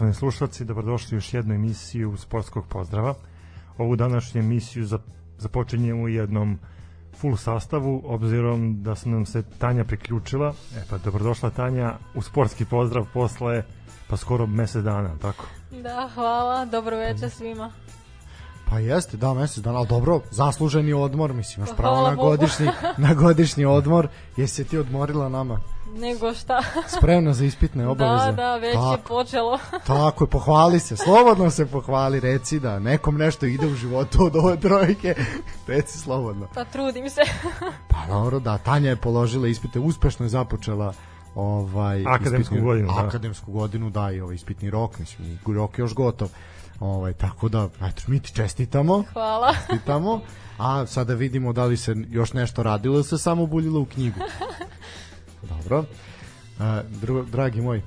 Poštovani slušalci, dobrodošli u još jednu emisiju Sportskog pozdrava. Ovu današnju emisiju započinjemo u jednom full sastavu, obzirom da se nam se Tanja priključila. E pa, dobrodošla Tanja u sportski pozdrav posle pa skoro mesec dana, tako? Da, hvala, dobro večer svima. Pa jeste, da, mesec dana, ali dobro, zasluženi odmor, mislim, imaš pravo Hvala na godišnji, na godišnji odmor, jesi se ti odmorila nama, Nego šta? spremna za ispitne obaveze. da, da, već je Tako. počelo. Tako je, pohvali se, slobodno se pohvali, reci da nekom nešto ide u životu od ove trojke, reci slobodno. Pa trudim se. Pa dobro, da, Tanja je položila ispite, uspešno je započela ovaj Akademsku ispitni- godinu, da. Akademsku godinu, da, i ovaj ispitni rok, mislim, i rok je još gotov. Ovaj, tako da, eto, mi ti čestitamo, Hvala. čestitamo, a sada vidimo da li se još nešto radilo ili se samo buljilo u knjigu. Dobro. A, dru, dragi moj,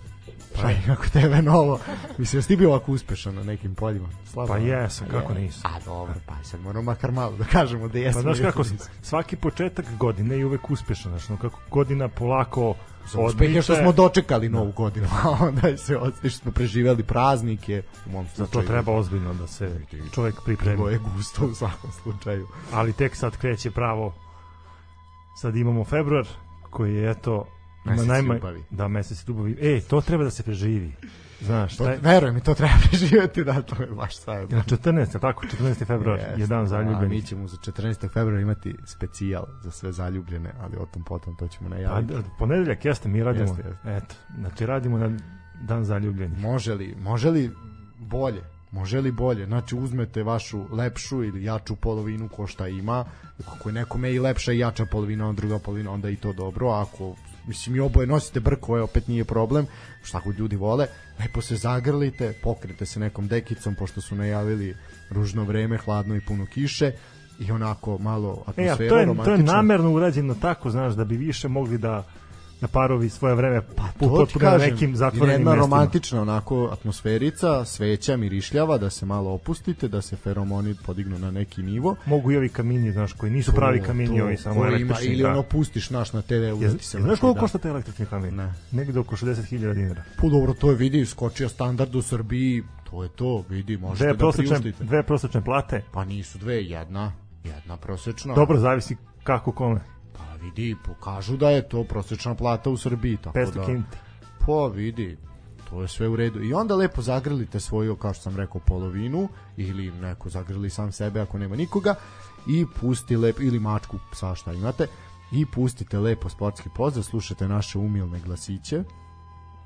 šta je kako tebe novo? Mislim, jesi ti bio ovako uspešan na nekim poljima? Slabo, Pa jesam, kako nisam. A dobro, pa sad moramo makar malo da kažemo da jesmo. Pa znaš kako, nismo. svaki početak godine je uvek uspešan, znaš, no kako godina polako Uspeh je što smo dočekali novu godinu, a onda je se od- što smo preživeli praznike, u mom za to slučaju. treba ozbiljno da se čovek Bilo pripremi. je gusto u svakom slučaju. Ali tek sad kreće pravo, sad imamo februar, koji je eto, Mesec najma- ljubavi. Da, mesec ljubavi. E, to treba da se preživi. Znaš, To, taj, veruj mi, to treba preživjeti, da, to je baš sad. na 14. tako, 14. februar je dan A mi zaljubljenih. ćemo za 14. februara imati specijal za sve zaljubljene, ali o tom potom to ćemo Pa, najaviti. d- ponedeljak jeste, mi radimo. Jeste, jeste. Eto, znači radimo na dan zaljubljenih. Može li, može li bolje? Može li bolje? Znači uzmete vašu lepšu ili jaču polovinu ko šta ima. Ako je nekome i lepša i jača polovina, onda druga polovina, onda i to dobro. A Ako mislim i oboje nosite brkove, opet nije problem. Šta god ljudi vole, lepo se zagrlite, pokrite se nekom dekicom pošto su najavili ružno vreme, hladno i puno kiše i onako malo E, a atmosfera to je, to je namerno urađeno tako, znaš, da bi više mogli da da parovi svoje vreme pa, To ti potpuno na kažem, nekim zatvorenim jedna mestima. romantična onako atmosferica, sveća, mirišljava, da se malo opustite, da se feromoni podignu na neki nivo. Mogu i ovi kamini, znaš, koji nisu pravi kamini, ovi samo ko ima, električni. Ili da. ono pustiš naš na TV, uleti se. znaš koliko da. košta taj električni kamin? Ne. Negde oko 60.000 dinara. Pa dobro, to je vidi, skočio standard u Srbiji, to je to, vidi, možete Dve da prosečne, priuštite. dve prosečne plate. Pa nisu dve, jedna, jedna prosečna. Dobro, zavisi kako kome. Vidi, pokažu da je to prosečna plata u Srbiji, tako 500 da... kinti. Pa vidi, to je sve u redu. I onda lepo zagrlite svoju, kao što sam rekao, polovinu ili neko zagrli sam sebe ako nema nikoga i pusti lepo, ili mačku, sa šta imate, i pustite lepo sportski pozdrav, slušate naše umilne glasiće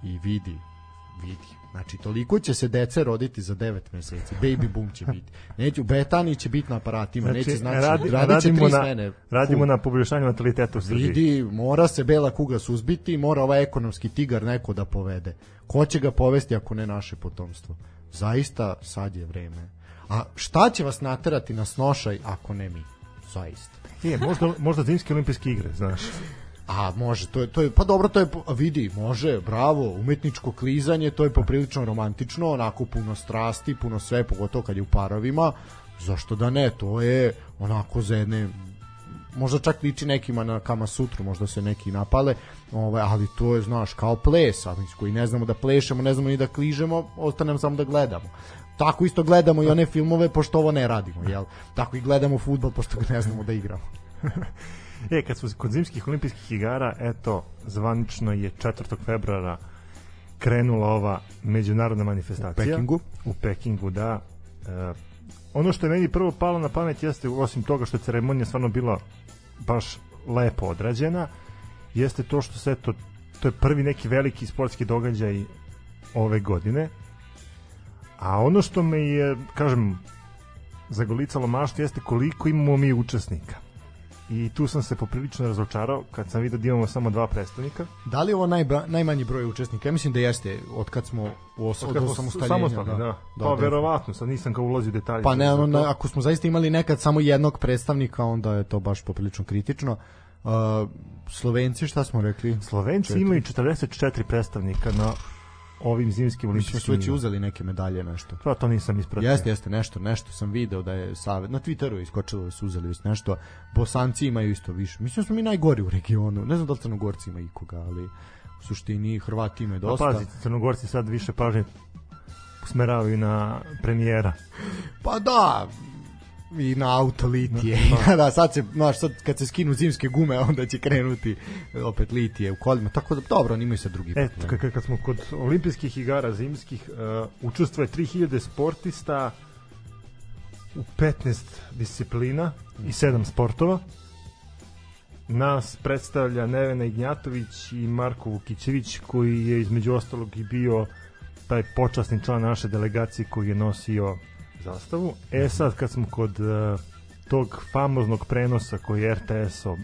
i vidi, vidi. Znači, toliko će se dece roditi za 9 meseci. Baby boom će biti. Neću, Betani će biti na aparatima. Znači, neće znači, radi- radit će radimo tri na- smene. Radimo na poboljšanju nataliteta u Srbiji. Vidi, mora se bela kuga suzbiti, mora ovaj ekonomski tigar neko da povede. Ko će ga povesti ako ne naše potomstvo? Zaista sad je vreme. A šta će vas naterati na snošaj ako ne mi? Zaista. Je, možda, možda zimske olimpijske igre, znaš. A može, to je, to je, pa dobro, to je, vidi, može, bravo, umetničko klizanje, to je poprilično romantično, onako puno strasti, puno sve, pogotovo kad je u parovima, zašto da ne, to je onako za jedne, možda čak liči nekima na kama sutru, možda se neki napale, ovaj, ali to je, znaš, kao ples, a mi koji ne znamo da plešemo, ne znamo ni da kližemo, ostanem samo da gledamo. Tako isto gledamo i one filmove, pošto ovo ne radimo, jel? Tako i gledamo futbol, pošto ne znamo da igramo. E, kad smo kod zimskih olimpijskih igara, eto, zvanično je 4. februara krenula ova međunarodna manifestacija. U Pekingu. U Pekingu, da. E, ono što je meni prvo palo na pamet jeste, osim toga što je ceremonija stvarno bila baš lepo odrađena, jeste to što se, eto, to je prvi neki veliki sportski događaj ove godine. A ono što me je, kažem, zagolicalo maštu jeste koliko imamo mi učesnika. I tu sam se poprilično razočarao kad sam vidio da imamo samo dva predstavnika. Da li je ovo najba, najmanji broj učesnika? Ja mislim da jeste, od kad smo u os, od, od samostalni, da. da. Pa verovatno, sad nisam kao ulazio u detalje. Pa ne, ono, na- ako smo zaista imali nekad samo jednog predstavnika, onda je to baš poprilično kritično. Uh, Slovenci, šta smo rekli? Slovenci Četiri. imaju 44 predstavnika na ovim zimskim Mislim da su olimpijskim već uzeli neke medalje, nešto. Pa to nisam ispratio. Jeste, jeste, nešto, nešto sam video da je savjet, na Twitteru je iskočilo da su uzeli već nešto, Bosanci imaju isto više, mislim da smo mi najgori u regionu, ne znam da li Crnogorci ima ikoga, ali u suštini Hrvati imaju Pa dosta. pazi, Crnogorci sad više pažnje usmeravaju na premijera. Pa da, i na auto litije. da, sad se, znaš, sad kad se skinu zimske gume, onda će krenuti opet litije u kolima. Tako da, dobro, oni imaju sad drugi. E, problem. kad, kad smo kod olimpijskih igara zimskih, uh, učestvuje 3000 sportista u 15 disciplina i 7 sportova. Nas predstavlja Nevena Ignjatović i Marko Vukićević koji je između ostalog i bio taj počasni član naše delegacije koji je nosio zastavu. E sad kad smo kod uh, tog famoznog prenosa koji je RTS-om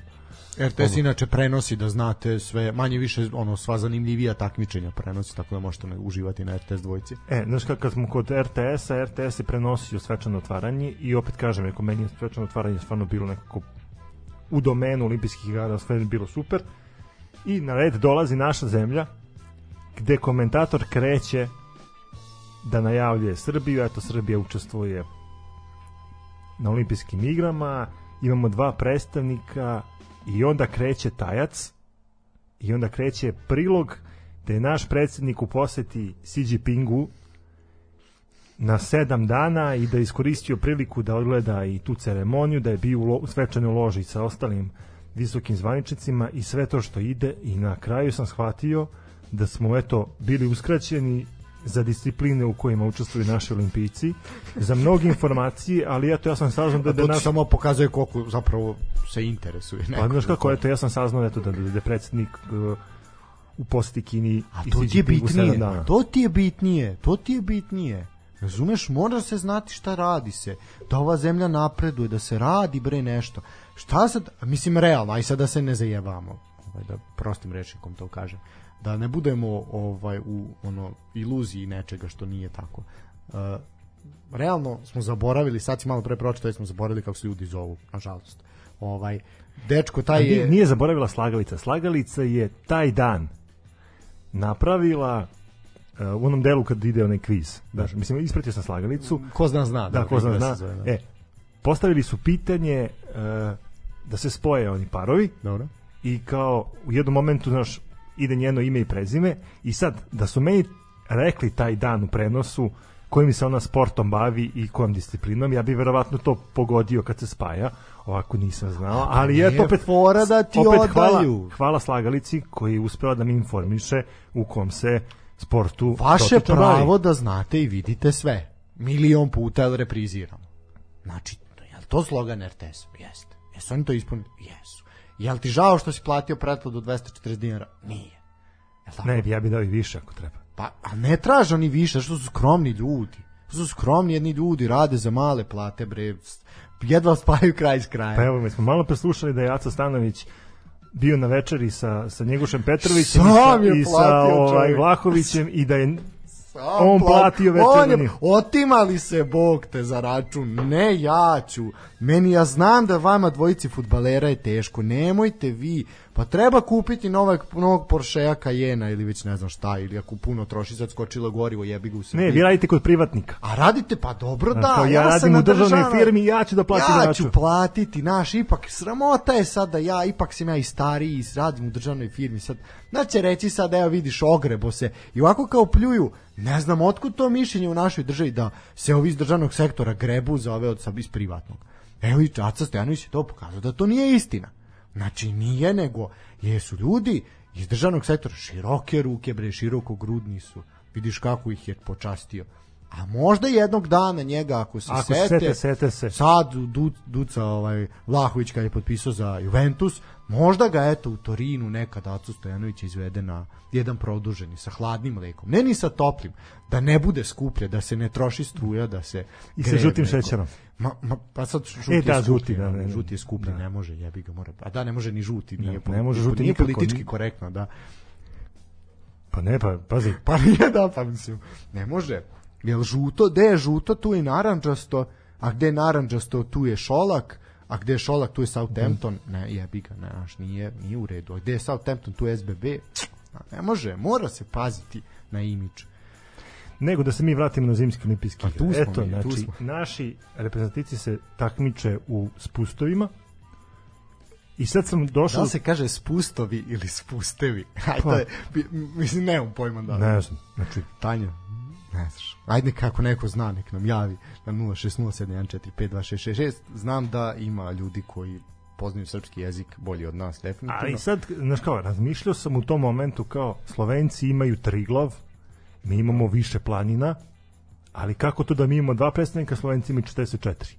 RTS inače prenosi da znate sve manje više ono sva zanimljivija takmičenja prenosi tako da možete uživati na RTS dvojci. E, znaš kad, smo kod RTS-a, RTS je prenosio svečano otvaranje i opet kažem, neko meni je svečano otvaranje stvarno bilo nekako u domenu olimpijskih igara, sve je bilo super. I na red dolazi naša zemlja, gde komentator kreće da najavljuje Srbiju, eto Srbija učestvuje na olimpijskim igrama, imamo dva predstavnika i onda kreće tajac i onda kreće prilog da je naš predsednik u poseti Xi Jinpingu na sedam dana i da je iskoristio priliku da odgleda i tu ceremoniju, da je bio u, svečanoj loži sa ostalim visokim zvaničnicima i sve to što ide i na kraju sam shvatio da smo eto bili uskraćeni za discipline u kojima učestvuju naši olimpijci, za mnoge informacije, ali eto ja sam saznao da, Da, to ti samo pokazuje koliko zapravo se interesuje. Pa znaš kako, eto, ja sam saznao eto, da, da, da predsednik uh, u poseti Kini A to ti je bitnije. To ti je bitnije. To ti je bitnije. Razumeš, mora se znati šta radi se. Da ova zemlja napreduje, da se radi bre nešto. Šta sad, mislim realno, aj sad da se ne zajebamo. Ovaj, da prostim rečnikom to kažem. Da ne budemo ovaj u ono iluziji nečega što nije tako. Uh, realno smo zaboravili, sad si malo pre pročitao, da smo zaboravili kako se ljudi zovu, nažalost. Ovaj, dečko taj je... nije zaboravila Slagalica. Slagalica je taj dan napravila uh, u onom delu kad ide onaj kviz. Da, mislim, ispratio sam Slagalicu. Ko zna zna. Da, ko zna, kako zna. zove, da. E, postavili su pitanje uh, da se spoje oni parovi Dobro. i kao u jednom momentu, znaš, ide njeno ime i prezime i sad, da su meni rekli taj dan u prenosu kojim se ona sportom bavi i kojom disciplinom, ja bi verovatno to pogodio kad se spaja, ovako nisam znao, ali nije eto opet fora da ti opet hvala, odaju. hvala Slagalici koji je uspela da mi informiše u kom se sportu Vaše dotična bavi. pravo da znate i vidite sve. Milion puta jel repriziramo. Znači, je li to slogan RTS? Jeste. Jesu oni to ispunili? Jesu. Je li ti žao što si platio pretplatu 240 dinara? Nije. Jel tako? Ne, ja bi dao i više ako treba. Pa, a ne traže oni više, što su skromni ljudi. Što su skromni jedni ljudi, rade za male plate, bre. Jedva spaju kraj s krajem. Pa evo, mi smo malo preslušali da je Aca Stanović bio na večeri sa, sa Njegušem Petrovićem i sa, i sa ovaj. Vlahovićem i da je Sam on plat- platio njih. Otimali se Bog te za račun. Ne ja ću. Meni ja znam da vama dvojici futbalera je teško. Nemojte vi. Pa treba kupiti novog, novog Porschea Cayena ili već ne znam šta. Ili ako puno troši sad skočilo gorivo jebi ga u Srbiji. Ne, vi radite kod privatnika. A radite, pa dobro da. ja sam radim u državnoj državnoj- firmi, ja ću da platim ja ću platiti, naš, ipak sramota je sad da ja, ipak sam ja i stariji, i radim u državnoj firmi, sad, će reći sad, evo vidiš, ogrebo se, i ovako kao pljuju, ne znam otkud to mišljenje u našoj državi da se ovi iz državnog sektora grebu za ove od iz privatnog. Evo i Čaca Stojanović je to pokazao da to nije istina. Znači nije nego, jesu ljudi iz državnog sektora široke ruke, bre, široko grudni su. Vidiš kako ih je počastio. A možda jednog dana njega ako se Ako se sete, sete, sete se. sad du, Duca ovaj, Vlahović kad je potpisao za Juventus, možda ga eto u Torinu nekad Acu Stojanović izvede na jedan produženi sa hladnim mlekom, ne ni sa toplim, da ne bude skuplje, da se ne troši struja, da se I sa žutim mleko. šećerom. Ma, ma, pa sad žuti E, je da, skuplji, žuti, da, ono, ne, žuti je skuplji, da. ne može, jebi ga mora. A da, ne može ni žuti, nije, Ne, ne može žuti nije nikako, politički ni- korektno, da. Pa ne, pa pazi, Pa nije da, pa mislim, ne može. Jel žuto, gde je žuto, tu je naranđasto, a gde je naranđasto, tu je šolak, a gde je šolak, tu je Southampton. Ne, jebi ga, ne, znaš, nije, nije u redu. A gde je Southampton, tu je SBB. A ne može, mora se paziti na imidž. nego da se mi vratimo na zimski olimpijski Pa tu igre. smo Eto, mi, tu znači, smo. naši reprezentatici se takmiče u spustovima i sad sam Da došao... li se kaže spustovi ili spustevi? Aj, Pa. to je, mislim, nemam pojma da. Ne znam, znači, Tanja, ne znaš. Ajde kako neko zna, nek nam javi na 06071452666. Znam da ima ljudi koji poznaju srpski jezik bolje od nas, definitivno. Ali sad, znaš kao, razmišljao sam u tom momentu kao Slovenci imaju Triglav, mi imamo više planina, ali kako to da mi imamo dva predstavnika, Slovenci imaju 44?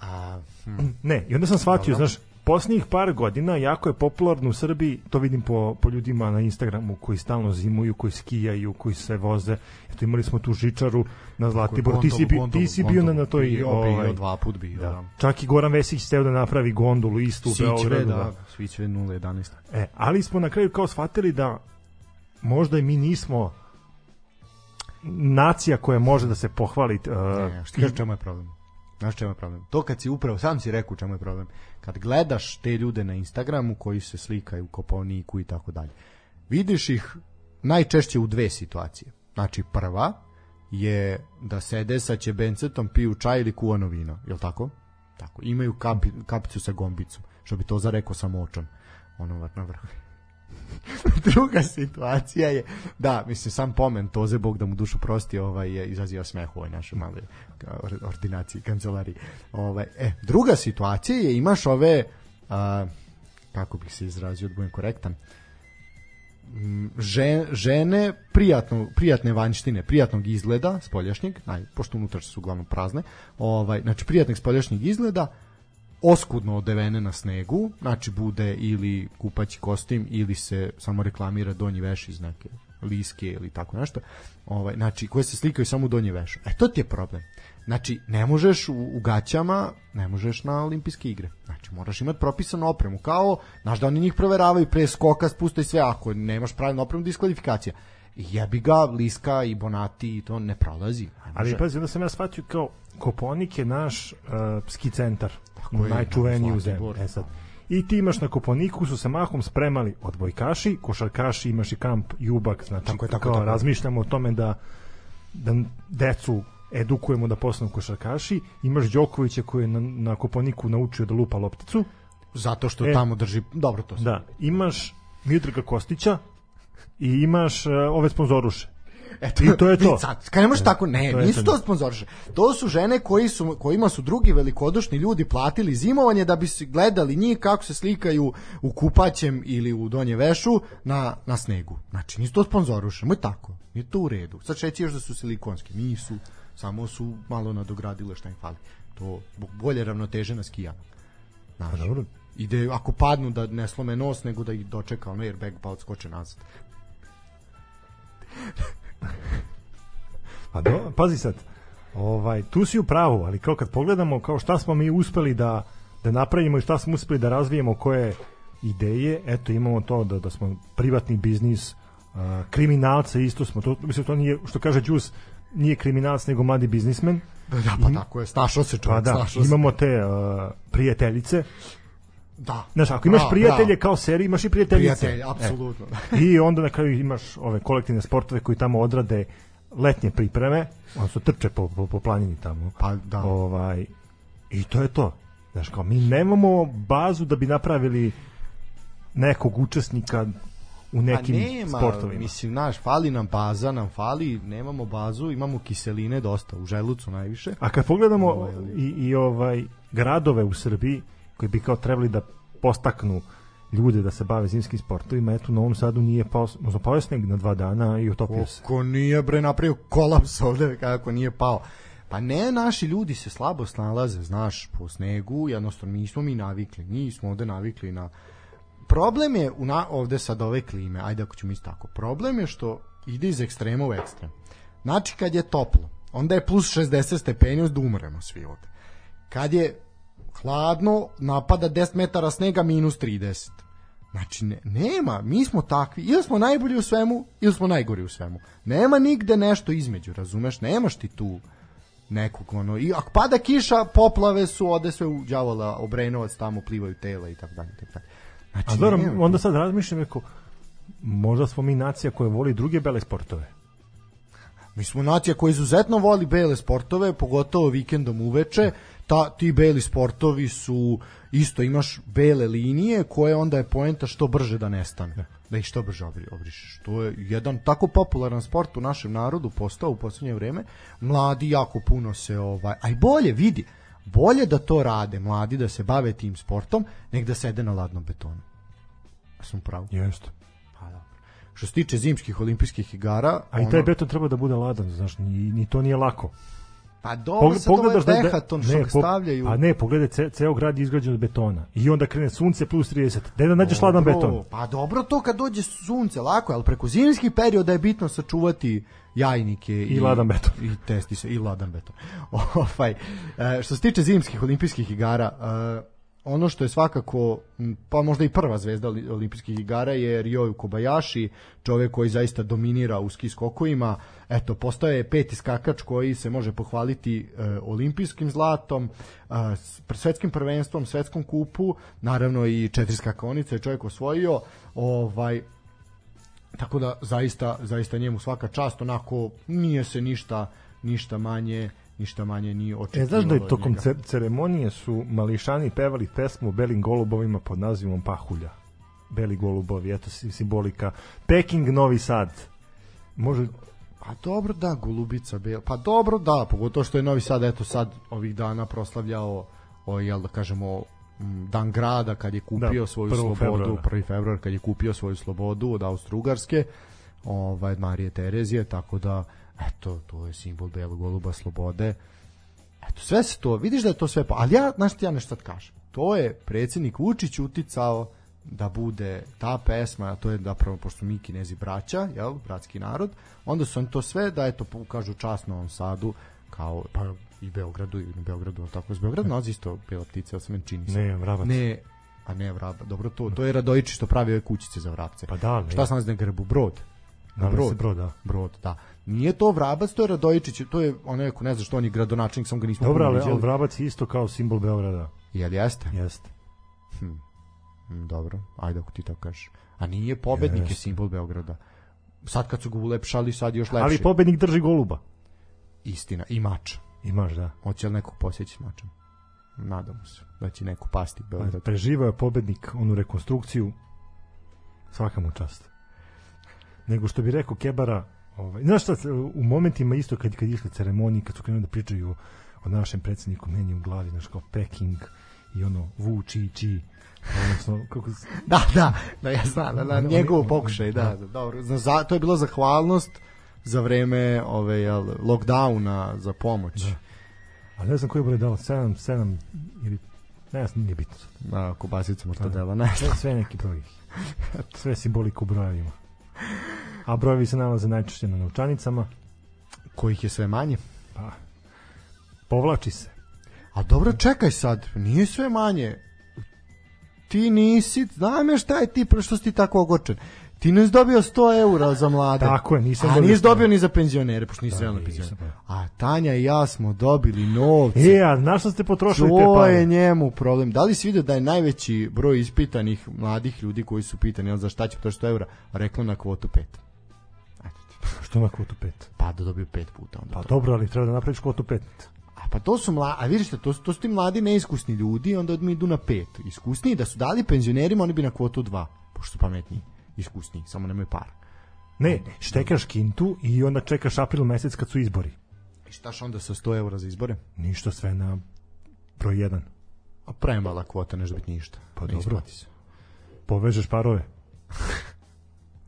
A, hm, Ne, i onda sam shvatio, Dobro. znaš, posljednjih par godina jako je popularno u Srbiji, to vidim po, po ljudima na Instagramu koji stalno zimuju, koji skijaju, koji se voze. Eto, imali smo tu žičaru na Zlatiboru. Ti si, bi, ti si bio na, na toj... Bio, ovaj, bio, dva put bio, da. da. Čak i Goran Vesić steo da napravi gondolu istu u Beogradu. da, Sićve 011. E, ali smo na kraju kao shvatili da možda i mi nismo nacija koja može da se pohvali uh, Ne, šta kažeš čemu je problem? Znaš čemu je problem? To kad si upravo, sam si rekao čemu je problem. Kad gledaš te ljude na Instagramu koji se slikaju u Kopovniku i tako dalje, vidiš ih najčešće u dve situacije. Znači prva je da sede sa ćebencetom, piju čaj ili kuvano vino, je tako? Tako, imaju kapi, kapicu sa gombicom, što bi to zarekao sam očan, ono na vrh. Druga situacija je, da, mislim, sam pomen Toze, Bog da mu dušu prosti, ovaj, je izaziva smeh u ovoj našoj or- ordinaciji, kancelariji. Ovaj, e, druga situacija je, imaš ove, a, kako bih se izrazio, da budem korektan, žen, žene prijatno, prijatne vanjštine, prijatnog izgleda spoljašnjeg, naj, pošto unutrašnje su uglavnom prazne, ovaj, znači prijatnog spoljašnjeg izgleda, oskudno odevene na snegu, znači bude ili kupaći kostim ili se samo reklamira donji veš iz neke liske ili tako nešto, ovaj, znači koje se slikaju samo u donji vešu. E to ti je problem. Znači, ne možeš u, u gaćama, ne možeš na olimpijske igre. Znači, moraš imati propisanu opremu. Kao, znaš da oni njih proveravaju pre skoka, spusta i sve, ako nemaš pravilnu opremu, diskvalifikacija. Jebi ga, Liska i Bonati i to ne prolazi. Ne Ali pazi, onda sam ja shvatio kao Koponik je naš uh, ski centar, je, najčuveniji u Zlatibor. zemlji. E sad, I ti imaš na Koponiku su se mahom spremali odbojkaši, košarkaši, imaš i kamp Jubak, znači Tako je, tako kao je, tako je. razmišljamo o tome da da decu edukujemo da postanu košarkaši, imaš Đokovića koji je na, na Koponiku naučio da lupa lopticu, Zato što E. tamo drži, dobro to se. da, imaš Miodraga Kostića i imaš uh, ove sponzoruše. Eto, I to je to. Sad, kad ne možeš tako, ne, to nisu to. sponzoriše. To su žene koji su, kojima su drugi velikodušni ljudi platili zimovanje da bi se gledali njih kako se slikaju u kupaćem ili u donje vešu na, na snegu. Znači, nisu to sponzoruše, moj tako. Nije to u redu. Sad šeći još da su silikonski. Nisu, samo su malo nadogradile šta im fali. To zbog bolje ravnoteže na skijama. Znaš, Pa dobro. ide, ako padnu da ne slome nos, nego da ih dočeka ono airbag pa odskoče nazad. Pa do, pazi sad, ovaj, tu si u pravu, ali kao kad pogledamo kao šta smo mi uspeli da, da napravimo i šta smo uspeli da razvijemo koje ideje, eto imamo to da, da smo privatni biznis, uh, kriminalce isto smo, to, mislim to nije, što kaže Đus, nije kriminalac nego mladi biznismen, Da, da, pa tako je, snašao se pa čovjek, da, snašao se. imamo te uh, prijateljice, Da. znaš, ako imaš Bravo, prijatelje bravo. kao seriju, imaš i prijateljice. Prijatelj, apsolutno. E. I onda na kraju imaš ove kolektivne sportove koji tamo odrade letnje pripreme, odnosno trče po, po, po planini tamo. Pa da. Ovaj, I to je to. Znaš, kao, mi nemamo bazu da bi napravili nekog učesnika u nekim pa nema, sportovima. Mislim, naš, fali nam baza, nam fali, nemamo bazu, imamo kiseline dosta, u želucu najviše. A kad pogledamo Ovaj, i, i ovaj gradove u Srbiji koji bi kao trebali da postaknu ljude da se bave zimskim sportovima, eto u Novom Sadu nije pao, možda pao sneg na dva dana i utopio se. Ko nije bre napravio kolaps ovde kako nije pao. Pa ne, naši ljudi se slabo snalaze, znaš, po snegu, jednostavno nismo mi navikli, nismo ovde navikli na... Problem je u na, ovde sad ove klime, ajde ako ćemo isto tako, problem je što ide iz ekstrema u ekstrem. Znači kad je toplo, onda je plus 60 stepeni, da umremo svi ovde. Kad je hladno, napada 10 metara snega minus 30. Znači, ne, nema, mi smo takvi, ili smo najbolji u svemu, ili smo najgori u svemu. Nema nigde nešto između, razumeš, nemaš ti tu nekog, ono, i ako pada kiša, poplave su, ode sve u đavola, obrenovac, tamo plivaju tela i tako dalje, i tako dalje. Znači, A dobro, onda sad razmišljam, rekao, možda smo mi nacija koja voli druge bele sportove. Mi smo nacija koja izuzetno voli bele sportove, pogotovo vikendom uveče. Ta, ti beli sportovi su isto imaš bele linije koje onda je poenta što brže da nestane. Da ih što brže obri, obrišeš. To je jedan tako popularan sport u našem narodu postao u poslednje vreme. Mladi jako puno se ovaj, aj bolje vidi, bolje da to rade mladi da se bave tim sportom nek da sede na ladnom betonu. Ja sam pravo. Jeste. Što se tiče zimskih olimpijskih igara, A i taj beton treba da bude ladan, znaš, ni, ni to nije lako. Pa dobro, sad ovo je Dehaton što ne, ga stavljaju. A ne, pogledaj, ce, ceo grad je izgrađen od betona. I onda krene sunce plus 30. Gde da nađeš Dobro, hladan beton? Pa dobro to kad dođe sunce, lako je, ali preko zimskih perioda je bitno sačuvati jajnike I ladan beton. I testi se, i ladan beton. Ovaj, e, što se tiče zimskih olimpijskih igara, e, ono što je svakako, pa možda i prva zvezda oli- olimpijskih igara je Ryoyu Kobayashi, čovjek koji zaista dominira u ski skokovima. Eto, postaje peti skakač koji se može pohvaliti e, olimpijskim zlatom, e, svetskim prvenstvom, svetskom kupu, naravno i četiri skakonice je čovjek osvojio. Ovaj, tako da zaista zaista njemu svaka čast onako nije se ništa ništa manje ništa manje ni očekivalo E, znaš da je tokom ceremonije su mališani pevali pesmu o belim golubovima pod nazivom Pahulja. Beli golubovi, eto si- simbolika. Peking, Novi Sad. Može, Pa dobro da, Golubica Bel. Pa dobro da, pogotovo što je Novi Sad eto sad ovih dana proslavljao o jel da kažemo dan grada kad je kupio Da, svoju 1. slobodu, februara. 1. februar kad je kupio svoju slobodu od Austrougarske, ovaj Marije Terezije, tako da eto, to je simbol belog goluba slobode. Eto, sve se to, vidiš da je to sve, pa, ali ja, znaš ti ja nešto sad kažem, to je predsjednik Vučić uticao da bude ta pesma, a to je zapravo, pošto su mi kinezi braća, jel, bratski narod, onda su oni to sve, da eto, kažu čast Novom Sadu, kao, pa i Beogradu, i u Beogradu, tako, s Beograd nalazi isto bela ptica, ali se meni čini se. ne, vrabac. Ne, a ne vraba, dobro to, to je Radojičić što pravi ove kućice za vrapce. Pa da, ne. Šta se nalazi na grbu? Brod. Nalazi brod. se brod, da. Brod, da. Nije to vrabac, to je Radojičić, to je onaj ko ne zna što on je gradonačelnik, samo ga nismo Dobro, ali, vrabac je isto kao simbol Beograda. Jel jeste? Jeste. Mm, dobro, ajde ako ti tako kažeš. A nije pobednik je Jeste. simbol Beograda. Sad kad su ga ulepšali, sad još lepše. Ali pobednik drži goluba. Istina, i mač. Imaš, da. Hoće li nekog posjeći s mačem? Nadamo se da će neko pasti u Pa, Beograd. preživao je pobednik onu rekonstrukciju. Svaka mu čast. Nego što bi rekao Kebara, ovaj, znaš šta, u momentima isto kad, kad išli ceremoniji, kad su krenuli da pričaju o, o našem predsjedniku, meni u glavi, znaš, kao Peking i ono Wu Chi Chi, odnosno, kako se- Da, da, da ja znam, na, na Oni- njegovu oni- pokušaj, da, da. da, dobro. Za, za, to je bilo zahvalnost za vreme ove, jel, lockdowna za pomoć. Da. ali ne znam koji je broj dao, 7, 7 ili ne znam, nije bitno sad. Da, kobasica mortadela, ne Sve, neki broj. Sve simbolika u brojevima. A brojevi se nalaze najčešće na novčanicama, Kojih je sve manje. pa povlači se. A dobro, čekaj sad, nije sve manje. Ti nisi, znam ja šta je ti, što si ti tako ogočen. Ti nisi dobio 100 eura za mlade. Tako je, nisam A dobio nisi 100 dobio ni za penzionere, pošto nisi Da, realno penzioner. da. A Tanja i ja smo dobili novce. E, a na što ste potrošili te To je pare? njemu problem. Da li si vidio da je najveći broj ispitanih mladih ljudi koji su pitani za šta će potrošiti 100 eura, reklo na kvotu 5. Što na kvotu 5? Pa da dobiju 5 puta. Onda Pa to. dobro, ali treba da napraviš kvotu 5. A pa to su mladi, a vidiš to, su- to su ti mladi neiskusni ljudi, onda mi idu na 5. Iskusniji, da su dali penzionerima, oni bi na kvotu 2, pošto su pametniji. Iskusniji, samo nemaju para. Ne, štekaš kintu i onda čekaš april mesec kad su izbori. I štaš onda sa 100 eura za izbore? Ništa sve na broj 1. A premala kvota, nešto biti ništa. Pa Ne dobro. se. Povežeš parove.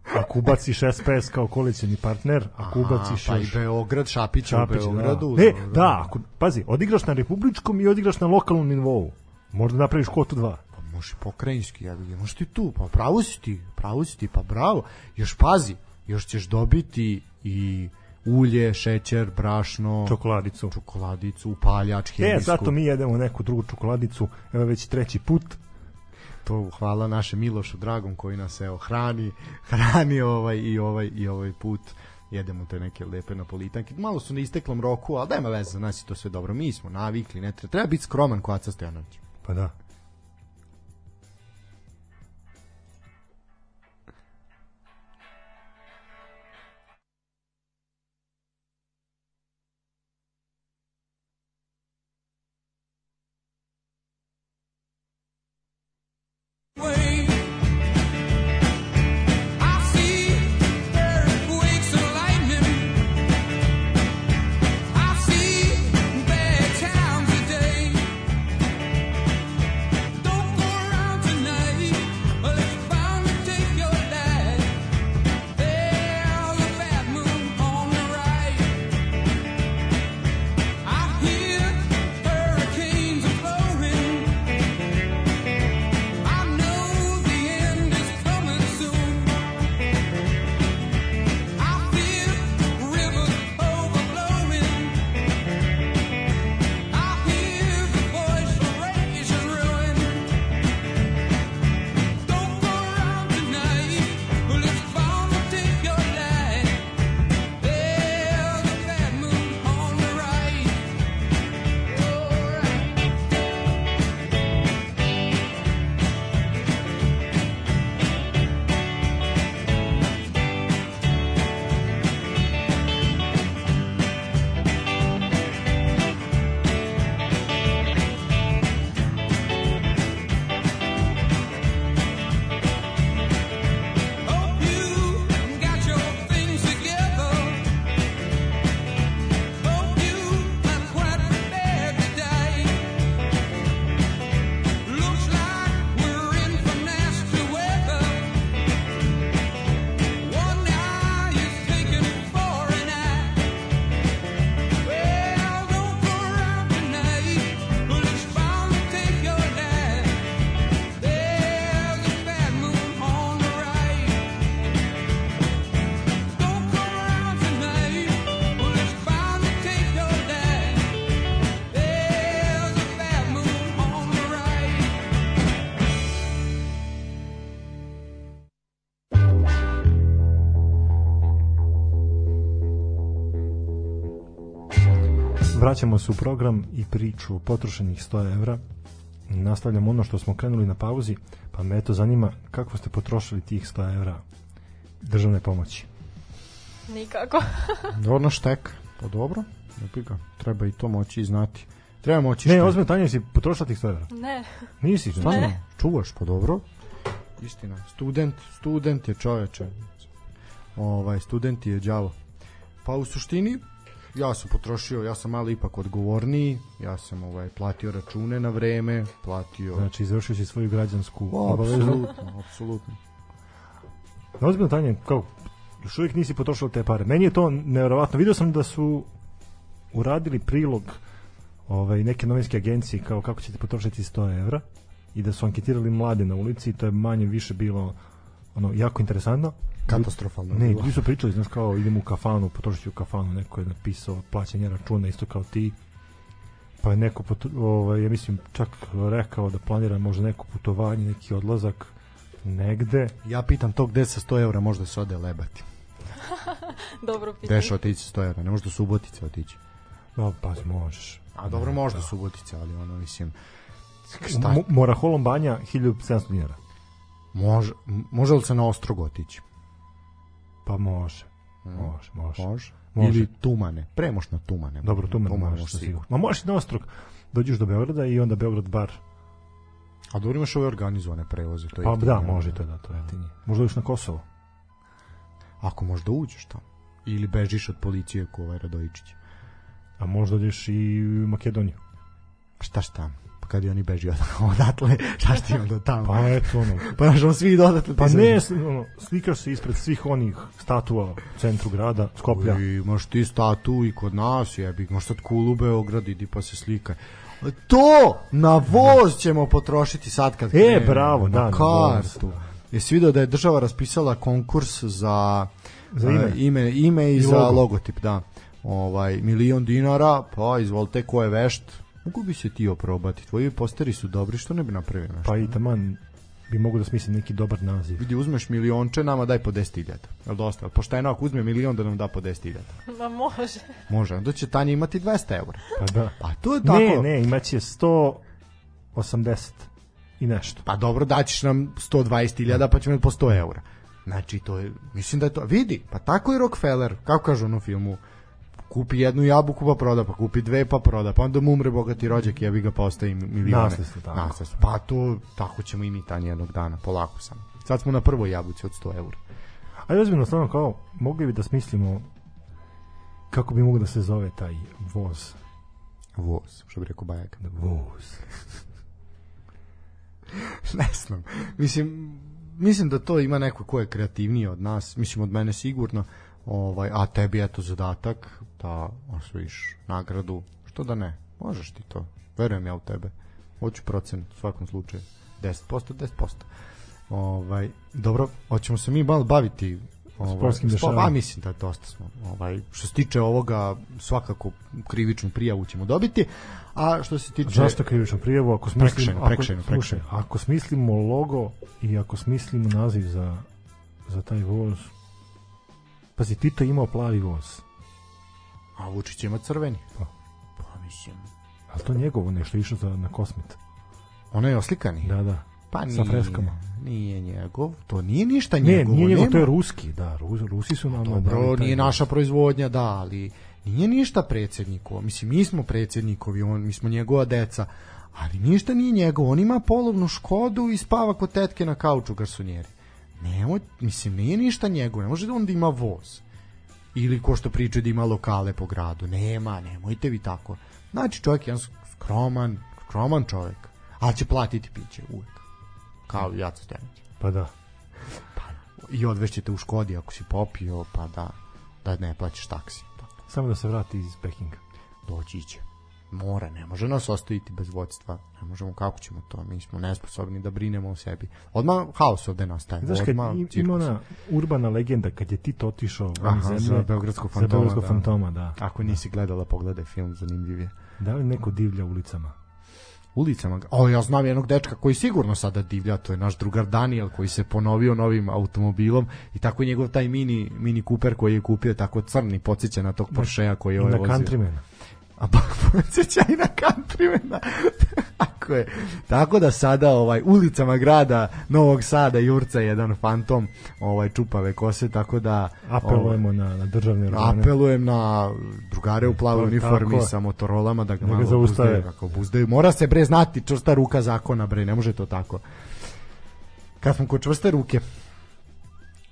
Ako ubaciš SPS kao koalicijni partner, ako ubaciš pa i Beograd, Šapić, Šapić, u Beogradu. da. Ne, da, ako, pazi, odigraš na republičkom i odigraš na lokalnom nivou. Možda napraviš kvotu 2. Pa može pokrajinski, ja bih, možeš ti tu, pa pravo si ti, pravo si ti, pa bravo. Još pazi, još ćeš dobiti i ulje, šećer, brašno, Čokoladicu. čokoladicu, upaljač, E, hemijsku. zato mi jedemo neku drugu čokoladicu, evo već treći put. To hvala našem Milošu dragom koji nas evo hrani, hrani ovaj i ovaj i ovaj put jedemo te neke lepe napolitanke. Malo su na isteklom roku, ali nema veze, za nas je to sve dobro. Mi smo navikli, ne treba, treba biti skroman kod Aca Stojanović. Pa da. Vraćamo se u program i priču o potrošenih 100 evra. Nastavljamo ono što smo krenuli na pauzi, pa me eto zanima kako ste potrošili tih 100 evra državne pomoći. Nikako. Dobro na štek. Pa dobro. Ne pika. Treba i to moći i znati. Treba moći Ne, ozbiljno, Tanja, si potrošila tih 100 evra? Ne. Nisi, Stvarno? ne. Čuvaš, pa dobro. Istina. Student, student je čoveče. Ovaj, student je đavo. Pa u suštini, ja sam potrošio, ja sam malo ipak odgovorniji, ja sam ovaj platio račune na vreme, platio... Znači, izvršio si svoju građansku O, obavezu. apsolutno, apsolutno. Ozbiljno, Tanja, kao, još uvijek nisi potrošila te pare. Meni je to nevjerovatno. Vidio sam da su uradili prilog ovaj, neke novinske agencije kao kako ćete potrošiti 100 evra i da su anketirali mlade na ulici i to je manje više bilo ono jako interesantno. Katastrofalno. Ne, ljudi su pričali, znaš kao idem u kafanu, potrošit ću u kafanu, neko je napisao plaćanje računa isto kao ti. Pa je neko, ovaj, ja mislim, čak rekao da planira možda neko putovanje, neki odlazak negde. Ja pitam to gde sa 100 evra možda se ode lebati. Dobro pitanje. Gde će otići sa 100 evra? Ne može do Subotice otići. No, pa možeš. A dobro, Ne, možda da. Subotice, ali ono, mislim... Šta? Mo- Mora Holom banja 1700 dinara. Može, može li se na Ostrog otići? Pa može. Mm. Može, može. Može. Može. Ili Tumane. Premoš na Tumane. Dobro, Tumane možeš može sigurno. Ma možeš na ostrog. Dođeš do Beograda i onda Beograd bar. A dobro imaš ove organizovane prevoze. To je Pa da, ono. može to da, to je jeftinije. Možda još na Kosovo. Ako možda uđeš tamo. Ili bežiš od policije ko ovaj Radojičić. A možda ideš i u Makedoniju. Šta šta? Pa kad i oni beži od odatle, šta što ima do tamo? Pa eto ono. Pa znaš, on svi idu odatle. Pa ne, ono, slikaš se ispred svih onih statua u centru grada, Skoplja. I imaš ti statu i kod nas, jebi, imaš sad kulu u Beograd, idi pa se slikaj. To na voz ćemo potrošiti sad kad E, krenemo, bravo, da, na kartu. da. Jesi vidio da je država raspisala konkurs za, Za ime. a, ime, ime i, I za logo. logotip, da. Ovaj, milion dinara, pa izvolite ko je vešt. Mogu bi se ti oprobati, tvoji posteri su dobri, što ne bi napravio nešto? Pa i taman bi mogu da smislim neki dobar naziv. Vidi, uzmeš milionče, nama daj po 10.000. Jel dosta? Pošteno ako uzme milion da nam da po 10.000. Ma može. Može, onda će Tanja imati 200 eura. Pa da. Pa to je tako. Ne, ne, imaće 180 i nešto. Pa dobro, daćeš nam 120.000 pa ćemo imati po 100 eura. Znači, to je, mislim da je to, vidi, pa tako je Rockefeller, kako kaže on u filmu, kupi jednu jabuku pa proda, pa kupi dve pa proda, pa onda mu umre bogati rođak i ja bi ga postavi milione. Nasledstvo, tako. Nasledstvo. Pa to, tako ćemo i mi Tanja jednog dana, polako sam. Sad smo na prvoj jabuci od 100 eura. A ozbiljno, stvarno kao, mogli bi da smislimo kako bi moglo da se zove taj voz. Voz, što bi rekao Bajak. Voz. ne znam. Mislim, mislim da to ima neko ko je kreativniji od nas, mislim od mene sigurno, ovaj, a tebi eto zadatak da osvojiš nagradu, što da ne, možeš ti to, verujem ja u tebe, hoću procent u svakom slučaju, 10%, 10%. Ovaj, dobro, hoćemo se mi malo baviti ovaj, Sportskim spo- dešavanjima. Pa mislim da dosta smo. Ovaj, što se tiče ovoga, svakako krivičnu prijavu ćemo dobiti, a što se tiče... Zašto krivičnu prijavu? Ako smislimo, ako, prekršajnu, slušaj, ako smislimo logo i ako smislimo naziv za, za taj voz, pazi, Tito imao plavi voz. A Vučić ima crveni. Pa. Pa mislim, Ali to njegovo nešto išao za, na kosmet. ono je oslikani. Da, da. Pa Sa nije, freskama. Nije njegov, to nije ništa Ne, njegovo. nije njegov, to je ruski, da, Rus, Rusi su nam Dobro, nije naša proizvodnja, da, ali nije ništa predsjednikovo. Mislim, mi smo predsjednikovi, on, mi smo njegova deca, ali ništa nije njegovo. On ima polovnu škodu i spava kod tetke na kauču garsonjeri. Nemoj, mislim, nije ništa njegovo. Ne može da on da ima voz. Ili ko što pričaju da ima lokale po gradu. Nema, nemojte vi tako. Znači, čovjek je jedan skroman, skroman čovjek. Ali će platiti piće uvek. Kao i Jaco Stenić Pa da. i odvešćete u Škodi ako si popio, pa da, da ne plaćaš taksi. Tako, Samo da se vrati iz Pekinga. doći će. Mora, ne može nas ostaviti bez vodstva. Ne možemo, kako ćemo to? Mi smo nesposobni da brinemo o sebi. Odmah haos ovde nastaje. Znaš, kad Odmah im- cirkus. ima ona urbana legenda kad je Tito otišao Aha, zemlje za Beogradskog za fantoma, Beogradskog da. fantoma, da. Ako nisi gledala, pogledaj film, zanimljiv je. Da li neko divlja ulicama? Ulicama. O, ja znam jednog dečka koji sigurno sada divlja, to je naš drugar Daniel koji se ponovio novim automobilom i tako je njegov taj mini, mini Cooper koji je kupio tako crni, podsjeća na tog Porschea koji je ovaj na vozio. Countryman. A pa podsjeća i na countrymana. Tako je. Tako da sada ovaj ulicama grada Novog Sada jurca jedan fantom ovaj čupave kose, tako da ovaj, Apelujemo na, na državne organe. apelujem na drugare u plavoj To je uniformi sa motorolama da ga Da ga zaustave. kako buzdaju. Mora se bre znati čvrsta ruka zakona bre, ne može to tako. Kad smo kod čvrste ruke,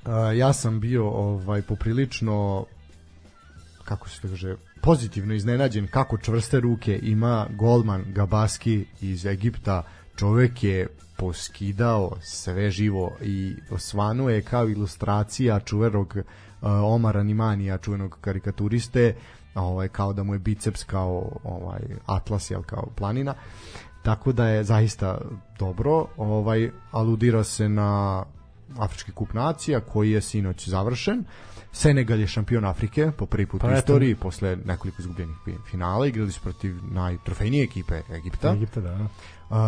a, ja sam bio ovaj poprilično kako se to kaže pozitivno iznenađen kako čvrste ruke ima golman Gabaski iz Egipta. Čovek je poskidao sve živo i osvanuo je kao ilustracija čuvenog uh, Omara Nimanija, čuvenog karikaturiste ovaj, kao da mu je biceps kao ovaj, atlas, jel, kao planina. Tako da je zaista dobro ovaj aludira se na Afrički kup nacija koji je sinoć završen Senegal je šampion Afrike po prvi put Pa u istoriji posle nekoliko izgubljenih finala igrali su protiv najtrofejnije ekipe Egipta Egipta, da. Uh,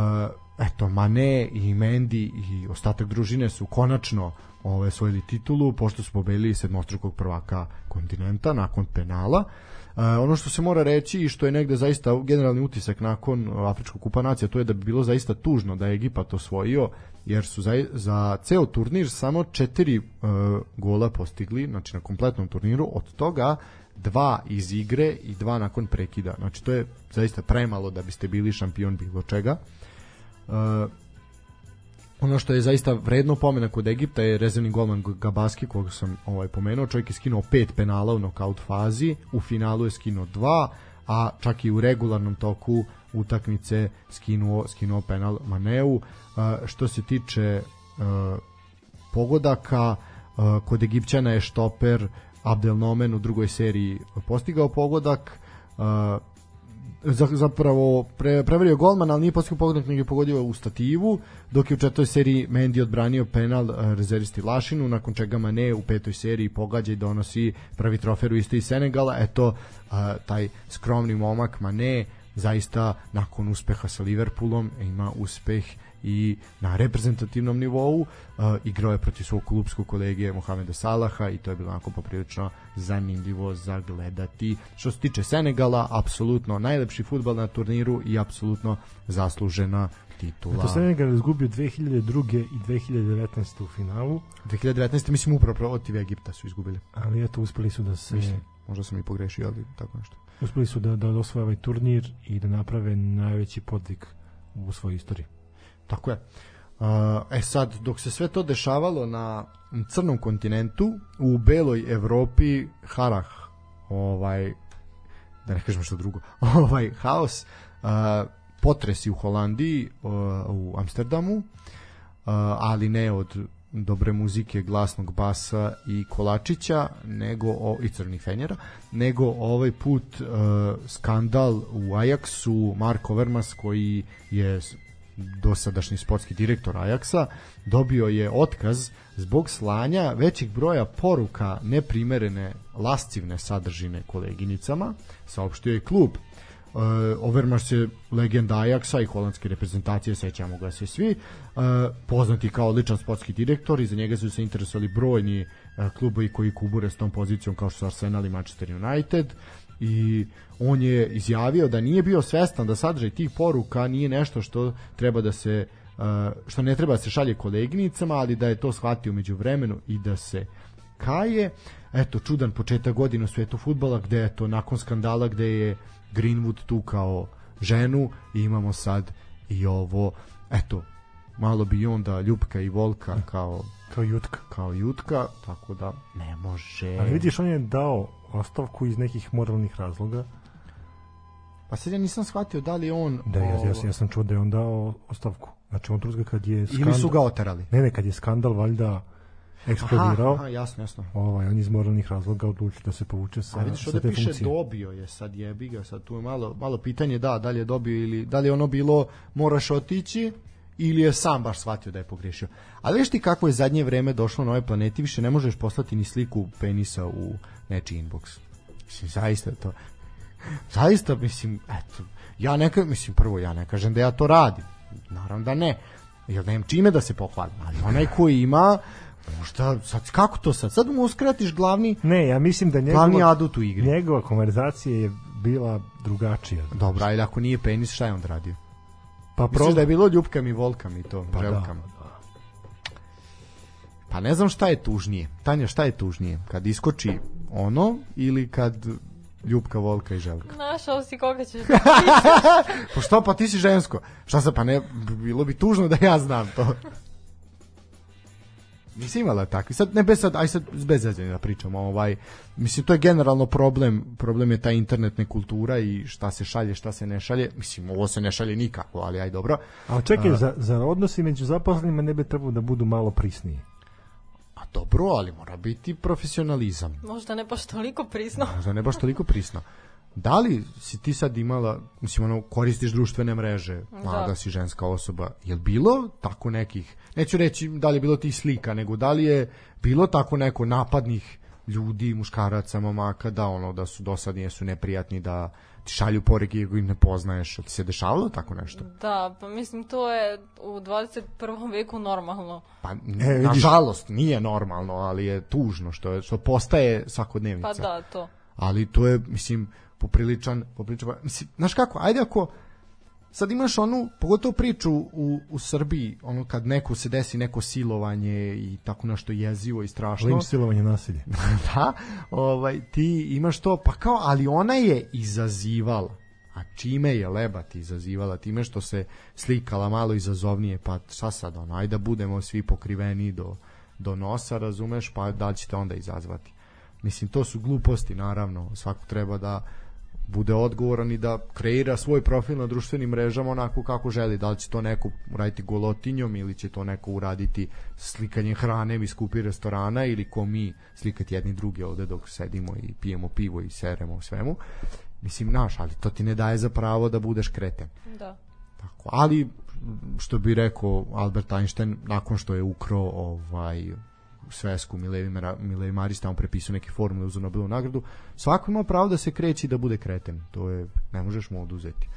eto, Mane i Mendy i ostatak družine su konačno ove, osvojili titulu, pošto su pobedili sedmostrukog prvaka kontinenta nakon penala. Uh, ono što se mora reći i što je negde zaista generalni utisak nakon Afričkog kupa nacija, to je da bi bilo zaista tužno da je Egipat osvojio, jer su za, za ceo turnir samo četiri uh, gola postigli, znači na kompletnom turniru, od toga dva iz igre i dva nakon prekida. Znači to je zaista premalo da biste bili šampion bilo čega. Uh, ono što je zaista vredno pomena kod Egipta je rezervni golman Gabaski kog sam ovaj pomenuo, čovjek je skinuo pet penala u nokaut fazi, u finalu je skinuo dva, a čak i u regularnom toku utakmice skinuo, skinuo penal Maneu. Uh, što se tiče uh, pogodaka, uh, kod Egipćana je štoper Abdel Nomen u drugoj seriji postigao pogodak, zapravo pre, prevario golman, ali nije postigao pogodak, nego je pogodio u stativu, dok je u četvrtoj seriji Mendy odbranio penal eh, rezervisti Lašinu, nakon čega Mane u petoj seriji pogađa i donosi prvi trofej u iz Senegala. Eto, a, taj skromni momak Mane zaista nakon uspeha sa Liverpoolom ima uspeh i na reprezentativnom nivou uh, igrao je protiv svog klubskog kolege Mohameda Salaha i to je bilo onako poprilično zanimljivo za gledati. Što se tiče Senegala, apsolutno najlepši futbal na turniru i apsolutno zaslužena titula. To Senegal je izgubio 2002. i 2019. u finalu, 2019. mislim upravo protiv Egipta su izgubili. ali eto uspeli su da se Mislim, možda sam i pogrešio, ali tako nešto. uspeli su da da osvoje ovaj turnir i da naprave najveći podvig u svojoj istoriji. Tako je. Uh, e sad, dok se sve to dešavalo na crnom kontinentu, u beloj Evropi, harah, ovaj, da ne kažem što drugo, ovaj, haos, uh, potresi u Holandiji, uh, u Amsterdamu, ali ne od dobre muzike, glasnog basa i kolačića, nego o, i crnih fenjera, nego ovaj put uh, skandal u Ajaxu, Marko Overmars koji je dosadašnji sportski direktor Ajaksa dobio je otkaz zbog slanja većeg broja poruka neprimerene lascivne sadržine koleginicama, saopštio je klub. Uh, Overmars je legenda Ajaksa i holandske reprezentacije, sećamo ga se svi, uh, poznati kao ličan sportski direktor i za njega su se interesovali brojni uh, klubovi koji kubure s tom pozicijom kao što su Arsenal i Manchester United i on je izjavio da nije bio svestan da sadržaj tih poruka nije nešto što treba da se što ne treba da se šalje koleginicama, ali da je to shvatio među vremenu i da se kaje. Eto, čudan početak godine u svetu futbala gde je to nakon skandala gde je Greenwood tu kao ženu i imamo sad i ovo, eto, malo bi onda Ljupka i Volka kao Kao jutka. kao Jutka, tako da ne može. Ali vidiš, on je dao ostavku iz nekih moralnih razloga. Pa sad ja nisam shvatio da li on... Da, ja, ja, ja sam čuo da je on dao ostavku. Znači, on trenutka kad je skandal... Ili su ga oterali? Ne, ne, kad je skandal valjda eksplodirao, Aha, jasno, jasno. ovaj, on iz moralnih razloga odlučio da se povuče sa, A vidiš sa ovde piše funkcije. dobio je, sad jebi ga, sad tu je malo, malo pitanje da, da li je dobio ili da li je ono bilo moraš otići ili je sam baš shvatio da je pogrešio. Ali vidiš ti kako je zadnje vreme došlo na ovoj planeti, više ne možeš poslati ni sliku penisa u nečiji inbox. Mislim, zaista to zaista mislim eto ja neka mislim prvo ja ne kažem da ja to radim naravno da ne jer nemam čime da se pohvalim ali onaj koji ima možda sad kako to sad sad mu uskratiš glavni Ne, ja mislim da glavni njegova, adut u igri njegova konverzacija je bila drugačija. Dobro, ajde, ako nije penis, šta je on radio? Pa Misliš da je bilo ljubkama i volkama i to, pa da, želkama? da. Pa ne znam šta je tužnije. Tanja, šta je tužnije? Kad iskoči ono ili kad ljubka, volka i želka? Našao si koga ćeš Pa što, pa ti si žensko. Šta se, pa ne, bilo bi tužno da ja znam to. Nisi imala takvi. Sad, ne bez sad, aj sad bez zezanja da pričamo. Ovaj, mislim, to je generalno problem. Problem je ta internetna kultura i šta se šalje, šta se ne šalje. Mislim, ovo se ne šalje nikako, ali aj dobro. A čekaj, za, za odnosi među zaposlenima ne bi trebalo da budu malo prisniji. A dobro, ali mora biti profesionalizam. Možda ne baš toliko prisno. Možda ne baš toliko prisno. Da li si ti sad imala, mislim, ono, koristiš društvene mreže, mlada Da. si ženska osoba, je li bilo tako nekih, neću reći da li je bilo tih slika, nego da li je bilo tako neko napadnih ljudi, muškaraca, momaka, da ono, da su dosadni, su neprijatni, da ti šalju poruke ako ih ne poznaješ, ti se dešavalo tako nešto? Da, pa mislim to je u 21. veku normalno. Pa, E, vidiš. nažalost, nije normalno, ali je tužno što, je, što postaje svakodnevnica. Pa da, to. ali to je mislim popriličan popriličan mislim znaš kako ajde ako sad imaš onu pogotovo priču u, u Srbiji ono kad neko se desi neko silovanje i tako nešto jezivo i strašno. Linč, silovanje, nasilje. da ovaj ti imaš to pa kao ali ona je izazivala. A čime je lebati izazivala? Time što se slikala malo izazovnije pa šta sad ono ajde da budemo svi pokriveni do, do nosa razumeš pa da li ćete onda izazvati? Mislim to su gluposti naravno svako treba da bude odgovoran i da kreira svoj profil na društvenim mrežama onako kako želi. Da li će to neko uraditi golotinjom ili će to neko uraditi slikanjem hrane iz skupi restorana ili ko mi slikati jedni drugi ovde dok sedimo i pijemo pivo i seremo svemu. Mislim naš, ali to ti ne daje za pravo da budeš kreten. Da. tako, ali što bi rekao Albert Einstein nakon što je ukro ovaj svesku Milevi, Milevi Maris tamo prepisao neke formule za Nobelovu nagradu. Svako ima pravo da se kreće i da bude kreten. To je, ne možeš mu oduzeti.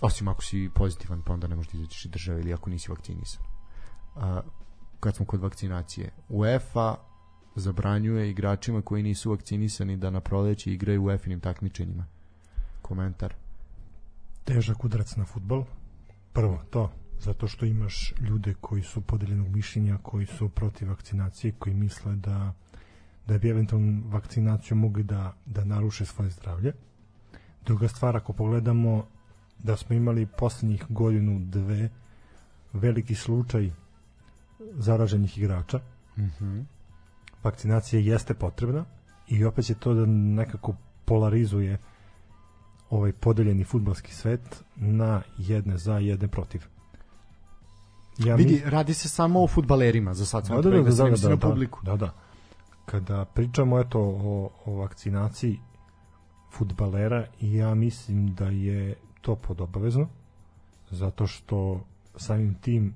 Osim ako si pozitivan pa onda ne možeš da izađeš iz države ili ako nisi vakcinisan. A, kad smo kod vakcinacije UEFA zabranjuje igračima koji nisu vakcinisani da na proleće igraju u UEFA-inim takmičenjima. Komentar? Težak udarac na futbol. Prvo, to. Zato što imaš ljude koji su podeljenog mišljenja, koji su protiv vakcinacije, koji misle da da bi eventualno vakcinaciju mogli da, da naruše svoje zdravlje. Druga stvar, ako pogledamo da smo imali poslednjih godinu, dve, veliki slučaj zaraženih igrača, Mhm. vakcinacija jeste potrebna i opet će to da nekako polarizuje ovaj podeljeni futbalski svet na jedne za, jedne protiv. Ja mi- Vidi, radi se samo o futbalerima, za sad da, da, da, da, da, na da, publiku. da, da. Kada pričamo eto o, o vakcinaciji futbalera ja mislim da je to podobavezno zato što samim tim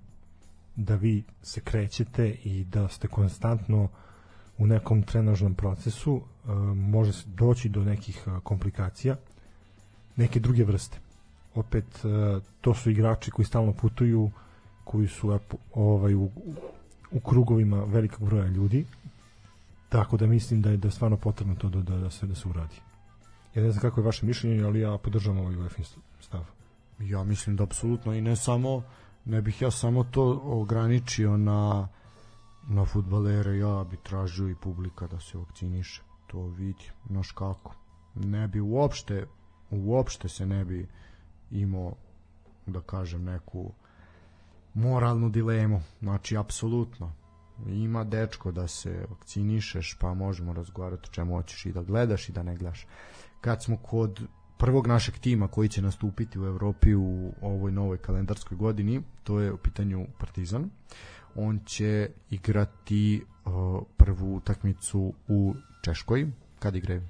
da vi se krećete i da ste konstantno u nekom trenažnom procesu e, može se doći do nekih e, komplikacija neke druge vrste opet e, to su igrači koji stalno putuju koji su ovaj u, u krugovima velikog broja ljudi tako da mislim da je da je stvarno potrebno to da, da, da se da se uradi ja ne znam kako je vaše mišljenje ali ja podržavam ovaj UEFA stav Ja mislim da apsolutno i ne samo ne bih ja samo to ograničio na na futbalere, ja bi tražio i publika da se vakciniše. To vidi, znaš kako. Ne bi uopšte uopšte se ne bi imao da kažem neku moralnu dilemu. Znači, apsolutno. Ima dečko da se vakcinišeš, pa možemo razgovarati o čemu hoćeš i da gledaš i da ne gledaš. Kad smo kod prvog našeg tima koji će nastupiti u Evropi u ovoj novoj kalendarskoj godini, to je u pitanju Partizan. On će igrati uh, prvu utakmicu u Češkoj. Kad igraju?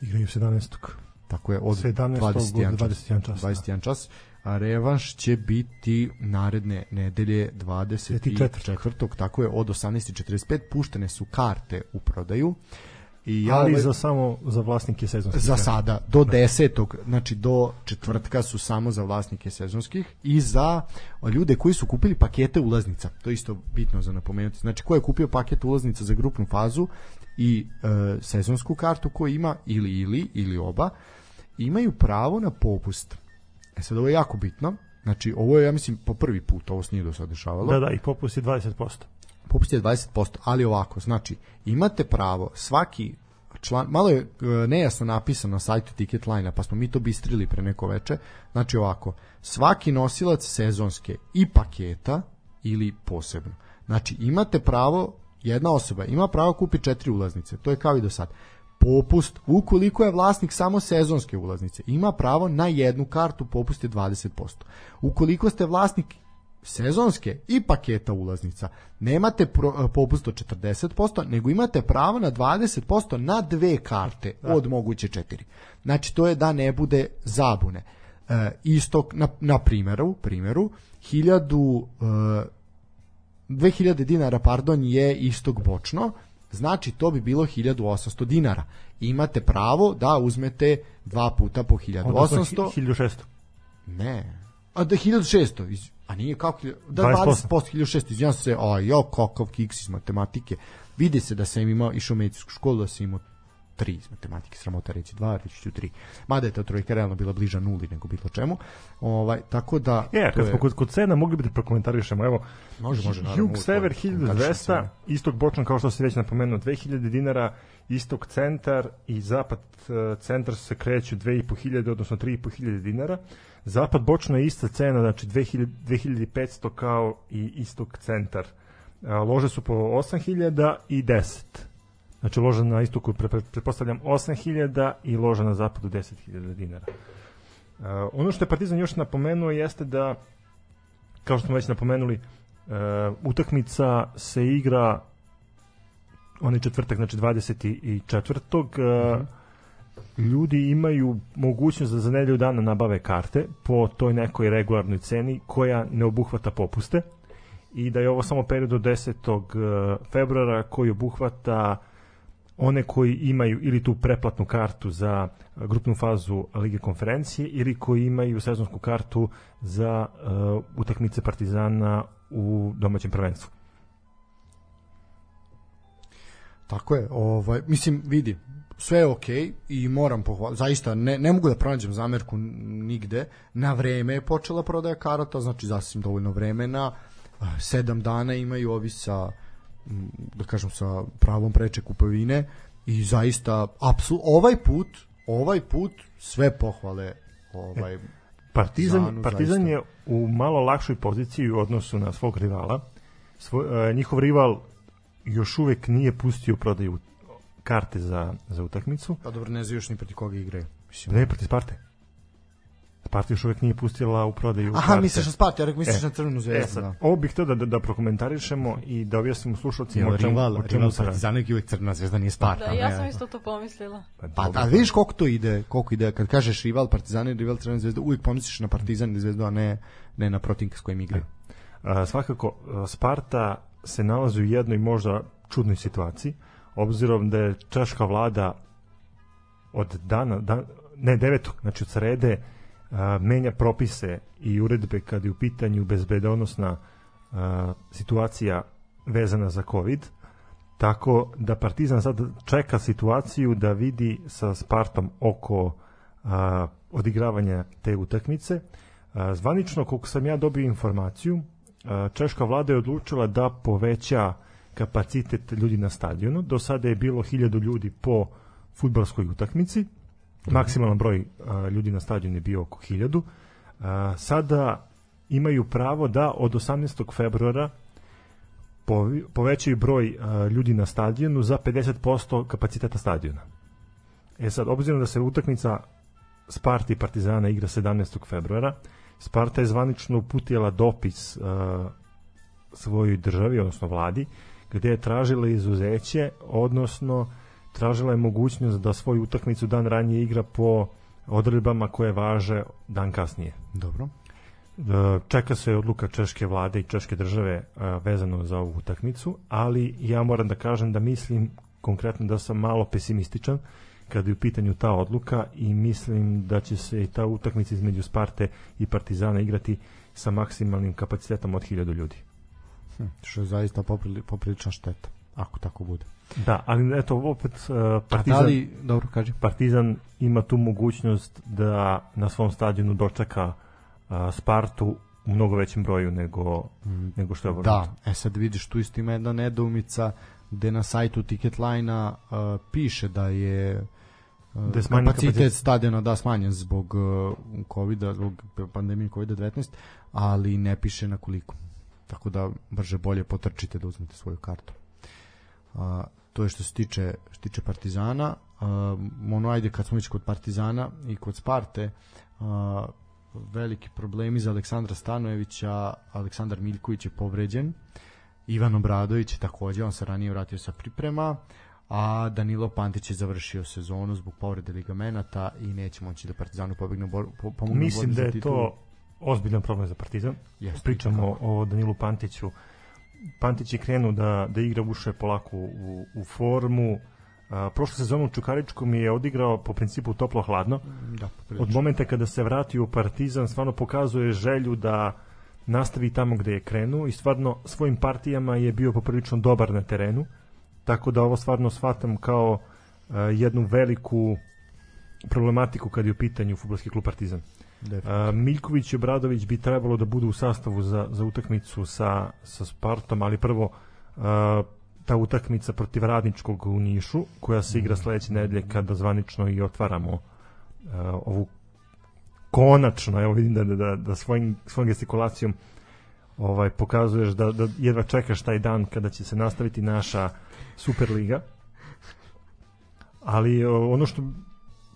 igraju 17. Tako je, od 17. 21 od 21 čas, da. 21 čas. A revanš će biti naredne nedelje 24. tako je, od 18.45 puštene su karte u prodaju I ja ali ovaj- za samo za vlasnike sezonskih. za sada do 10. znači do četvrtka su samo za vlasnike sezonskih i za ljude koji su kupili pakete ulaznica. To je isto bitno za napomenuti. Znači ko je kupio paket ulaznica za grupnu fazu i e, sezonsku kartu koju ima ili ili ili oba imaju pravo na popust. E sad ovo je jako bitno. Znači ovo je ja mislim po prvi put ovo se nije do sada dešavalo. Da, da, i popust je 20%. Popust je 20%, ali ovako, znači, imate pravo, svaki član, malo je e, nejasno napisano na sajtu Ticketline, pa smo mi to bistrili pre neko veče, znači ovako, svaki nosilac sezonske i paketa ili posebno. Znači, imate pravo, jedna osoba ima pravo kupi četiri ulaznice, to je kao i do sad. Popust, ukoliko je vlasnik samo sezonske ulaznice, ima pravo na jednu kartu, popust je 20%. Ukoliko ste vlasnik sezonske i paketa ulaznica nemate pro, e, popust od 40%, nego imate pravo na 20% na dve karte od moguće četiri. Znači, to je da ne bude zabune. E, istok, na, na primjeru, primjeru, 1000, e, 2000 dinara, pardon, je istog bočno, znači to bi bilo 1800 dinara. Imate pravo da uzmete dva puta po 1800. Odnosno, 1600. Ne. A da 1600, iz, a nije kako, da 20%. 20%, 1600, izvinjam se, a jo, kakav kiks iz matematike. Vidi se da sam imao, išao u medicinsku školu, da sam imao tri iz matematike, sramota reći dva, reći ću tri. Mada je ta trojka realno bila bliža nuli nego bilo čemu. Ovaj, tako da... E, to kad je- smo kod, kod cena mogli bi da prokomentarišemo, evo, Može, može, naravno, Jug, sever moram da komentarišem 1200, cene. istok bočan kao što se već napomenuo 2000 dinara, istok centar i zapad e, centar se kreću 2500 odnosno 3500 dinara. Zapad bočno je ista cena, znači 2000, 2500 kao i istok centar. A, Lože su po 8000 i 10. Znači loža na istoku pre, pre, pretpostavljam 8000 i loža na zapadu 10.000 dinara. Uh, ono što je Partizan još napomenuo jeste da kao što smo već napomenuli uh, utakmica se igra onaj četvrtak, znači 24. Uh, ljudi imaju mogućnost da za nedelju dana nabave karte po toj nekoj regularnoj ceni koja ne obuhvata popuste i da je ovo samo period od 10. uh, februara koji obuhvata one koji imaju ili tu preplatnu kartu za grupnu fazu Lige konferencije ili koji imaju sezonsku kartu za uh, utakmice Partizana u domaćem prvenstvu. Tako je, ovaj, mislim, vidi, sve je okej i moram pohvaliti, zaista ne, ne mogu da pronađem zamerku nigde, na vreme je počela prodaja karata, znači sasvim dovoljno vremena, sedam dana imaju ovi sa, da kažem, sa pravom preče kupovine i zaista, apsul, ovaj put, ovaj put sve pohvale ovaj, Partizan, Zanu, Partizan zaista. je u malo lakšoj poziciji u odnosu na svog rivala. Svoj, uh, njihov rival još uvek nije pustio prodaju karte za, za utakmicu. pa dobro, ne znam još ni proti koga igraju. Mislim, Ne, protiv Sparte. Sparta još uvek nije pustila u prodaju Aha, karte. misliš na Sparta, ja rekao misliš E, na Crvenu E, zvezdu, sad, da. ovo bih htio da, da, da prokomentarišemo i da objasnimo slušalcima o čemu, rival, o čemu rival se radi. Partizana je uvijek Crvena zvezda, nije Sparta. Da, ja sam isto to pomislila. Pa dobro. da, vidiš koliko to ide, koliko ide, kad kažeš rival Partizana i rival Crvena zvezda, uvijek pomisliš na Partizan i zvezdu, a ne, ne na protivnika s kojim igraju. A, svakako, a, Sparta se nalazi u jednoj možda čudnoj situaciji, obzirom da je češka vlada od dana, dan, ne devetog, znači od srede, a, menja propise i uredbe kad je u pitanju bezbedonosna a, situacija vezana za COVID, tako da Partizan sad čeka situaciju da vidi sa Spartom oko a, odigravanja te utakmice. A, zvanično, koliko sam ja dobio informaciju, a, češka vlada je odlučila da poveća kapacitet ljudi na stadionu. Do sada je bilo 1000 ljudi po futbalskoj utakmici. Maksimalan broj a, ljudi na stadionu je bio oko 1000. A, sada imaju pravo da od 18. februara povećaju broj a, ljudi na stadionu za 50% kapaciteta stadiona. E sad, obzirom da se utakmica Sparta i Partizana igra 17. februara, Sparta je zvanično uputila dopis a, svojoj državi, odnosno vladi, gde je tražila izuzeće, odnosno tražila je mogućnost da svoju utakmicu dan ranije igra po odredbama koje važe dan kasnije. Dobro. E, čeka se odluka češke vlade i češke države e, vezano za ovu utakmicu, ali ja moram da kažem da mislim konkretno da sam malo pesimističan kada je u pitanju ta odluka i mislim da će se i ta utakmica između Sparte i Partizana igrati sa maksimalnim kapacitetom od 1000 ljudi. Hm, što je zaista poprili, poprilična šteta, ako tako bude. Da, ali eto opet uh, A Partizan, da li, dobro kaži, Partizan ima tu mogućnost da na svom stadionu dočeka uh, Spartu u mnogo većem broju nego, nego što je obrnuto. Da, e sad vidiš tu isto ima jedna nedoumica gde na sajtu Ticketline-a uh, piše da je uh, Da je kapacitet, kapacitet. stadiona da smanjen zbog uh, covid zbog pandemije COVID-19, ali ne piše na koliko. Tako da brže bolje potrčite da uzmete svoju kartu. A, to je što se tiče, što tiče Partizana. A, ono ajde kad smo već kod Partizana i kod Sparte, a, veliki problemi za Aleksandra Stanojevića, Aleksandar Miljković je povređen, Ivan Obradović takođe, on se ranije vratio sa priprema, a Danilo Pantić je završio sezonu zbog povrede ligamenata i neće moći da Partizanu pobegne bor, po, pomogne Mislim da je to ozbiljan problem za Partizan. Jeste, Pričamo o Danilu Pantiću. Pantić je krenuo da, da igra ušao je polako u, u formu. A, prošlu sezonu u Čukaričkom je odigrao po principu toplo-hladno. Da, poprilično. Od momenta kada se vratio u Partizan stvarno pokazuje želju da nastavi tamo gde je krenuo i stvarno svojim partijama je bio poprilično dobar na terenu. Tako da ovo stvarno shvatam kao a, jednu veliku problematiku kad je u pitanju futbolski klub Partizan. A, Miljković i Obradović bi trebalo da budu u sastavu za, za utakmicu sa, sa Spartom, ali prvo a, ta utakmica protiv Radničkog u Nišu, koja se igra sledeće nedelje kada zvanično i otvaramo a, ovu konačno, evo vidim da, da, da, svojim, svojom gestikulacijom ovaj, pokazuješ da, da jedva čekaš taj dan kada će se nastaviti naša Superliga. Ali ono što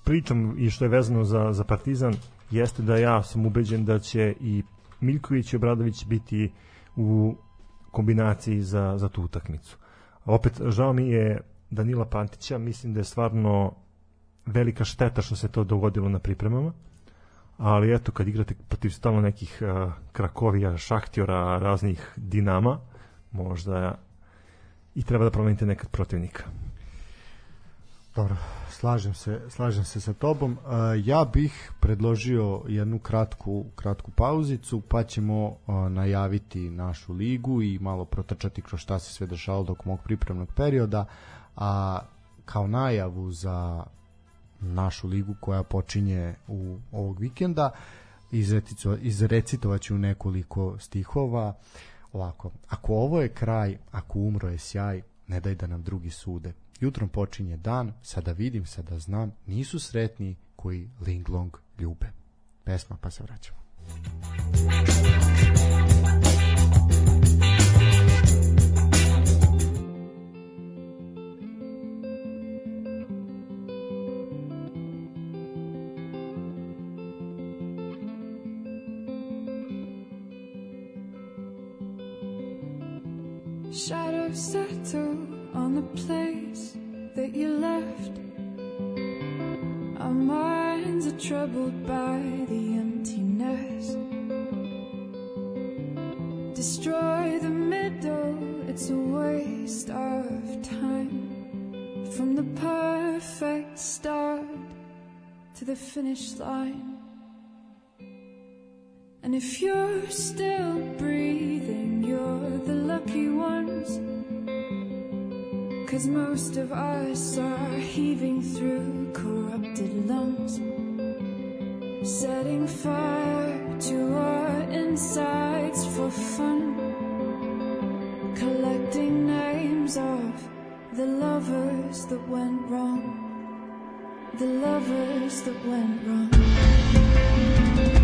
pričam i što je vezano za, za Partizan jeste da ja sam ubeđen da će i Miljković i Obradović biti u kombinaciji za, za tu utakmicu. A opet, žao mi je Danila Pantića, mislim da je stvarno velika šteta što se to dogodilo na pripremama, ali eto, kad igrate protiv stalno nekih uh, Krakovija, Šahtjora, raznih Dinama, možda i treba da promenite nekad protivnika. Dobro, slažem se, slažem se sa tobom. Uh, ja bih predložio jednu kratku, kratku pauzicu, pa ćemo uh, najaviti našu ligu i malo protrčati kroz šta se sve dešavalo dok mog pripremnog perioda, a kao najavu za našu ligu koja počinje u ovog vikenda izrecitovaću nekoliko stihova ovako, ako ovo je kraj, ako umro je sjaj, ne daj da nam drugi sude. Jutrom počinje dan, sada vidim, sada znam, nisu sretni koji Linglong ljube. Pesma, pa se vraćamo. Shadows finish line. And if you're still breathing, you're the lucky ones. Cause most of us are heaving through corrupted lungs. Setting fire to our insides for fun. Collecting names of the lovers that went wrong. The lovers that went wrong.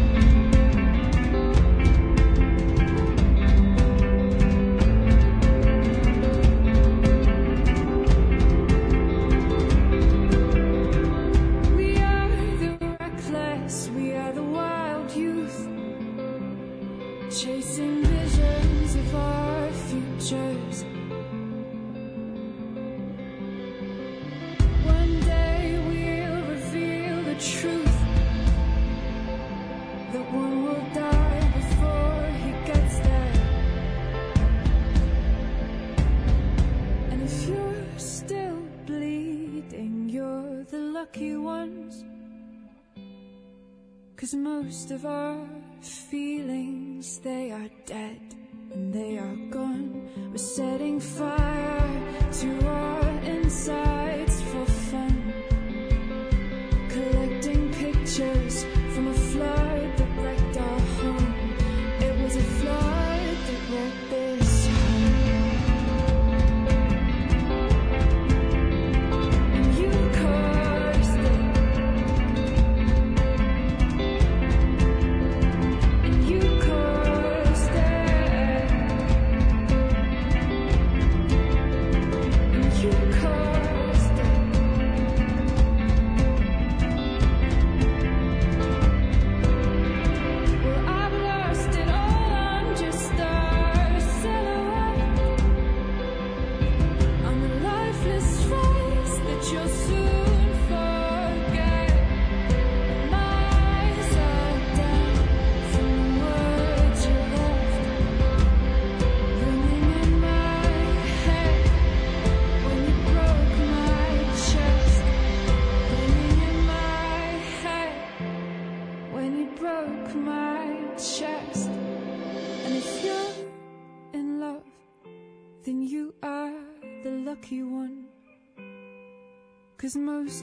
Most of our feelings, they are dead and they are gone. We're setting fire to our insides for fun. Collecting pictures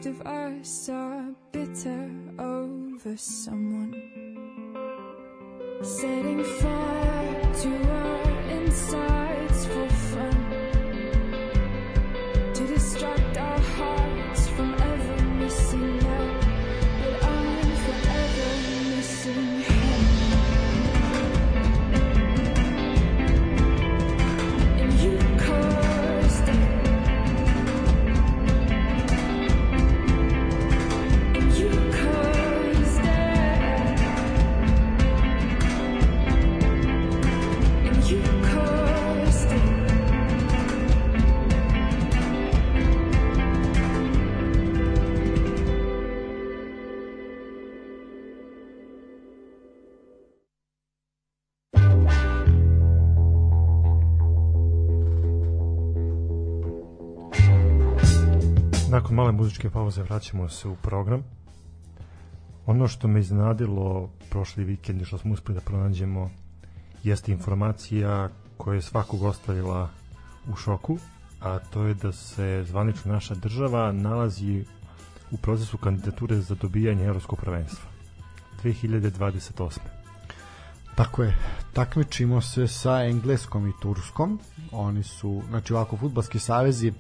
of us are bitter over someone. Setting fire to our insides for fun. Male muzičke pauze vraćamo se u program. Ono što me iznadilo prošli vikend i što smo uspeli da pronađemo jeste informacija koja je svakog ostavila u šoku, a to je da se zvanično naša država nalazi u procesu kandidature za dobijanje evropskog prvenstva 2028. Tako je. Takmičimo se sa Engleskom i Turskom. Oni su, znači ovako, futbalski savezi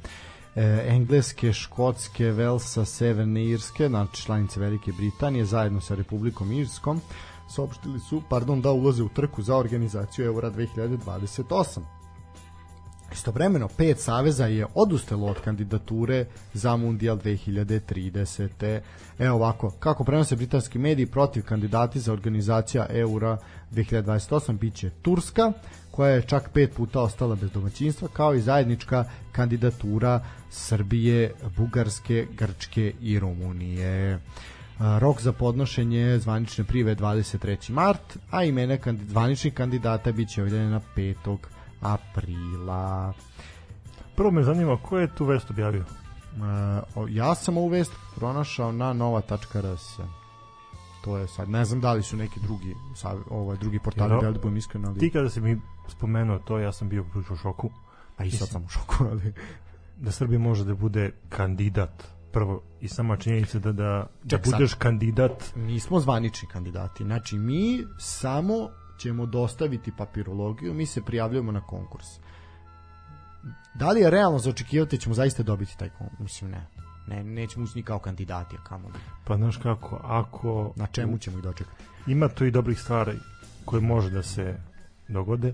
e, Engleske, Škotske, Velsa, Severne Irske, znači članice Velike Britanije, zajedno sa Republikom Irskom, saopštili su, pardon, da ulaze u trku za organizaciju Eura 2028. Istovremeno, pet saveza je odustalo od kandidature za Mundial 2030. Evo ovako, kako prenose britanski mediji protiv kandidati za organizacija Eura 2028 biće Turska, koja je čak pet puta ostala bez domaćinstva, kao i zajednička kandidatura Srbije, Bugarske, Grčke i Rumunije. Rok za podnošenje zvanične prive 23. mart, a imena kandi, zvaničnih kandidata biće objavljene 5 aprila. Prvo me zanima ko je tu vest objavio? Ja sam ovu vest pronašao na nova.rs. To je sad, ne znam da li su neki drugi ovaj drugi portali Jel? da budem iskren, ali Ti kada si mi spomenuo to, ja sam bio prilično u šoku a i sad sam u šoku, ali da Srbija može da bude kandidat prvo i sama činjenica da, da, da Ček, sad. budeš kandidat nismo zvanični kandidati. Znači mi samo ćemo dostaviti papirologiju, mi se prijavljujemo na konkurs. Da li je realno za očekivati da ćemo zaista dobiti taj konkurs? Mislim ne. Ne, nećemo ući ni kao kandidati, a kamo li. pa znaš kako ako Na čemu ćemo ih dočekati? ima tu i dobrih stvari koje može da se dogode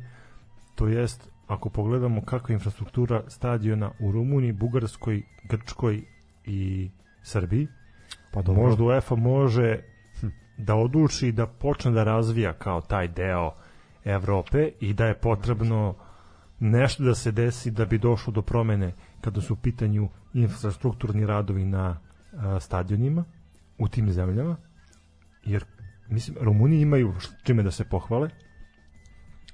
to jest ako pogledamo kakva je infrastruktura stadiona u Rumuniji, Bugarskoj, Grčkoj i Srbiji Pa možda UEFA može da odluči da počne da razvija kao taj deo Evrope i da je potrebno nešto da se desi da bi došlo do promene kada su u pitanju infrastrukturni radovi na a, stadionima u tim zemljama jer mislim Rumuniji imaju čime da se pohvale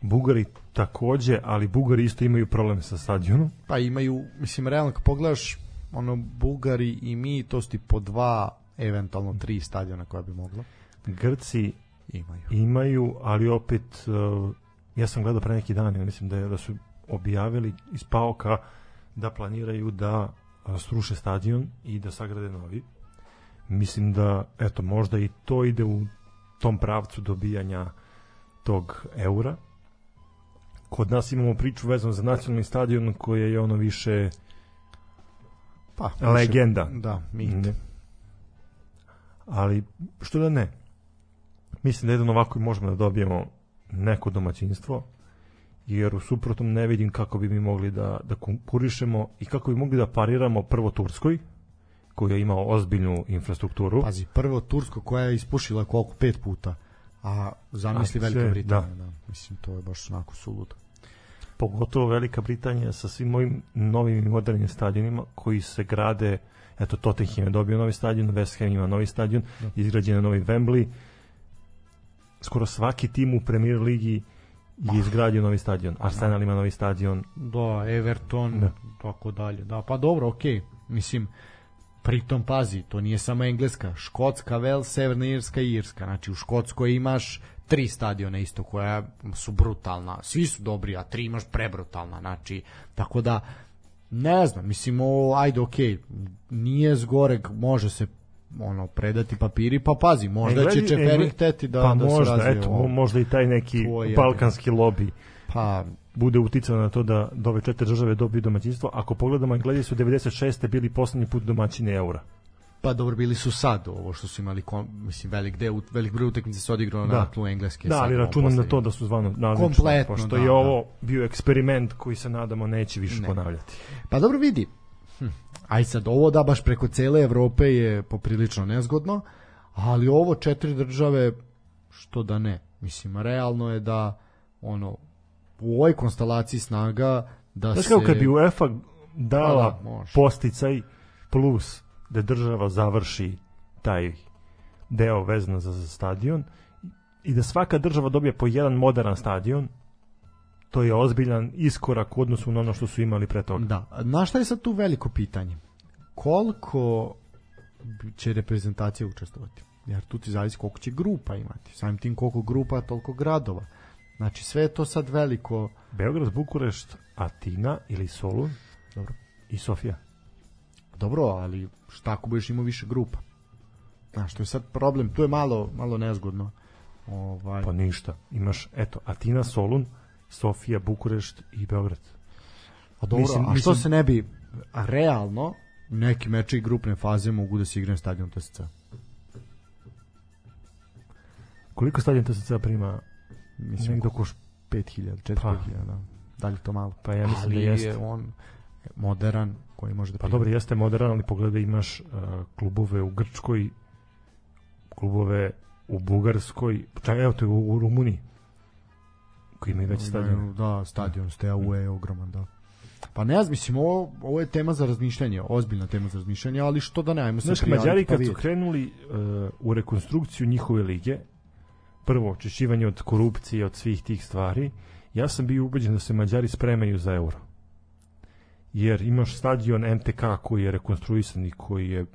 Bugari takođe, ali Bugari isto imaju problem sa stadionom Pa imaju, mislim, realno kad pogledaš ono Bugari i mi, to su ti po dva, eventualno tri stadiona koja bi mogla. Grci Imaju. imaju, ali opet uh, ja sam gledao pre neki dan mislim da, je, da su objavili iz Paoka da planiraju da sruše stadion i da sagrade novi. Mislim da, eto, možda i to ide u tom pravcu dobijanja tog eura. Kod nas imamo priču vezanu za nacionalni stadion koji je ono više Pa, legenda. Da, mit. Ali, što da ne? Mislim da jedno ovako možemo da dobijemo neko domaćinstvo, jer u suprotnom ne vidim kako bi mi mogli da, da konkurišemo i kako bi mogli da pariramo prvo Turskoj, koja je imao ozbiljnu infrastrukturu. Pazi, prvo Tursko koja je ispušila koliko pet puta, a zamisli A, Velika Britanija. Da. Mislim, to je baš onako suludo. pogotovo Velika Britanija sa svim ovim novim i modernim stadionima koji se grade eto Tottenham je dobio novi stadion West Ham ima novi stadion izgrađen je novi Wembley skoro svaki tim u Premier ligi je izgradio novi stadion Arsenal ima novi stadion Da, Everton, Da. tako dalje. Da, pa dobro, okej. Mislim, pritom pazi, to nije samo Engleska, Škotska, Vel, Severna Irska i Irska. Znači, u Škotskoj imaš tri stadiona isto koja su brutalna. Svi su dobri, a tri imaš prebrutalna. Znači, tako da, ne znam, mislim, o, ajde, okej, nije zgoreg, može se ono predati papiri, pa pazi, možda Englezi- će Čeferik Engle- teti da, pa da možda, se razvije eto, ovo. možda i taj neki To je- balkanski lobi Pa, bude uticao na to da, da ove četiri države dobiju domaćinstvo. Ako pogledamo, Englezi su 96. bili poslednji put domaćini eura. Pa dobro, bili su sad ovo što su imali, kom, mislim, velik, deo, velik broj utakmica se odigrao Da. na tlu engleske. Da, ali računam na to da su zvano Kompletno, pošto da, je da. ovo bio eksperiment koji se nadamo neće više Ne. ponavljati. Pa dobro vidi, hm, aj sad ovo da baš preko cele Evrope je poprilično nezgodno, ali ovo četiri države, što da ne. Mislim, realno je da ono, u ovoj konstelaciji snaga da Znaš se... kao kad bi UEFA dala da, posticaj plus da država završi taj deo vezano za, za stadion i da svaka država dobije po jedan modern stadion to je ozbiljan iskorak u odnosu na ono što su imali pre toga. Da, znaš šta je sad tu veliko pitanje? Koliko će reprezentacija učestvovati? Jer tu ti zavisi koliko će grupa imati. Samim tim koliko grupa, toliko gradova. Znači sve je to sad veliko. Beograd, Bukurešt, Atina ili Solun Dobro. i Sofija. Dobro, ali šta ako budeš imao više grupa? Znaš, to je sad problem, tu je malo, malo nezgodno. Ovaj, Pa ništa. Imaš, eto, Atina, Solun, Sofija, Bukurešt i Beograd. a dobro, mislim- a što mislim- se ne bi, a realno, neki meče i grupne faze mogu da se igraju na stadionu TSC. Koliko stadion TSC prima? Mislim, Negde oko 5000, 4000, da. Da li to malo? Pa ja mislim Ali da jeste. je on modern koji može da Pa dobro, jeste modern, ali pogledaj imaš uh, klubove u Grčkoj, klubove u Bugarskoj, čak evo to je u, u Rumuniji, koji imaju veći stadion. Da, stadion STAU je ogroman, da. Pa ne znam, mislim, ovo, ovo je tema za razmišljanje, ozbiljna tema za razmišljanje, ali što da ne, ajmo se Znaš, prijaviti Mađari pa kad su krenuli uh, u rekonstrukciju njihove lige, prvo očišćivanje od korupcije, od svih tih stvari, ja sam bio ubeđen da se Mađari spremaju za euro. Jer imaš stadion MTK koji je rekonstruisan i koji je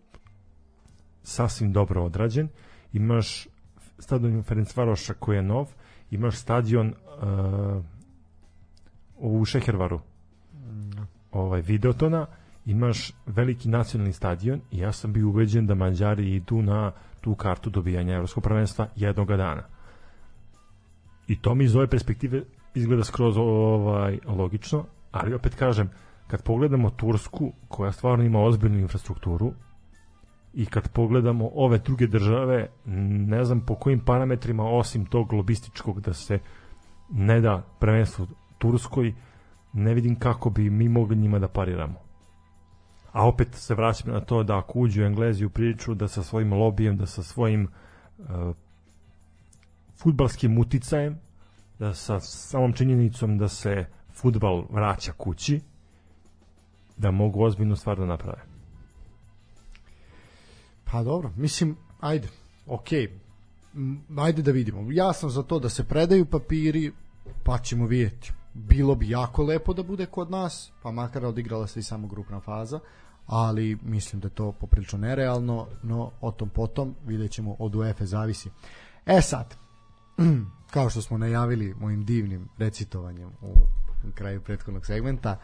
sasvim dobro odrađen, imaš stadion Ferencvaroša koji je nov, imaš stadion uh, u Šehervaru. Ovaj Videotona, imaš veliki nacionalni stadion i ja sam bio uveđen da Mađari idu na tu kartu dobijanja evropskog prvenstva jednog dana. I to mi iz ove perspektive izgleda skroz ovaj logično, ali opet kažem, kad pogledamo Tursku, koja stvarno ima ozbiljnu infrastrukturu, i kad pogledamo ove druge države, ne znam po kojim parametrima, osim tog lobističkog da se ne da prvenstvo Turskoj, ne vidim kako bi mi mogli njima da pariramo. A opet se vraćam na to da ako uđu Englezi u priču, da sa svojim lobijem, da sa svojim uh, futbalskim uticajem, da sa samom činjenicom da se futbal vraća kući, da mogu ozbiljnu stvar da naprave. Pa dobro, mislim, ajde, okej. M, Ajde da vidimo. Ja sam za to da se predaju papiri, pa ćemo vidjeti. Bilo bi jako lepo da bude kod nas, pa makar odigrala se i samo grupna faza, ali mislim da je to poprilično nerealno, no o tom potom vidjet ćemo od UEFA zavisi. E sad, kao što smo najavili mojim divnim recitovanjem u kraju prethodnog segmenta,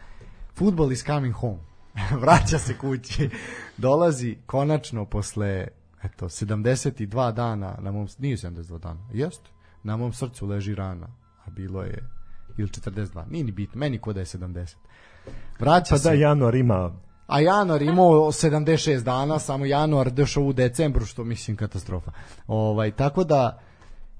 football is coming home. Vraća se kući. Dolazi konačno posle eto 72 dana na mom nije 72 dana. Jeste. Na mom srcu leži rana, a bilo je ili 42. Nije ni bitno, meni ko da je 70. Vraća Pa se. da, januar ima A januar imao 76 dana, samo januar došao u decembru, što mislim katastrofa. Ovaj, tako da,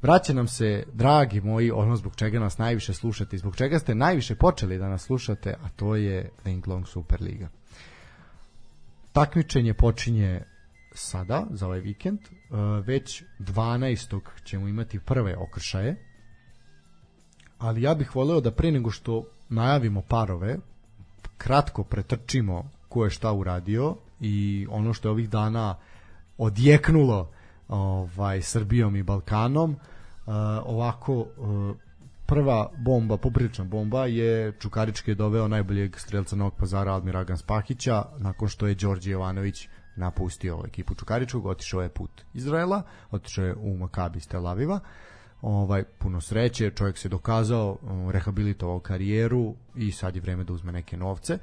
vraća nam se, dragi moji, ono zbog čega nas najviše slušate i zbog čega ste najviše počeli da nas slušate, a to je Link Long Super Liga. Takmičenje počinje sada, za ovaj vikend, e, već 12. ćemo imati prve okršaje, ali ja bih voleo da pre nego što najavimo parove, kratko pretrčimo ko je šta uradio i ono što je ovih dana odjeknulo ovaj Srbijom i Balkanom uh, ovako uh, prva bomba, poprilična bomba je Čukarički je doveo najboljeg strelca Novog pazara Admira Spahića nakon što je Đorđe Jovanović napustio ekipu Čukaričkog, otišao je put Izraela, otišao je u Makabi iz Tel Aviva ovaj puno sreće, čovjek se dokazao, um, rehabilitovao karijeru i sad je vreme da uzme neke novce.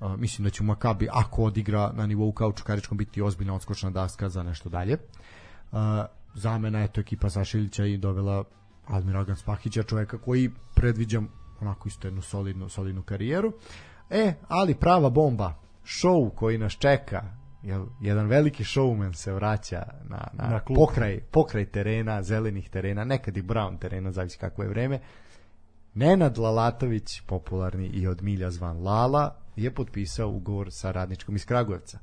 Uh, mislim da će u Makabi ako odigra na nivou kao Čukaričkom biti ozbiljna odskočna daska za nešto dalje. Uh, zamena je to ekipa Sašilića i dovela Admiragan Spahića, čovjeka koji predviđam onako isto jednu solidnu, solidnu karijeru. E, ali prava bomba, show koji nas čeka, jel, jedan veliki showman se vraća na, na, Na klub. pokraj, pokraj terena, zelenih terena, nekad i brown terena, zavisi kako je vreme. Nenad Lalatović, popularni i od milja zvan Lala, je potpisao ugovor sa radničkom iz Kragujevca.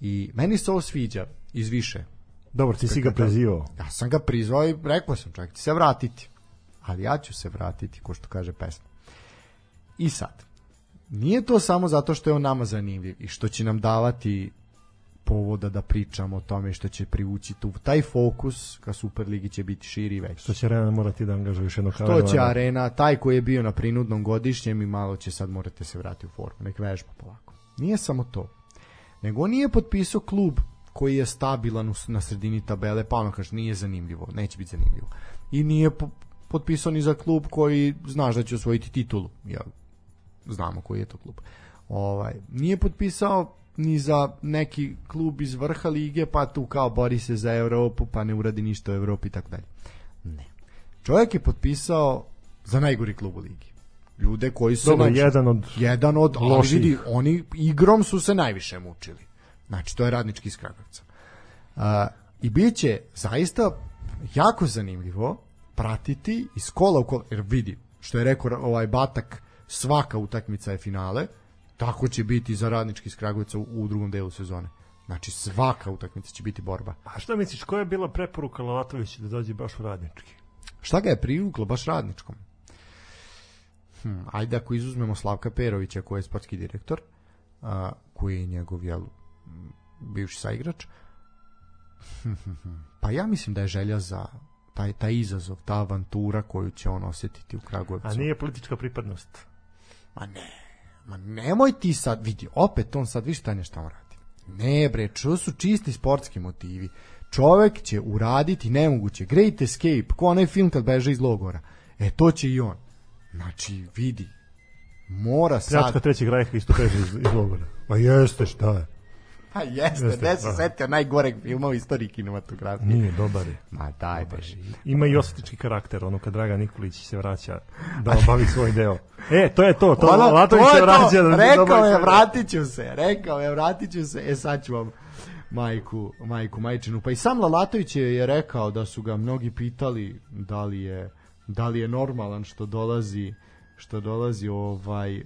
I meni se ovo sviđa iz više. Dobro, ti si ga prezivao. Ja sam ga prizvao i rekao sam čovjek će se vratiti. Ali ja ću se vratiti, ko što kaže pesma. I sad, nije to samo zato što je on nama zanimljiv i što će nam davati povoda da pričamo o tome što će privući tu taj fokus ka Superligi će biti širi i veći. Što će Renan morati da angažuje još jednog Što će Arena, taj koji je bio na prinudnom godišnjem i malo će sad morate se vratiti u formu, nek vežba polako. Nije samo to. Nego on nije potpisao klub koji je stabilan u- na sredini tabele, pa ono kaže nije zanimljivo, neće biti zanimljivo. I nije po- potpisao ni za klub koji znaš da će osvojiti titulu. Ja, znamo koji je to klub. Ovaj, nije potpisao ni za neki klub iz vrha lige, pa tu kao bori se za Evropu, pa ne uradi ništa u Evropi i tako dalje. Ne. Čovjek je potpisao za najgori klub u ligi. Ljude koji su Dobro, jedan od jedan od ali loših. vidi, oni igrom su se najviše mučili. Znači, to je radnički iz Kragujevca. A, I bit će zaista jako zanimljivo pratiti iz kola u kola, jer vidi, što je rekao ovaj Batak, svaka utakmica je finale, tako će biti za radnički iz Kragujevca u, u drugom delu sezone. Znači, svaka utakmica će biti borba. A šta misliš, koja je bila preporuka Lalatovića da dođe baš u radnički? Šta ga je privuklo baš radničkom? Hm, ajde ako izuzmemo Slavka Perovića koji je sportski direktor, a, koji je njegov jel, bivši saigrač, pa ja mislim da je želja za taj, taj izazov, ta avantura koju će on osjetiti u Kragujevcu. A nije politička pripadnost. Ma ne, ma nemoj ti sad, vidi, opet on sad, viš Tanja šta on radi. Ne bre, to su čisti sportski motivi. Čovek će uraditi nemoguće. Great Escape, ko onaj film kad beže iz logora. E, to će i on. Znači, vidi, mora sad... Pljačka trećeg rajka isto kaže iz, iz logora. Pa jeste, šta je? Pa jeste, Jeste, gde se da. setio najgoreg filma u istoriji kinematografije. Nije, dobar je. Ma daj, beži. Ima i osvetnički karakter, ono kad Dragan Nikolić se vraća da obavi svoj deo. E, to je to, to Ono, Latović to se je vraća da Rekao obavi je, svoj deo. vratit ću se, rekao je, vratit ću se, e sad ću vam majku, majku majčinu. Pa i sam Lalatović je, je rekao da su ga mnogi pitali da li je, da li je normalan što dolazi što dolazi ovaj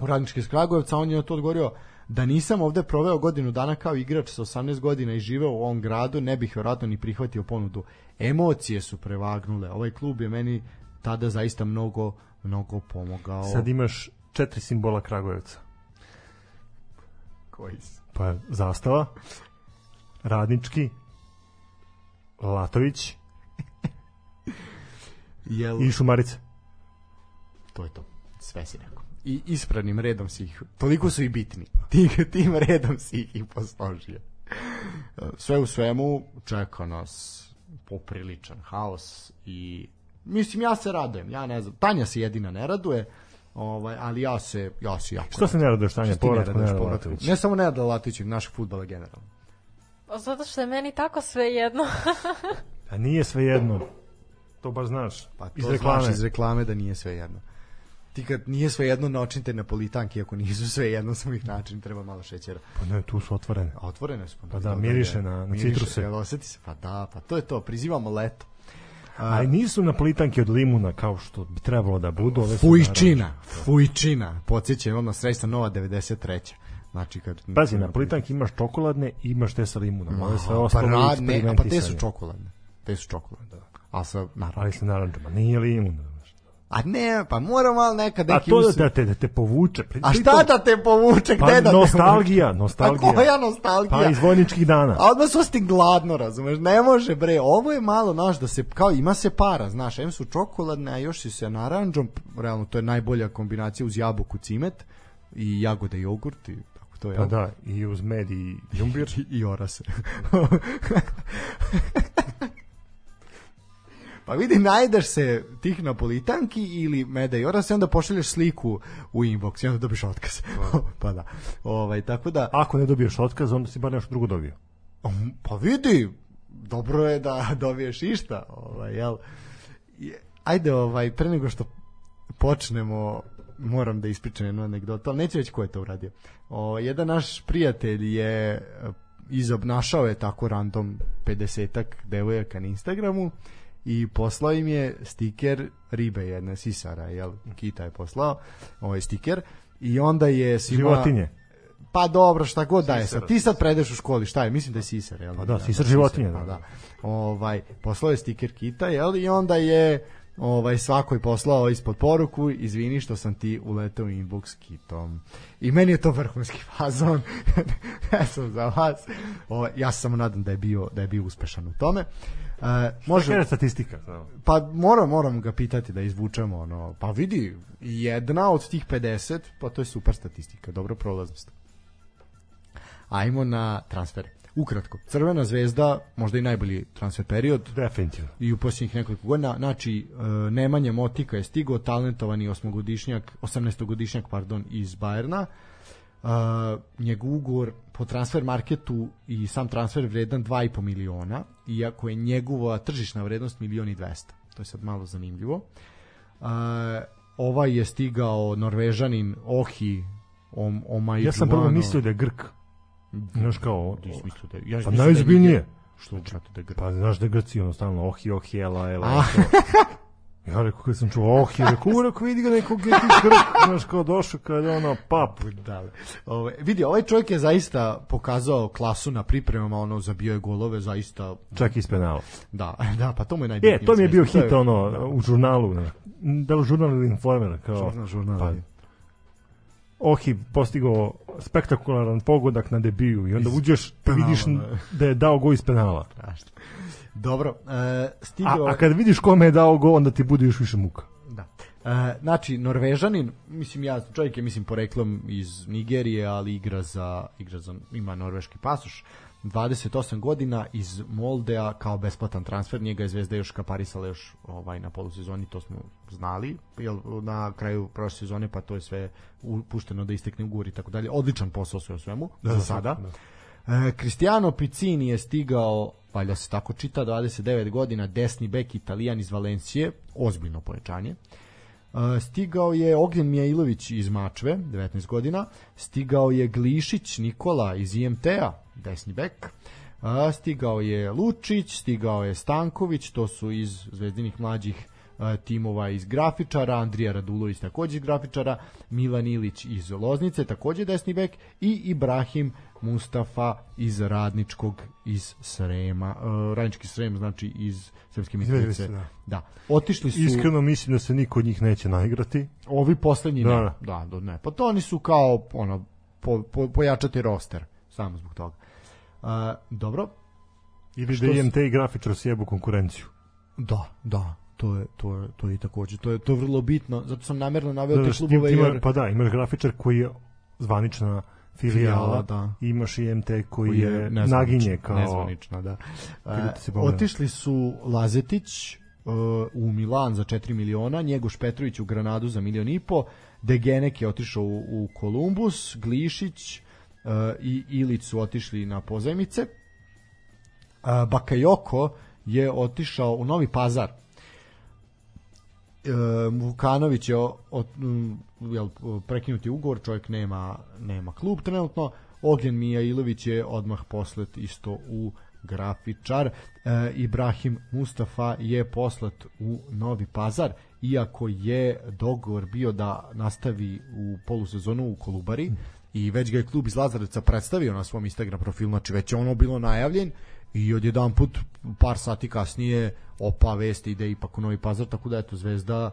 u radnički iz Kragujevca, on je na to odgovorio da nisam ovde proveo godinu dana kao igrač sa 18 godina i živeo u ovom gradu, ne bih verovatno ni prihvatio ponudu. Emocije su prevagnule. Ovaj klub je meni tada zaista mnogo, mnogo pomogao. Sad imaš četiri simbola Kragujevca. Koji su? Pa zastava, radnički, Latović Jel, i Šumarica. to je to. sve si rekao. I ispravnim redom si ih, toliko su i bitni. Tim, tim redom si ih i posložio. Sve u svemu čeka nas popriličan haos i mislim ja se radujem, ja ne znam, Tanja se jedina ne raduje, ovaj, ali ja se, ja se jako Što se ne raduješ, Tanja? Ti ne Povratko raduješ, povratko? Ne samo Nenada Latovića, našeg futbala generalno. Pa Zato što je meni tako sve jedno. A nije sve jedno. To baš znaš. Pa to iz reklame. znaš iz reklame da nije sve jedno. Ti kad nije sve jedno načinite napolitanke, ako nisu sve jedno samo ih način, treba malo šećera. Pa ne, tu su otvorene. A otvorene su. Pa da, miriše na- na Miriše, citruse. jel osjeti se? Pa da, pa to je to, prizivamo leto. Ali nisu napolitanke od limuna kao što bi trebalo da budu. Ove Fujčina, fujčina, podsjećam vam na sredstva Nova 93. Znači kad... Pazi, napolitanke imaš čokoladne i imaš te sa limunom. Ove sve pa, ostalo ra, ne, a pa te su čokoladne. Te su čokoladne. A sa, naravno. Ali sa naranđama. Nije limun. A ne, pa mora malo nekad A neki to da te, da te, da te povuče. Pri- A šta da te povuče, Pa gde da te nostalgija, nostalgija. A koja nostalgija? Pa iz vojničkih dana. A odmah su ti gladno, razumeš? Ne može, bre, ovo je malo, znaš, da se, kao ima se para, znaš, em su čokoladne, a još si se naranđom, realno, to je najbolja kombinacija uz jabuku cimet i jagode jogurt i tako to je. Pa da, i uz med i jumbir. I, i orase. pa vidi, najdeš se tih napolitanki ili meda i orase, onda pošalješ sliku u inbox i onda dobiš otkaz. pa da. Ovaj, tako da, Ako ne dobiješ otkaz, onda si bar nešto drugo dobio. Um, Pa vidi, dobro je da dobiješ išta, ovaj, jel? Je- Ajde, ovaj, pre nego što počnemo, moram da ispričam jednu anegdotu, ali neću reći ko je to uradio. O, jedan naš prijatelj je e, izobnašao je tako random 50-ak devojaka na Instagramu i poslao im je stiker ribe jedne sisara, jel? Kita je poslao ovaj stiker i onda je svima... Životinje. Pa dobro, šta god da je sad. Ti sad predeš u školi, šta je? Mislim da je sisar, jel? Pa da, sisar životinje, Pa da. da. Ovaj, poslao je stiker kita, jel? I onda je ovaj svako je poslao ispod poruku izvini što sam ti uleteo u inbox kitom. I meni je to vrhunski fazon. ja sam za vas. Ovaj, ja se samo nadam da je bio da je bio uspešan u tome. Uh, može Kaže statistika. pa moram, moram ga pitati da izvučemo ono, pa vidi, jedna od tih 50, pa to je super statistika, dobra prolaznost. Ajmo na transfere. Ukratko, Crvena zvezda, možda i najbolji transfer period Definitivno. i u posljednjih nekoliko godina, znači e, Nemanja Motika je stigao, talentovani osmogodišnjak, 18-godišnjak, pardon, iz Bajerna. Uh, njegov ugovor po transfer marketu i sam transfer vredan 2,5 miliona, iako je njegova tržišna vrednost milion i 200. To je sad malo zanimljivo. Uh, ovaj je stigao Norvežanin Ohi Om, Omaj Ja sam prvo mislio da je Grk. Znaš kao... Ti si mislio da je- ja Pa mislim da je. Što znači da je Grk? Pa znaš da je Grci ono stalno ohi, ohi, ela, ela. Ja rekao kad sam čuo ohi, rekao, u, rekao vidi ga neko Grk, Grk, znaš kao došao kad je ono pap. Da, Ove, vidi, ovaj čovjek je zaista pokazao klasu na pripremama, ono, zabio je golove, zaista, Čak i iz penala. da, da, pa to mu je najbitnije. E, to mi je bio hit, je- ono, u žurnalu. znaš. Da li žurnal ili informer, kao... Žurnal, žurnal, Pa. Ohi postigao spektakularan pogodak na debiju i onda uđeš penala, vidiš da. da je dao go iz penala. Strašno. Dobro, e, A, stigao... a kad vidiš kome je dao go, onda ti bude još više muka. Da. E, znači, Norvežanin, mislim ja, čovjek je mislim poreklom iz Nigerije, ali igra za, igra za ima norveški pasoš. 28 godina iz Moldea kao besplatan transfer, njega je Zvezda još kaparisala još ovaj, na polusezoni, to smo znali, jel, na kraju prošle sezone pa to je sve u- pušteno da istekne ugovor i tako dalje. Odličan posao sve o svemu, za sada. E, Cristiano Piccini je stigao, valjda se tako čita, 29 godina, desni bek italijan iz Valencije, ozbiljno pojačanje. E, Stigao je Ognjen Mijailović iz Mačve, 19 godina. Stigao je Glišić Nikola iz IMT-a, desni bek. E, Stigao je Lučić, stigao je Stanković, to su iz zvezdinih mlađih e, timova iz grafičara, Andrija Radulović takođe iz grafičara, Milan Ilić iz Loznice, takođe desni bek i Ibrahim Mustafa iz Radničkog iz Srema, uh, Radnički Srem znači iz Sremske Mitrovice. Da. Da. Otišli su Iskreno mislim da se niko od njih neće naigrati. ovi poslednji Da, ne. da. Da, ne. Pa to oni su kao ono po, po, pojačati roster samo zbog toga. Uh, dobro. Ili da IMT i grafičar sjebu konkurenciju. Da, da. To je, to je, to je i takođe, to je, to je vrlo bitno, zato sam namerno naveo Da, te da, klubove, jer pa da, imaš grafičar koji je zvanična filijala, da. imaš i MT koji, je, nezvanična- naginje kao nezvanična, da. E, otišli su Lazetić e, u Milan za 4 miliona, Njegoš Petrović u Granadu za milion i po, Degenek je otišao u, u Kolumbus, Glišić e, i Ilić su otišli na pozajmice. A, Bakayoko je otišao u Novi Pazar. Vukanović je o, o, m, jel, prekinuti ugovor, čovjek nema, nema klub trenutno. Ognjen Mijailović je odmah poslet isto u grafičar. E, Ibrahim Mustafa je poslat u Novi Pazar, iako je dogovor bio da nastavi u polusezonu u Kolubari i već ga je klub iz Lazarevca predstavio na svom Instagram profilu, znači već je ono bilo najavljen i odjedan put par sati kasnije opa vest ide ipak u Novi Pazar, tako da eto Zvezda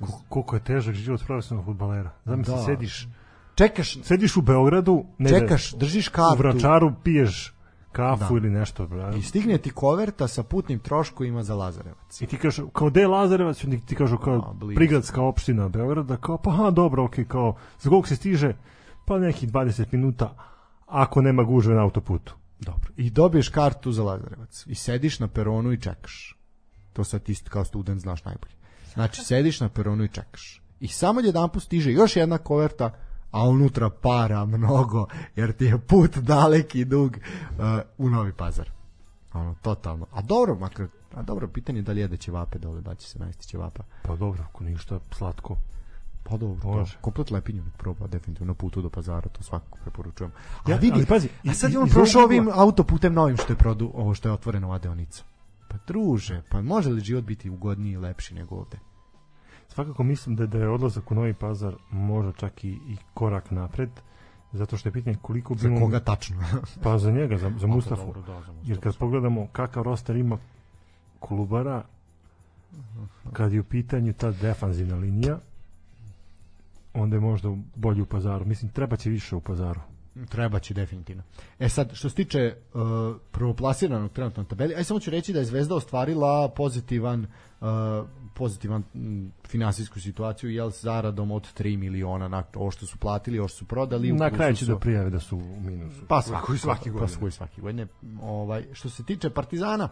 Ko- koliko je težak život profesionalnog fudbalera. Zamisli, Da. sediš, čekaš, sediš u Beogradu, ne čekaš, držiš u kartu Vračaru piješ kafu Da. ili nešto. Bra. i stigne ti koverta sa putnim troškovima za Lazarevac. I ti kažu, kao de Lazarevac, onda ti kažu A, kao blizu. prigradska opština Beograda, kao pa ha, dobro, okej, kao za koliko se stiže, pa neki 20 minuta, ako nema gužve na autoputu. Dobro. I dobiješ kartu za Lazarevac i sediš na peronu i čekaš. To sad ti kao student znaš najbolje. Znači, sediš na peronu i čekaš. I samo jedan put stiže još jedna koverta, a unutra para mnogo, jer ti je put dalek i dug uh, u Novi Pazar. Ono, totalno. A dobro, makar, a dobro, pitanje je da li jede ćevape dole, da će se najesti ćevapa. Pa dobro, ako ništa, slatko. Pa dobro, Može. da. komplet lepinju nek proba, definitivno na putu do pazara, to svakako preporučujem. A Ja, vidi, ali pazi, a sad je on prošao ovim autoputem novim što je produ, ovo što je otvoreno ova deonica. Pa druže, pa može li život biti ugodniji i lepši nego ovde? Svakako mislim da, da je odlazak u Novi Pazar možda čak i, i korak napred, zato što je pitanje koliko bi Za koga tačno? Pa za njega, za, za Mustafu. dobro, da, za Mustafu. Jer kad pogledamo kakav roster ima Kolubara, kad je u pitanju ta defanzivna linija, onda je možda bolji u pazaru. Mislim, treba će više u pazaru. Treba će definitivno. E sad, što se tiče uh, prvoplasiranog trenutno na tabeli, aj samo ću reći da je Zvezda ostvarila pozitivan uh, pozitivan finansijsku situaciju jel s zaradom od 3 miliona na ovo što su platili, ovo što su prodali. u Na kraju će su- da prijave da su u minusu. Pa svaki, Koji svaki pa, godine. Pa koji svaki godine. Ovaj, što se tiče Partizana,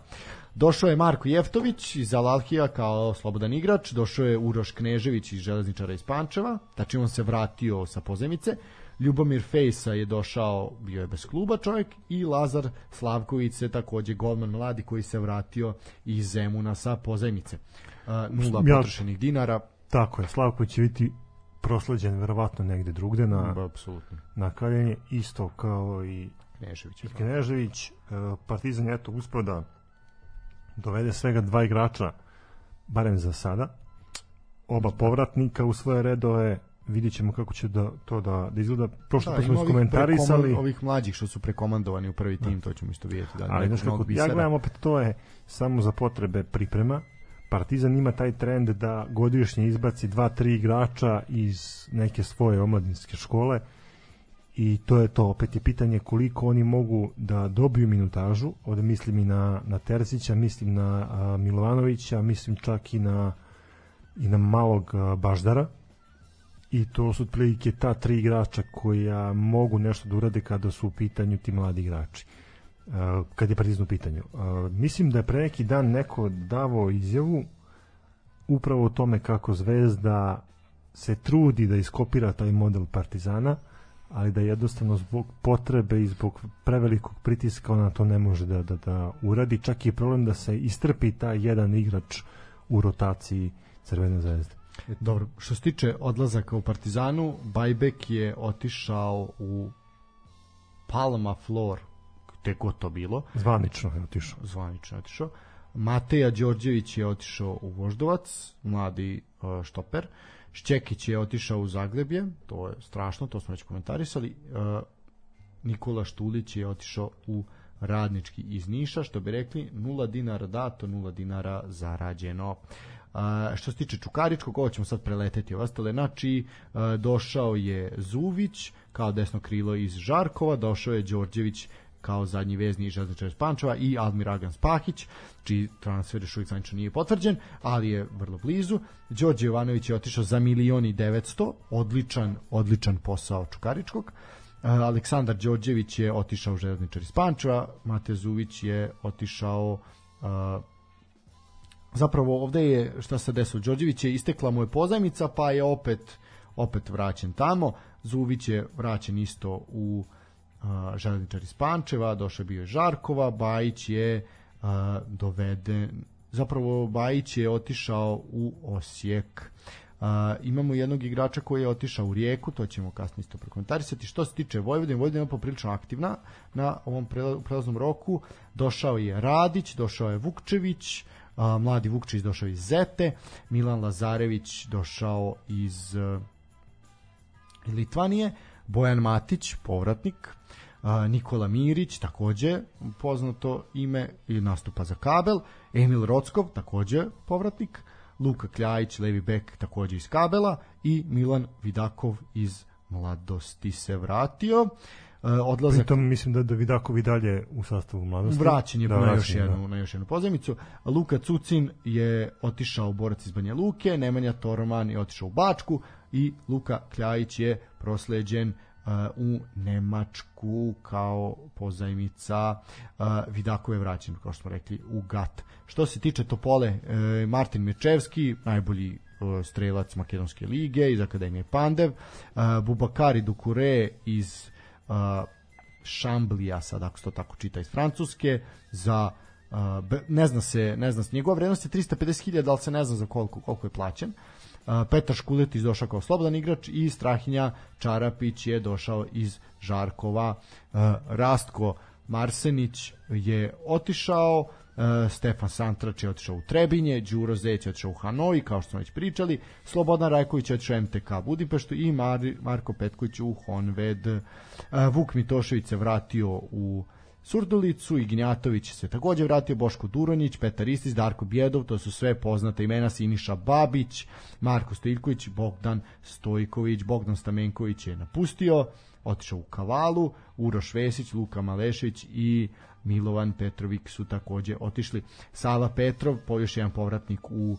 došao je Marko Jeftović iz Alalhija kao slobodan igrač, došao je Uroš Knežević iz Železničara iz Pančeva, znači on se vratio sa pozemice, Ljubomir Fejsa je došao, bio je bez kluba čovjek i Lazar Slavković se takođe golman mladi koji se vratio iz Zemuna sa pozemice. Uh, nula Ja- potrošenih dinara, Tako je, Slavko će biti prosleđen verovatno negde drugde na, apsolutno. na kaljenje, isto kao i Knežević. i Knežević. E, Partizan je eto uspeo da dovede svega dva igrača, barem za sada. Oba povratnika u svoje redove, vidjet ćemo kako će da, to da, da izgleda. Prošlo Da, da, smo ima ovih, ovih mlađih što su prekomandovani u prvi tim, to ćemo isto vidjeti. Da, li Ali znaš kako, ja gledam opet to je samo za potrebe priprema. Partizan ima taj trend da godišnje izbaci dva, tri igrača iz neke svoje omladinske škole i to je to, opet je pitanje koliko oni mogu da dobiju minutažu, ovde mislim i na, na Terzića, mislim na a, Milovanovića, mislim čak i na i na malog a, Baždara i to su otprilike ta tri igrača koja mogu nešto da urade kada su u pitanju ti mladi igrači uh, kad je Partizan u pitanju. Uh, mislim da je pre neki dan neko davao izjavu upravo o tome kako Zvezda se trudi da iskopira taj model Partizana, ali da jednostavno zbog potrebe i zbog prevelikog pritiska ona to ne može da, da, da uradi. Čak je problem da se istrpi taj jedan igrač u rotaciji Crvene zvezde. Dobro, što se tiče odlazaka u Partizanu, Bajbek je otišao u Palma Flor, gde god to bilo, Zvanično je otišao. zvanično je otišao. Mateja Đorđević je otišao u Voždovac, mladi uh, štoper. Šćekić je otišao u Zagrebje, to je strašno, to smo već komentarisali. Uh, Nikola Štulić je otišao u radnički iz Niša, što bi rekli, 0 dinara dato, 0 dinara zarađeno. A, što se tiče Čukaričkog, ovo ćemo sad preleteti ostale, znači došao je Zuvić kao desno krilo iz Žarkova, došao je Đorđević kao zadnji vezni železničar iz Pančeva i Almir Agan Spahić, čiji transfer još uvijek zvanično nije potvrđen, ali je vrlo blizu. Đorđe Jovanović je otišao za milion i 900, odličan, odličan posao Čukaričkog. Aleksandar Đorđević je otišao u železničar iz Pančeva, Mate Zuvić je otišao e, zapravo ovde je šta se desilo Đorđević je istekla mu je pozajmica pa je opet opet vraćen tamo Zuvić je vraćen isto u uh, železničar iz Pančeva došao bio je Žarkova Bajić je uh, doveden zapravo Bajić je otišao u Osijek Uh, imamo jednog igrača koji je otišao u Rijeku, to ćemo kasnije isto prokomentarisati. Što se tiče Vojvodine, Vojvodina je poprilično aktivna na ovom prela- prelaznom roku. Došao je Radić, došao je Vukčević, a, mladi Vukčević došao iz Zete, Milan Lazarević došao iz e, Litvanije, Bojan Matić, povratnik, a, Nikola Mirić, takođe poznato ime i nastupa za kabel, Emil Rockov, takođe povratnik, Luka Kljajić, levi bek, takođe iz kabela i Milan Vidakov iz mladosti se vratio. E, odlazak Pritom mislim da da Vidakov i dalje u sastavu mladosti. Vraćen je da, na, još jednu, na još jednu pozajmicu. Luka Cucin je otišao u borac iz Banja Luke, Nemanja Toroman je otišao u Bačku i Luka Kljajić je prosleđen uh, u Nemačku kao pozajmica uh, Vidako je vraćen, kao što smo rekli, u GAT. Što se tiče Topole, Martin Mečevski, najbolji strelac Makedonske lige iz Akademije Pandev, Bubakari Dukure iz Šamblija, sad ako se to tako čita iz Francuske, za ne zna se, ne zna se, njegova vrednost je 350.000, ali se ne zna za koliko, koliko je plaćen. Petar Škuletić došao kao slobodan igrač i Strahinja Čarapić je došao iz Žarkova. Rastko Marsenić je otišao, Uh, Stefan Santrač je otišao u Trebinje, Đuro Zeć je otišao u Hanoi, kao što smo već pričali, Slobodan Rajković je otišao MTK Budimpeštu i Mar Marko Petković u Honved. Uh, Vuk Mitošević se vratio u Surdulicu, Ignjatović se takođe vratio, Boško Duronjić, Petar Istis, Darko Bjedov, to su sve poznate imena, Siniša Babić, Marko Stojković, Bogdan Stojković, Bogdan Stamenković je napustio, otišao u Kavalu, Uroš Vesić, Luka Malešević i Milovan Petrovik su takođe otišli. Sava Petrov, po još jedan povratnik u uh,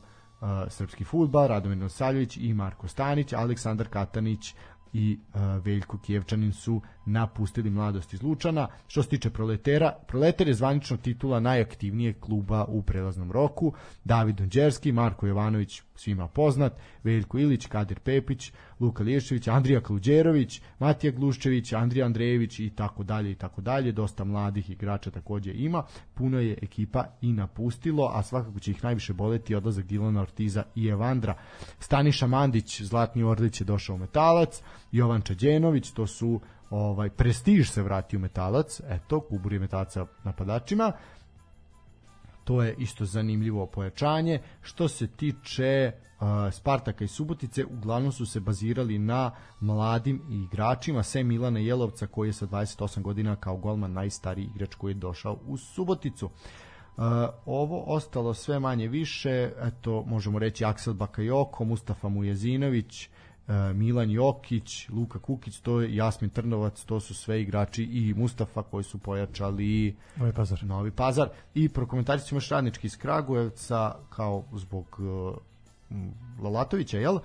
srpski futbal, Radomir Nosaljević i Marko Stanić, Aleksandar Katanić i uh, Veljko Kijevčanin su napustili mladost iz Lučana. Što se tiče proletera, proleter je zvanično titula najaktivnijeg kluba u prelaznom roku. David Donđerski, Marko Jovanović, svima poznat, Veljko Ilić, Kadir Pepić, Luka Liješević, Andrija Kluđerović, Matija Gluščević, Andrija Andrejević i tako dalje i tako dalje. Dosta mladih igrača takođe ima. Puno je ekipa i napustilo, a svakako će ih najviše boleti odlazak Dilana Ortiza i Evandra. Staniša Mandić, Zlatni Orlić je došao u Metalac, Jovan Čađenović, to su ovaj prestiž se vratio Metalac, eto, Kubur je Metalaca napadačima. To je isto zanimljivo pojačanje. Što se tiče Spartaka i Subotice, uglavnom su se bazirali na mladim igračima, sem Milana Jelovca koji je sa 28 godina kao golman najstariji igrač koji je došao u Suboticu. Uh, ovo ostalo sve manje više, eto možemo reći Aksel Bakajoko, Mustafa Mujezinović, uh, Milan Jokić, Luka Kukić, to je Jasmin Trnovac, to su sve igrači i Mustafa koji su pojačali Novi pazar. Novi Pazar i prokomentarisat ćemo još radnički iz Kragujevca kao zbog uh, Lalatovića, jel? Uh,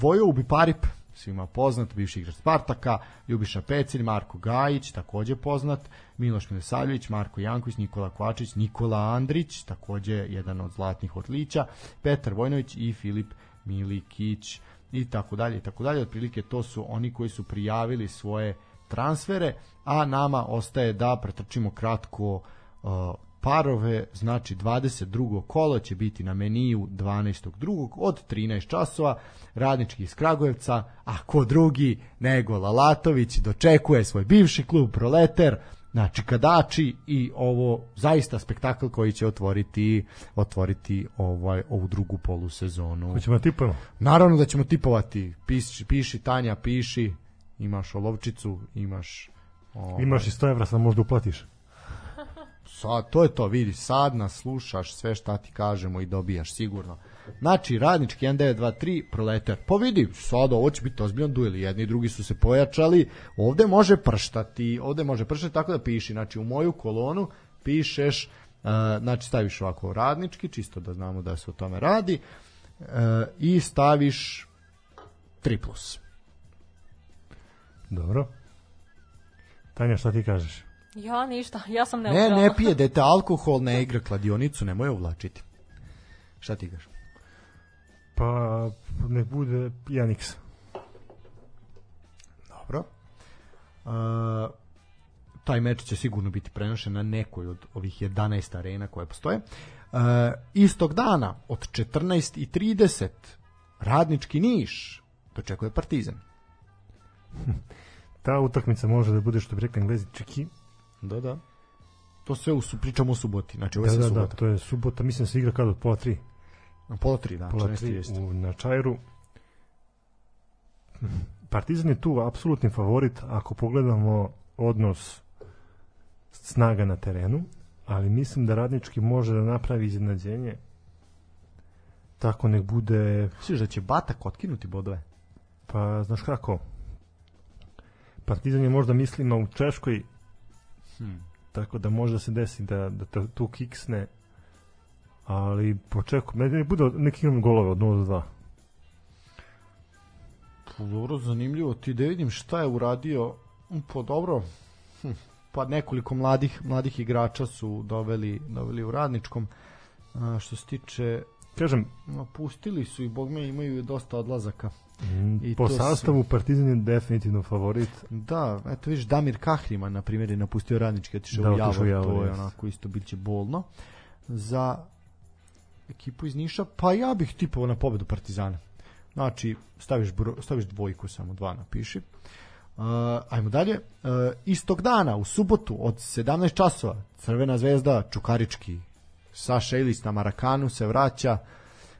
Vojo Ubiparip, svima poznat, bivši igrač Spartaka, Ljubiša Pecilj, Marko Gajić, takođe poznat, Miloš Milosavljević, Marko Janković, Nikola Kvačić, Nikola Andrić, takođe jedan od zlatnih otlića, Petar Vojnović i Filip Milikić i tako dalje i tako dalje. Otprilike to su oni koji su prijavili svoje transfere, a nama ostaje da pretrčimo kratko uh, parove, znači 22. kolo će biti na meniju 12.2. od 13 časova, radnički iz Kragujevca, a ko drugi nego Lalatović dočekuje svoj bivši klub Proleter, znači Kadači i ovo zaista spektakl koji će otvoriti otvoriti ovaj ovu drugu polusezonu. Hoćemo da tipujemo? Naravno da ćemo tipovati. Piši, piši Tanja, piši. Imaš olovčicu, imaš... Ovaj, Imaš i 100 evra, samo možda uplatiš. Sad, to je to, vidi, sad nas slušaš sve šta ti kažemo i dobijaš sigurno. Znači, radnički 1923, proletar. Pa vidi, sad ovo će biti ozbiljan duel. Jedni i drugi su se pojačali. Ovde može prštati, ovde može prštati tako da piši. Znači, u moju kolonu pišeš, uh, znači staviš ovako radnički, čisto da znamo da se o tome radi, uh, i staviš 3 plus. Dobro. Tanja, šta ti kažeš? Ja ništa, ja sam Ne, neutralna. ne pije dete alkohol, ne igra kladionicu, nemoj je uvlačiti. Šta ti kažeš? Pa, nek bude 1x. Dobro. Uh, taj meč će sigurno biti prenošen na nekoj od ovih 11 arena koje postoje. Uh, istog dana od 14.30 radnički Niš dočekuje Partizan. Ta utakmica može da bude, što bi rekli englezi, čeki. Da, da. To sve u, pričamo o suboti. Znači, ovo Da, je da, da, subota. to je subota, mislim da se igra kad od pola tri. Na pola tri, da. Pola 14 tri u, na Čajru. Partizan je tu apsolutni favorit ako pogledamo odnos snaga na terenu, ali mislim da radnički može da napravi iznenađenje tako nek bude Misliš da će Batak otkinuti bodove? pa znaš kako Partizan je možda mislima u Češkoj Hmm. tako da može da se desi da, da tu kiksne ali počeku, meni bude neki imam golove od 0 do 2 Pa dobro, zanimljivo. Ti da vidim šta je uradio. Pa dobro. Hm. Pa nekoliko mladih mladih igrača su doveli, doveli u radničkom. A, što se tiče kažem no, pustili su i bog me imaju dosta odlazaka. Mm, I po sastavu Partizan je definitivno favorit. Da, eto vidiš Damir Kahriman na primjer je napustio radnički otišao Da, u Javor, to je onako isto biće bolno za ekipu iz Niša, pa ja bih tipovao na pobedu Partizana. Znači, staviš, bro, staviš dvojku, samo dva napiši. Uh, ajmo dalje. Uh, istog dana, u subotu, od 17 časova, Crvena zvezda, Čukarički, Saša Ilis na Marakanu se vraća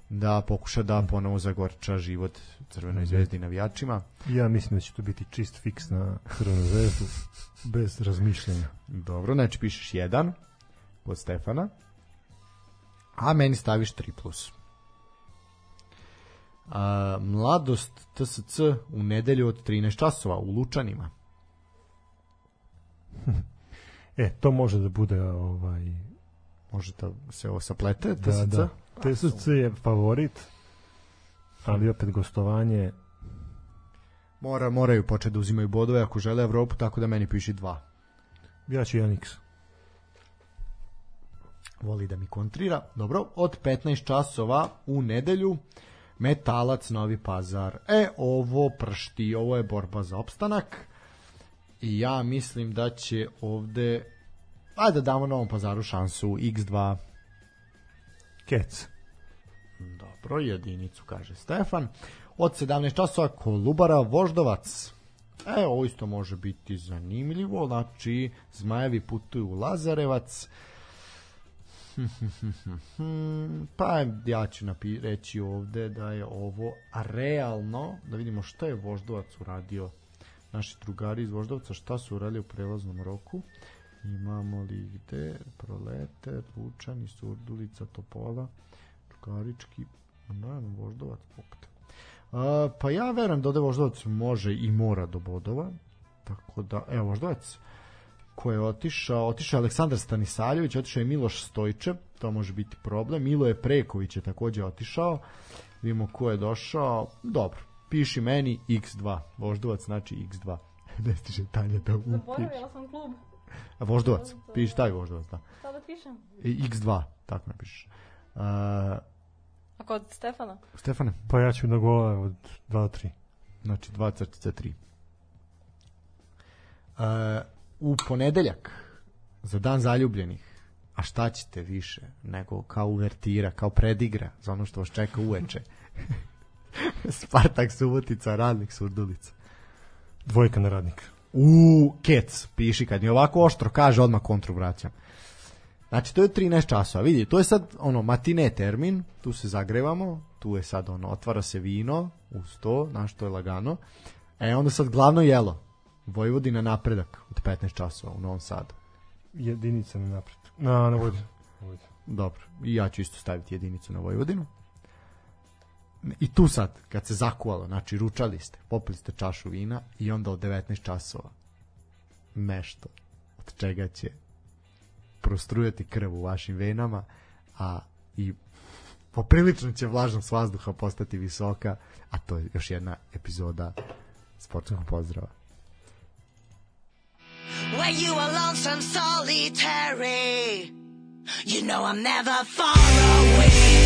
da pokuša da ponovo zagorča život Crvenoj zvezdi i navijačima. Ja mislim da će to biti čist fiks na Crvenu zvezdu bez razmišljanja. Dobro, znači pišeš 1 kod Stefana, a meni staviš 3+. Plus. A, mladost TSC u nedelju od 13 časova u Lučanima. E, to može da bude ovaj Može da se ovo saplete, da, TSC? da. TSC je favorit, ali opet gostovanje Mora, moraju početi da uzimaju bodove ako žele Evropu, tako da meni piši 2. ja ću 1x. Voli da mi kontrira. Dobro, od 15 časova u nedelju Metalac Novi Pazar. E, ovo pršti, ovo je borba za opstanak. I ja mislim da će ovde Ajde da damo Novom Pazaru šansu X2. Kec. Dobro, jedinicu kaže Stefan. Od 17 časova Kolubara Voždovac. E, ovo isto može biti zanimljivo. Znači, Zmajevi putuju u Lazarevac. pa ja ću reći ovde da je ovo realno. Da vidimo šta je Voždovac uradio. Naši drugari iz Voždovca šta su uradili u prelaznom roku. Imamo li gde? Proleter, Lučani, Surdulica, Topola, Čukarički, naravno Voždovac, pokta. A, pa ja verujem da ovde Voždovac može i mora do bodova. Tako da, evo Voždovac ko je otišao, otišao je Aleksandar Stanisaljević, otišao je Miloš Stojčev, to može biti problem. Milo je Preković je takođe otišao. Vidimo ko je došao. Dobro, piši meni X2. Voždovac znači X2. ne stiže Tanja da upiš. Zaboravila sam klub. A Voždovac, piši taj Voždovac, da. Šta da pišem? I X2, tako napišeš. Uh, A kod Stefana? Stefane, Pa ja ću da gola od 2 do 3. znači 2 crtica 3. Uh, u ponedeljak, za dan zaljubljenih, a šta ćete više nego kao uvertira, kao predigra za ono što vas čeka uveče. Spartak Subotica, Radnik Surdulica. Dvojka na radnika. U kec, piši kad mi ovako oštro kaže, odmah kontru vraćam. Znači, to je 13 časova. Vidi, to je sad ono matine termin, tu se zagrevamo, tu je sad ono, otvara se vino uz to, znaš, to je lagano. E, onda sad glavno jelo. Vojvodina napredak od 15 časova u Novom Sadu. Jedinica na napred. Na, na vodi. Dobro, i ja ću isto staviti jedinicu na Vojvodinu. i tu sad, kad se zakuvalo, znači ručali ste, popili ste čašu vina i onda od 19 časova nešto od čega će prostrujati krv u vašim venama, a i poprilično će vlažnost vazduha postati visoka, a to je još jedna epizoda sportskog pozdrava. When you are lonesome, solitary, you know I'm never far away.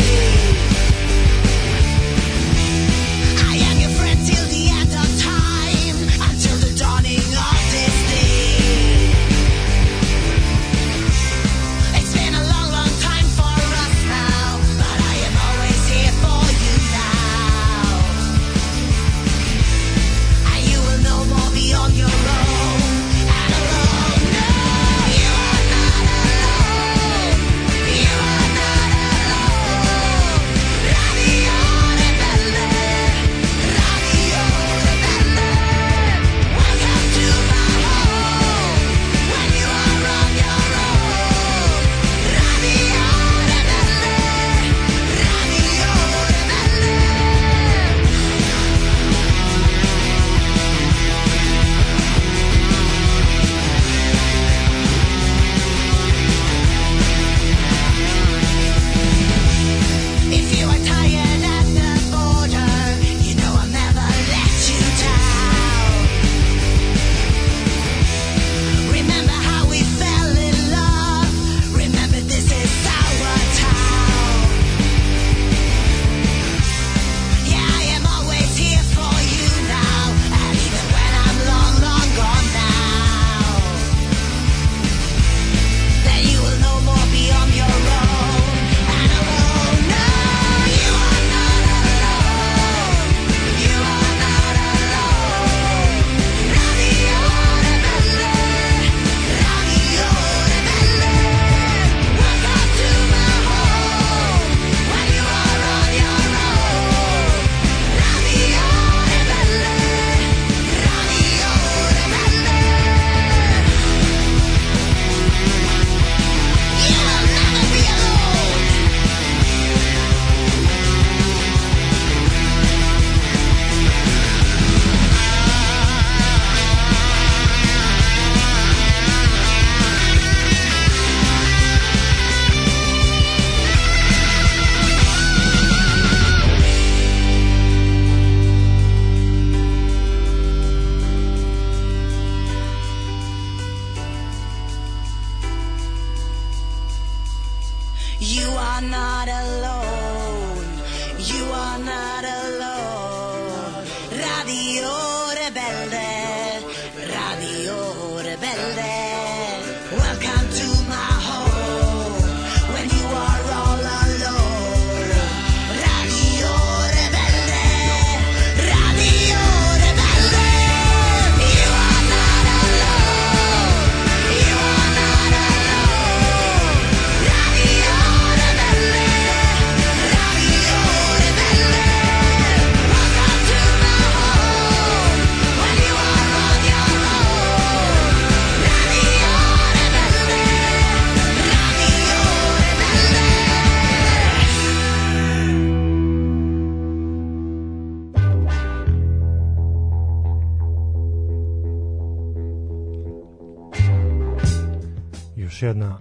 Jedna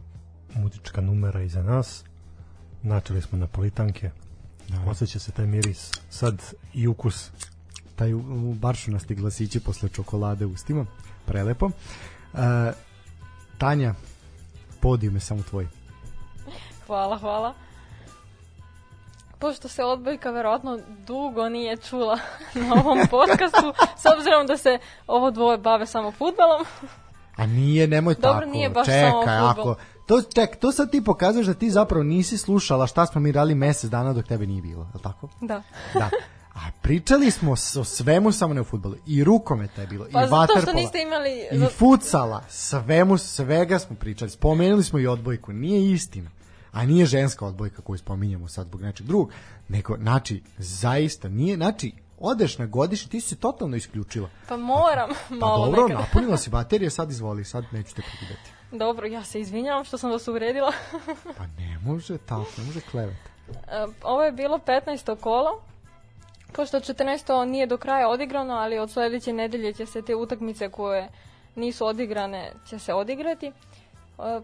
muzička numera iza nas. Načeli smo napolitanke. Osjeća se taj miris. Sad i ukus. taj baršunasti glasići posle čokolade u ustima. Prelepo. E, Tanja, podijum je samo tvoj. Hvala, hvala. Pošto se odbojka verovatno dugo nije čula na ovom podcastu, s obzirom da se ovo dvoje bave samo futbalom, A nije, nemoj Dobro, tako. nije baš Čekaj, samo ako... To, ček, to sad ti pokazuješ da ti zapravo nisi slušala šta smo mi radili mesec dana dok tebe nije bilo, je tako? da. Da. A pričali smo o svemu samo ne o futbolu. I rukometa je bilo, Pa i vaterpola. što niste imali... I futsala, svemu, svega smo pričali. Spomenuli smo i odbojku, nije istina. A nije ženska odbojka koju spominjemo sad zbog nečeg drugog. Nego, znači, zaista nije, znači, odeš na godišnji, ti si se totalno isključila. Pa moram Pa malo dobro, nekad. napunila si baterije, sad izvoli, sad neću te prekidati. Dobro, ja se izvinjavam što sam vas uvredila. Pa ne može tako, ne može klevati. E, Ovo je bilo 15. kolo Pošto 14. nije do kraja odigrano, ali od sledeće nedelje će se te utakmice koje nisu odigrane će se odigrati. E,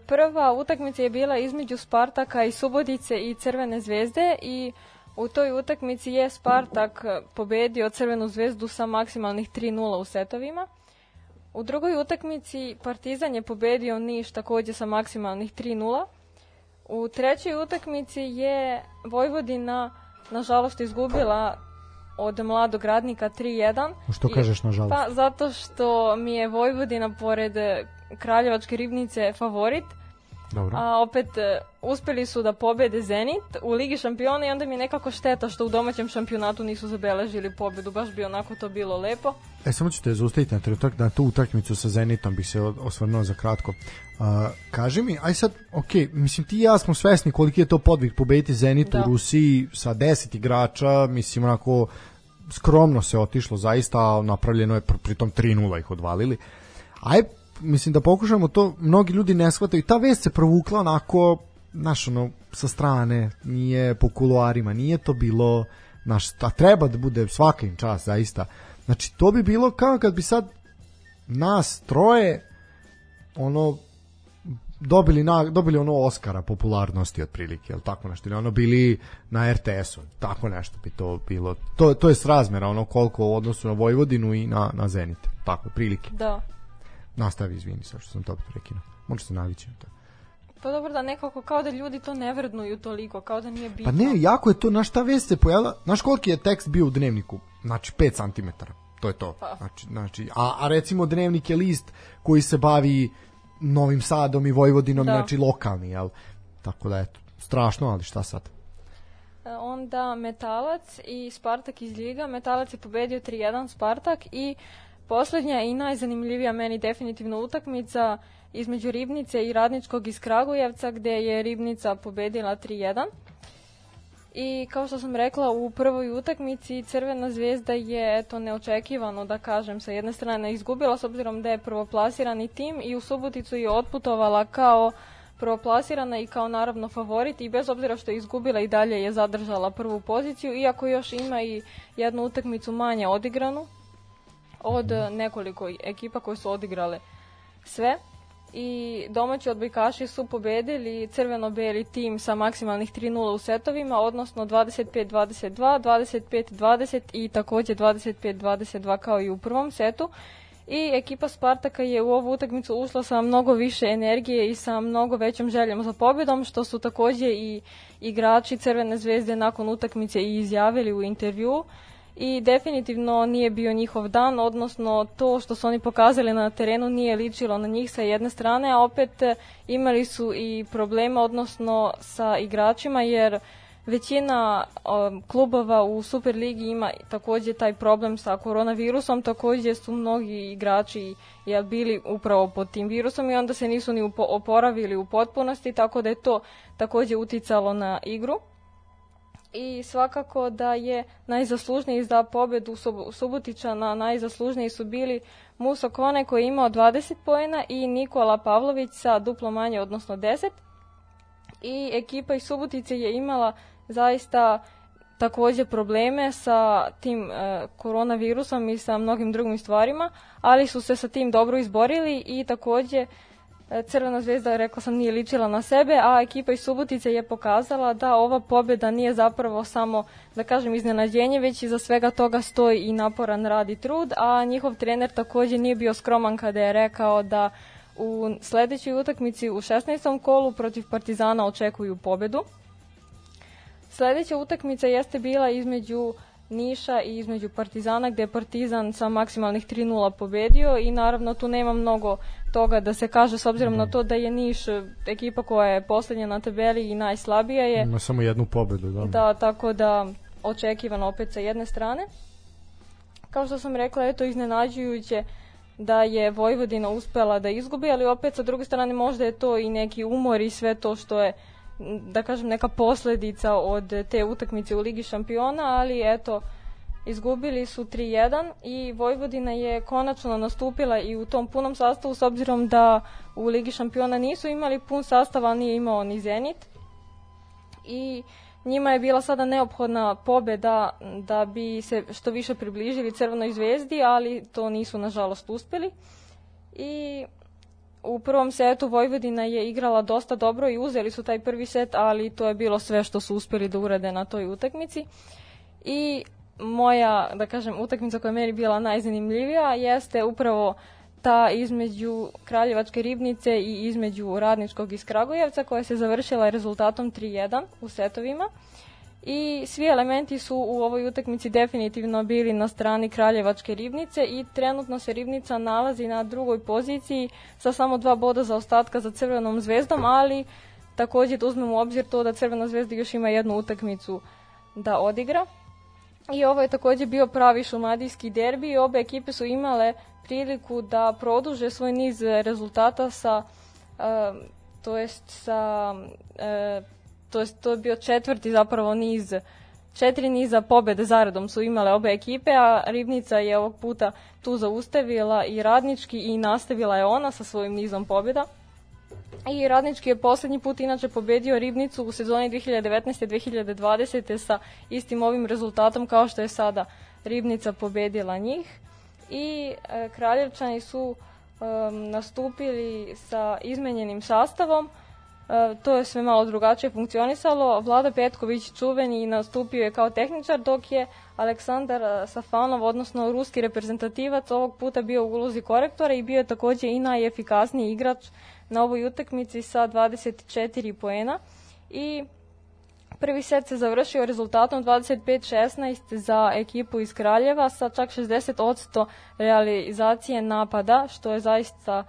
Prva utakmica je bila između Spartaka i Subotice i Crvene zvezde i u toj utakmici je Spartak e, pobedio Crvenu zvezdu sa maksimalnih 3-0 u setovima. U drugoj utakmici Partizan je pobedio Niš takođe sa maksimalnih 3-0. U trećoj utakmici je Vojvodina nažalost izgubila od mladog radnika 3-1. Što kažeš, nažalost? Pa zato što mi je Vojvodina pored e, Kraljevačke ribnice favorit, Dobro. a opet e, uspeli su da pobede Zenit u Ligi šampiona i onda mi je nekako šteta što u domaćem šampionatu nisu zabeležili pobedu, baš bi onako to bilo lepo. E, samo ću te zaustaviti na trenutak na tu utakmicu sa Zenitom bih se osvrnuo za kratko. A, kaži mi, aj sad, ok, mislim ti i ja smo svesni koliki je to podvig pobediti Zenit Da. u Rusiji sa 10 igrača, mislim onako skromno se otišlo zaista, napravljeno je pr- pritom 3-0 ih odvalili. Aj, mislim da pokušamo to, mnogi ljudi ne shvataju, ta vest se provukla onako, znaš, ono, sa strane, nije po kuloarima, nije to bilo, znaš, a treba da bude svaka im čast, zaista. Znači, to bi bilo kao kad bi sad nas troje, ono, dobili na, dobili ono Oscara popularnosti otprilike, jel tako nešto, ili ono bili na RTS-u, tako nešto bi to bilo. To, to je srazmera ono koliko u odnosu na Vojvodinu i na, na Zenit, tako, prilike. Da. Nastavi, izvini sa što sam to prekinuo. Možda se navići na to. Pa dobro da nekako kao da ljudi to ne vrednuju toliko, kao da nije bitno. Pa ne, jako je to, znaš šta vest se pojavila, znaš koliki je tekst bio u dnevniku? Znači 5 cm, to je to. Pa. Znači, znači, a, a recimo dnevnik je list koji se bavi Novim Sadom i Vojvodinom, Da. znači lokalni, jel? Tako da eto, strašno, ali šta sad? E, Onda Metalac i Spartak iz Liga. Metalac je pobedio 3-1 Spartak i poslednja i najzanimljivija meni definitivno utakmica između Ribnice i Radničkog iz Kragujevca gde je Ribnica pobedila 3-1. I kao što sam rekla, u prvoj utakmici Crvena zvezda je eto neočekivano da kažem sa jedne strane izgubila s obzirom da je prvoplasirani tim i u Suboticu je otputovala kao prvoplasirana i kao naravno favorit i bez obzira što je izgubila i dalje je zadržala prvu poziciju iako još ima i jednu utakmicu manje odigranu od eh, nekoliko ekipa koje su odigrale sve i domaći odbojkaši su pobedili crveno-beli tim sa maksimalnih 3-0 u setovima, odnosno 25-22, 25-20 i takođe 25-22 kao i u prvom setu. I ekipa Spartaka je u ovu utakmicu ušla sa mnogo više energije i sa mnogo većom željom za pobjedom, što su takođe i igrači Crvene zvezde nakon utakmice i izjavili u intervjuu i definitivno nije bio njihov dan, odnosno to što su oni pokazali na terenu nije ličilo na njih sa jedne strane, a opet e, imali su i problema, odnosno sa igračima, jer većina um, klubova u Superligi ima takođe taj problem sa koronavirusom, takođe su mnogi igrači jel, bili upravo pod tim virusom i onda se nisu ni oporavili u potpunosti, tako da je to takođe uticalo na igru i svakako da je najzaslužniji za pobedu Sub- Subotičana, najzaslužniji su bili Muso Kone koji je imao 20 poena i Nikola Pavlović sa duplo manje, odnosno 10. I ekipa iz Subotice je imala zaista takođe probleme sa tim e, koronavirusom i sa mnogim drugim stvarima, ali su se sa tim dobro izborili i takođe Crvena zvezda, rekla sam, nije ličila na sebe, a ekipa iz Subotice je pokazala da ova pobjeda nije zapravo samo, da kažem, iznenađenje, već iza svega toga stoji i naporan rad i trud, a njihov trener takođe nije bio skroman kada je rekao da u sledećoj utakmici u 16. kolu protiv Partizana očekuju pobedu. Sledeća utakmica jeste bila između Niša i između Partizana gde je Partizan sa maksimalnih 3-0 pobedio i naravno tu nema mnogo toga da se kaže s obzirom na to da je Niš ekipa koja je poslednja na tabeli i najslabija je. Ima samo jednu pobedu, da. Da, tako da očekivano opet sa jedne strane. Kao što sam rekla, eto iznenađujuće da je Vojvodina uspela da izgubi, ali opet sa druge strane možda je to i neki umor i sve to što je da kažem neka posledica od te utakmice u Ligi šampiona, ali eto izgubili su 3-1 i Vojvodina je konačno nastupila i u tom punom sastavu s obzirom da u Ligi šampiona nisu imali pun sastav, ali nije imao ni Zenit i Njima je bila sada neophodna pobeda da bi se što više približili Crvenoj zvezdi, ali to nisu nažalost uspeli. I u prvom setu Vojvodina je igrala dosta dobro i uzeli su taj prvi set, ali to je bilo sve što su uspeli da urade na toj utakmici. I moja, da kažem, utakmica koja je meni bila najzanimljivija jeste upravo ta između Kraljevačke ribnice i između Radničkog iz Kragujevca koja se završila rezultatom 3-1 u setovima. I svi elementi su u ovoj utakmici definitivno bili na strani Kraljevačke ribnice i trenutno se ribnica nalazi na drugoj poziciji sa samo dva boda za ostatka za Crvenom zvezdom, ali takođe da uzmemo u obzir to da Crvena zvezda još ima jednu utakmicu da odigra. I ovo je takođe bio pravi šumadijski derbi i obe ekipe su imale priliku da produže svoj niz rezultata sa e, to jest sa e, to jest to je bio četvrti zapravo niz četiri niza pobede zaredom su imale obe ekipe, a Ribnica je ovog puta tu zaustavila i radnički i nastavila je ona sa svojim nizom pobjeda. I Radnički je poslednji put inače pobedio Ribnicu u sezoni 2019-2020 sa istim ovim rezultatom kao što je sada Ribnica pobedila njih. I e, Kraljevčani su e, nastupili sa izmenjenim sastavom. E, to je sve malo drugačije funkcionisalo. Vlada Petković čuveni nastupio je kao tehničar, dok je Aleksandar e, Safanov, odnosno ruski reprezentativac, ovog puta bio u ulozi korektora i bio je takođe i najefikasniji igrač na ovoj utakmici sa 24 poena. I prvi set se završio rezultatom 25-16 za ekipu iz Kraljeva sa čak 60% realizacije napada, što je zaista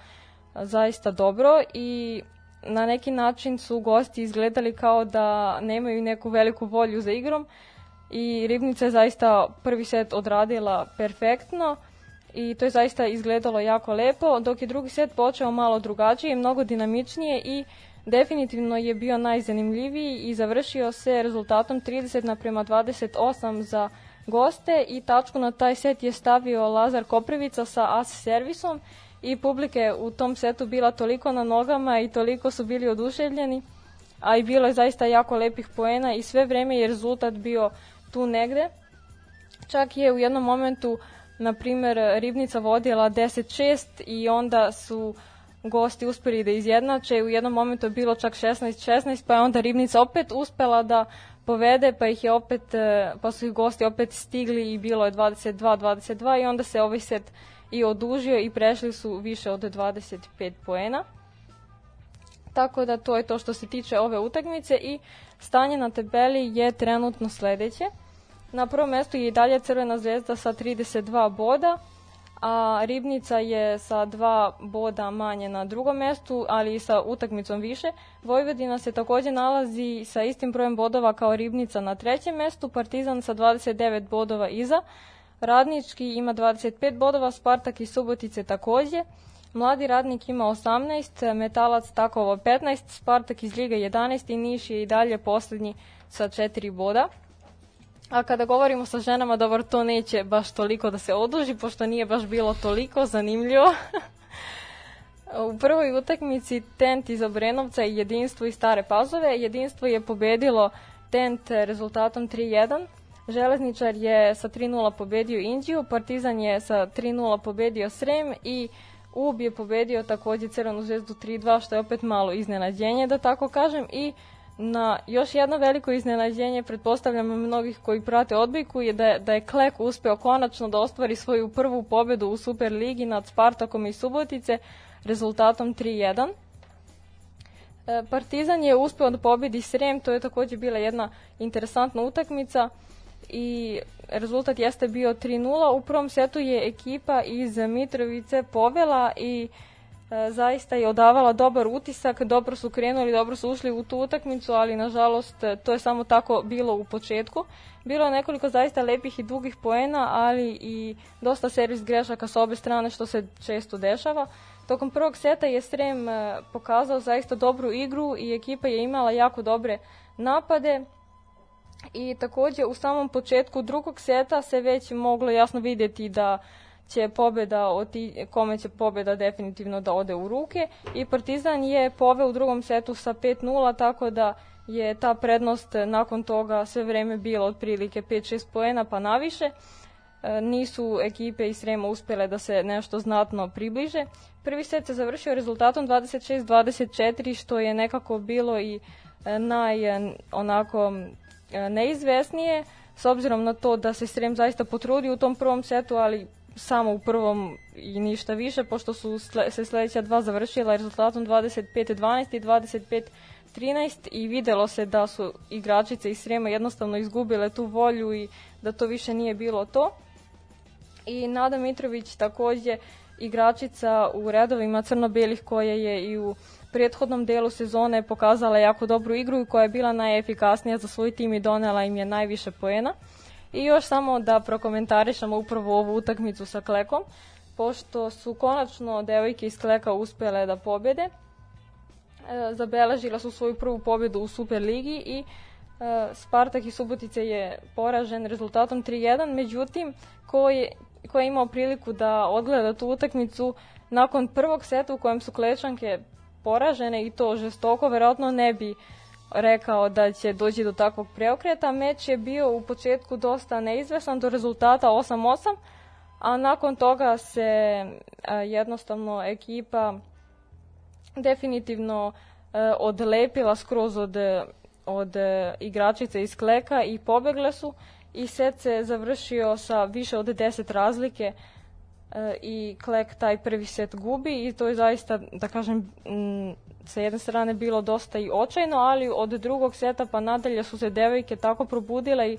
zaista dobro i na neki način su gosti izgledali kao da nemaju neku veliku volju za igrom i Ribnica je zaista prvi set odradila perfektno i to je zaista izgledalo jako lepo, dok je drugi set počeo malo drugačije, mnogo dinamičnije i definitivno je bio najzanimljiviji i završio se rezultatom 30 naprema 28 za goste i tačku na taj set je stavio Lazar Koprivica sa as servisom i publike u tom setu bila toliko na nogama i toliko su bili oduševljeni, a i bilo je zaista jako lepih poena i sve vreme je rezultat bio tu negde. Čak je u jednom momentu, na primer, Ribnica vodila 10-6 i onda su gosti uspeli da izjednače. U jednom momentu je bilo čak 16-16, pa je onda Ribnica opet uspela da povede, pa ih je opet, e, pa su ih gosti opet stigli i bilo je 22-22 i onda se ovaj set i odužio i prešli su više od 25 poena. Tako da to je to što se tiče ove utakmice i stanje na tabeli je trenutno sledeće. Na prvom mestu je i dalje Crvena zvezda sa 32 boda, a Ribnica je sa dva boda manje na drugom mestu, ali i sa utakmicom više. Vojvodina se takođe nalazi sa istim brojem bodova kao Ribnica na trećem mestu, Partizan sa 29 bodova iza, Radnički ima 25 bodova, Spartak i Subotice takođe, Mladi radnik ima 18, Metalac Takovo 15, Spartak iz Liga 11 i Niš je i dalje poslednji sa 4 boda. A kada govorimo sa ženama, dobro, to neće baš toliko da se oduži, pošto nije baš bilo toliko zanimljivo. U prvoj utakmici Tent iz Obrenovca i Jedinstvo iz Stare Pazove. Jedinstvo je pobedilo Tent rezultatom 3-1. Železničar je sa 3-0 pobedio Indiju, Partizan je sa 3-0 pobedio Srem i UB je pobedio takođe Crvenu zvezdu 3-2, što je opet malo iznenađenje, da tako kažem, i na još jedno veliko iznenađenje, pretpostavljam mnogih koji prate odbojku, je da da je Klek uspeo konačno da ostvari svoju prvu pobedu u Superligi nad Spartakom i Subotice rezultatom 3-1. E, Partizan je uspeo da pobedi Srem, to je takođe bila jedna interesantna utakmica i rezultat jeste bio 3-0. U prvom setu je ekipa iz Mitrovice povela i e, zaista je odavala dobar utisak, dobro su krenuli, dobro su ušli u tu utakmicu, ali nažalost to je samo tako bilo u početku. Bilo je nekoliko zaista lepih i dugih poena, ali i dosta servis grešaka sa obe strane što se često dešava. Tokom prvog seta je Srem e, pokazao zaista dobru igru i ekipa je imala jako dobre napade. I takođe u samom početku drugog seta se već moglo jasno vidjeti da će pobeda oti, kome će pobeda definitivno da ode u ruke i Partizan je poveo u drugom setu sa 5-0 tako da je ta prednost nakon toga sve vreme bila otprilike 5-6 poena pa naviše. E, nisu ekipe iz Srema uspjele da se nešto znatno približe. Prvi set se završio rezultatom 26-24 što je nekako bilo i e, naj e, onako neizvesnije s obzirom na to da se Srem zaista potrudio u tom prvom setu, ali samo u prvom i ništa više, pošto su sle- se sledeća dva završila rezultatom 25-12 i 25-13 i videlo se da su igračice iz Srema jednostavno izgubile tu volju i da to više nije bilo to. I Nada Mitrović takođe igračica u redovima crno-belih koja je i u prethodnom delu sezone pokazala jako dobru igru i koja je bila najefikasnija za svoj tim i donela im je najviše poena. I još samo da prokomentarišemo upravo ovu utakmicu sa Klekom, pošto su konačno devojke iz Kleka uspjele da pobede. E, zabeležila su svoju prvu pobedu u Superligi i e, Spartak iz Subotice je poražen rezultatom 3-1, međutim, ko je, ko je imao priliku da odgleda tu utakmicu nakon prvog seta u kojem su Klečanke poražene i to žestoko, verovatno ne bi rekao da će doći do takvog preokreta. Meč je bio u početku dosta neizvesan do rezultata 8-8, a nakon toga se a, jednostavno ekipa definitivno e, odlepila skroz od, od e, igračice iz Kleka i pobegle su i set se završio sa više od 10 razlike e, i Klek taj prvi set gubi i to je zaista, da kažem, sa jedne strane bilo dosta i očajno, ali od drugog seta pa nadalje su se devojke tako probudile i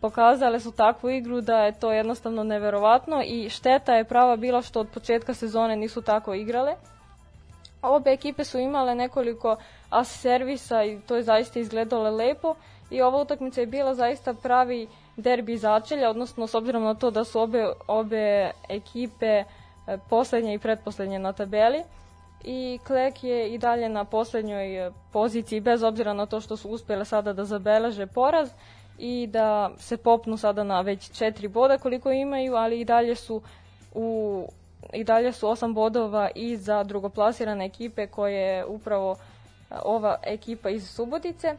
pokazale su takvu igru da je to jednostavno neverovatno i šteta je prava bila što od početka sezone nisu tako igrale. Obe ekipe su imale nekoliko as servisa i to je zaista izgledalo lepo i ova utakmica je bila zaista pravi derbi začelja, odnosno s obzirom na to da su obe, obe ekipe e, poslednje i pretposlednje na tabeli i Klek je i dalje na poslednjoj e, poziciji bez obzira na to što su uspjele sada da zabeleže poraz i da se popnu sada na već četiri boda koliko imaju, ali i dalje su u i dalje su osam bodova i za drugoplasirane ekipe koje je upravo e, ova ekipa iz Subotice.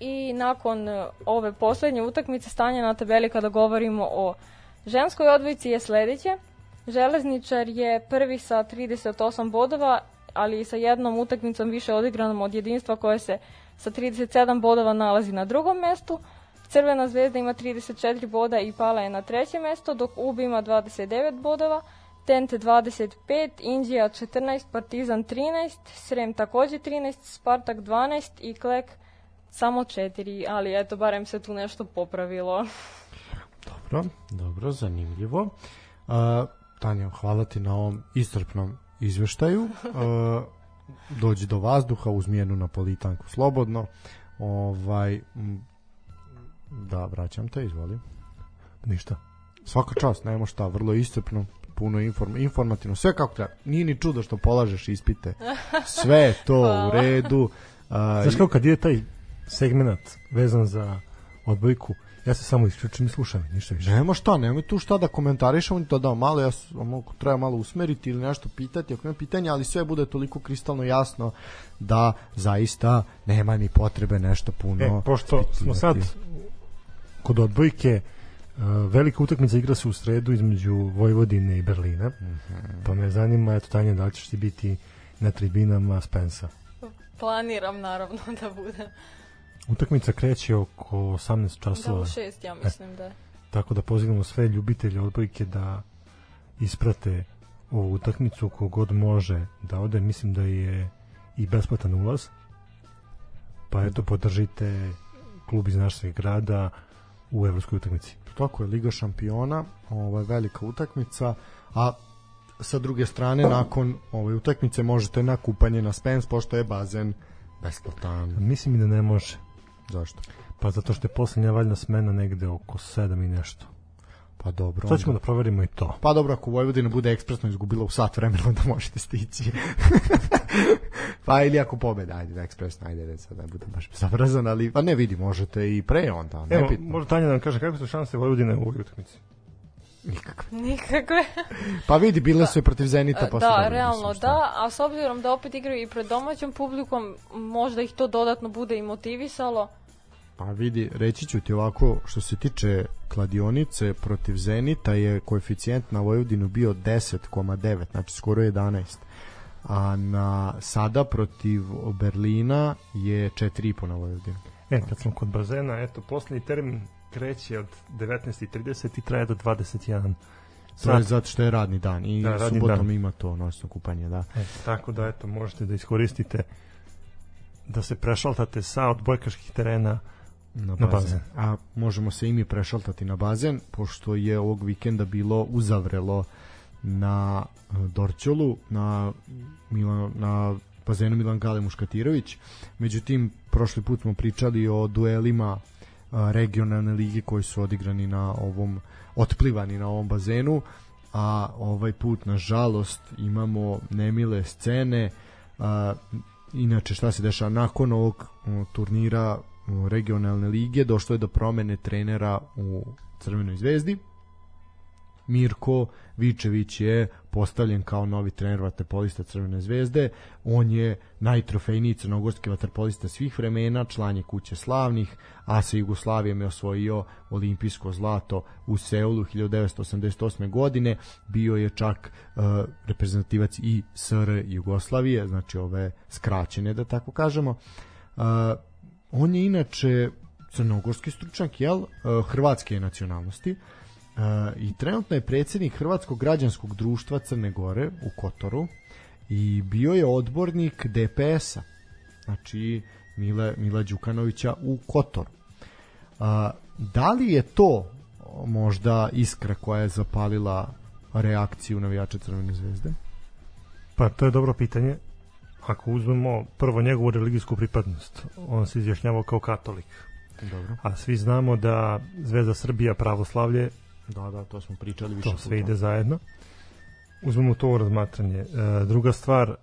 I nakon e, ove poslednje utakmice stanje na tabeli kada govorimo o ženskoj odvojici je sledeće. Železničar je prvi sa 38 bodova, ali i sa jednom utakmicom više odigranom od jedinstva koje se sa 37 bodova nalazi na drugom mestu. Crvena zvezda ima 34 boda i pala je na treće mesto, dok UB ima 29 bodova, Tente 25, Indija 14, Partizan 13, Srem takođe 13, Spartak 12 i Klek samo 4, ali eto, barem se tu nešto popravilo. Dobro, dobro, zanimljivo. Uh, Tanja, hvala ti na ovom iscrpnom izveštaju. Uh, dođi do vazduha, uzmi jednu napolitanku slobodno. Ovaj, da, vraćam te, izvolim. Ništa. Svaka čast, nema šta, vrlo iscrpno, puno inform, informativno, sve kako treba. Nije ni čudo što polažeš ispite. Sve to u redu. Uh, Znaš kako kad je taj segment vezan za odbojku, ja se samo isključim i slušam, ništa više. Nema šta, nema tu šta da komentarišemo, to da malo ja mogu treba malo usmeriti ili nešto pitati ako ima pitanja, ali sve bude toliko kristalno jasno da zaista nema ni potrebe nešto puno. E, pošto smo sad kod odbojke, uh, velika utakmica igra se u sredu između Vojvodine i Berlina, Mhm. pa me zanima, eto Tanja, da li ćeš ti biti na tribinama Spensa? Planiram naravno da bude. Utakmica kreće oko 18 Da, časova, u šest, ja mislim da. tako da pozivamo sve ljubitelje odbojke da isprate ovu utakmicu kogod može da ode, mislim da je i besplatan ulaz. Pa eto podržite klub iz našeg grada u evropskoj utakmici. Tako je Liga šampiona, ovaj velika utakmica, a sa druge strane nakon ove utakmice možete na kupanje na Spence pošto je bazen besplatan. mislim i da ne može Zašto? pa zato što je poslednja valjna smena negde oko 7 i nešto Pa dobro. sad ćemo da onda. proverimo i to Pa dobro, ako Vojvodina bude ekspresno izgubila u sat vremena, onda možete stići. pa ili ako pobeda, ajde da ekspresno, ajde da sad ne bude baš zabrzan, ali pa ne vidi, možete i pre onda, ne Evo, možda Tanja da nam kaže kakve su šanse Vojvodine u ovoj utakmici Nikakve. Nikakve. Pa vidi, bile su i protiv Zenita, pa su da, dobili, realno mislim, da, a s obzirom da opet igraju i pred domaćom publikom, možda ih to dodatno bude i motivisalo. Pa vidi, reći ću ti ovako, što se tiče kladionice protiv Zenita je koeficijent na Vojvodinu bio 10,9, znači skoro 11. A na sada protiv Berlina je 4,5 na Vojvodinu. E, kad smo kod bazena, eto, poslednji termin kreće od 19.30 i traje do 21. To je Sat. zato što je radni dan i Da, radni subotom dan. ima to noćno kupanje, da. E, tako da, eto, možete da iskoristite da se prešaltate sa odbojkaških terena na Na bazen. bazen. A možemo se i mi prešaltati na bazen, pošto je ovog vikenda bilo uzavrelo na e, Dorćolu, na, Milan, na bazenu Milan Gale Muškatirović. Međutim, prošli put smo pričali o duelima regionalne lige koji su odigrani na ovom otplivani na ovom bazenu a ovaj put nažalost imamo nemile scene a, inače šta se dešava nakon ovog turnira regionalne lige došlo je do promene trenera u Crvenoj zvezdi. Mirko Vičević je postavljen kao novi trener vaterpolista Crvene zvezde. On je najtrofejniji crnogorski vaterpolista svih vremena, član je kuće slavnih, a sa Jugoslavijom je osvojio olimpijsko zlato u Seulu 1988. godine. Bio je čak uh, reprezentativac i SR Jugoslavije, znači ove skraćene da tako kažemo. Uh, on je inače crnogorski stručnjak, jel? Uh, hrvatske nacionalnosti. Uh, i trenutno je predsjednik Hrvatskog građanskog društva Crne Gore u Kotoru i bio je odbornik DPS-a znači Mile, Mila Đukanovića u Kotoru uh, da li je to možda iskra koja je zapalila reakciju navijača Crvene zvezde? Pa to je dobro pitanje. Ako uzmemo prvo njegovu religijsku pripadnost, on se izjašnjavao kao katolik. Dobro. A svi znamo da Zvezda Srbija pravoslavlje, Da, da, to smo pričali više to puta. sve ide zajedno. Uzmemo to u razmatranje. E, druga stvar, e,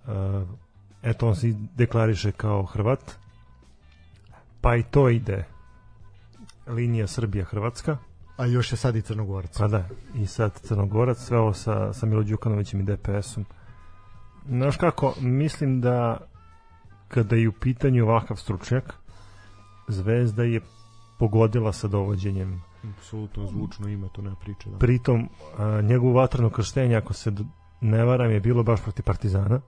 eto on se deklariše kao Hrvat, pa i to ide linija Srbija-Hrvatska, A još je sad i Crnogorac. Pa da, i sad Crnogorac, sve ovo sa, sa Milo Đukanovićem i DPS-om. Znaš kako, mislim da kada je u pitanju ovakav stručnjak, Zvezda je pogodila sa dovođenjem. Apsolutno zvučno ime, to nema priče. Da. Pritom, a, njegovo vatreno krštenje, ako se ne varam, je bilo baš protiv Partizana.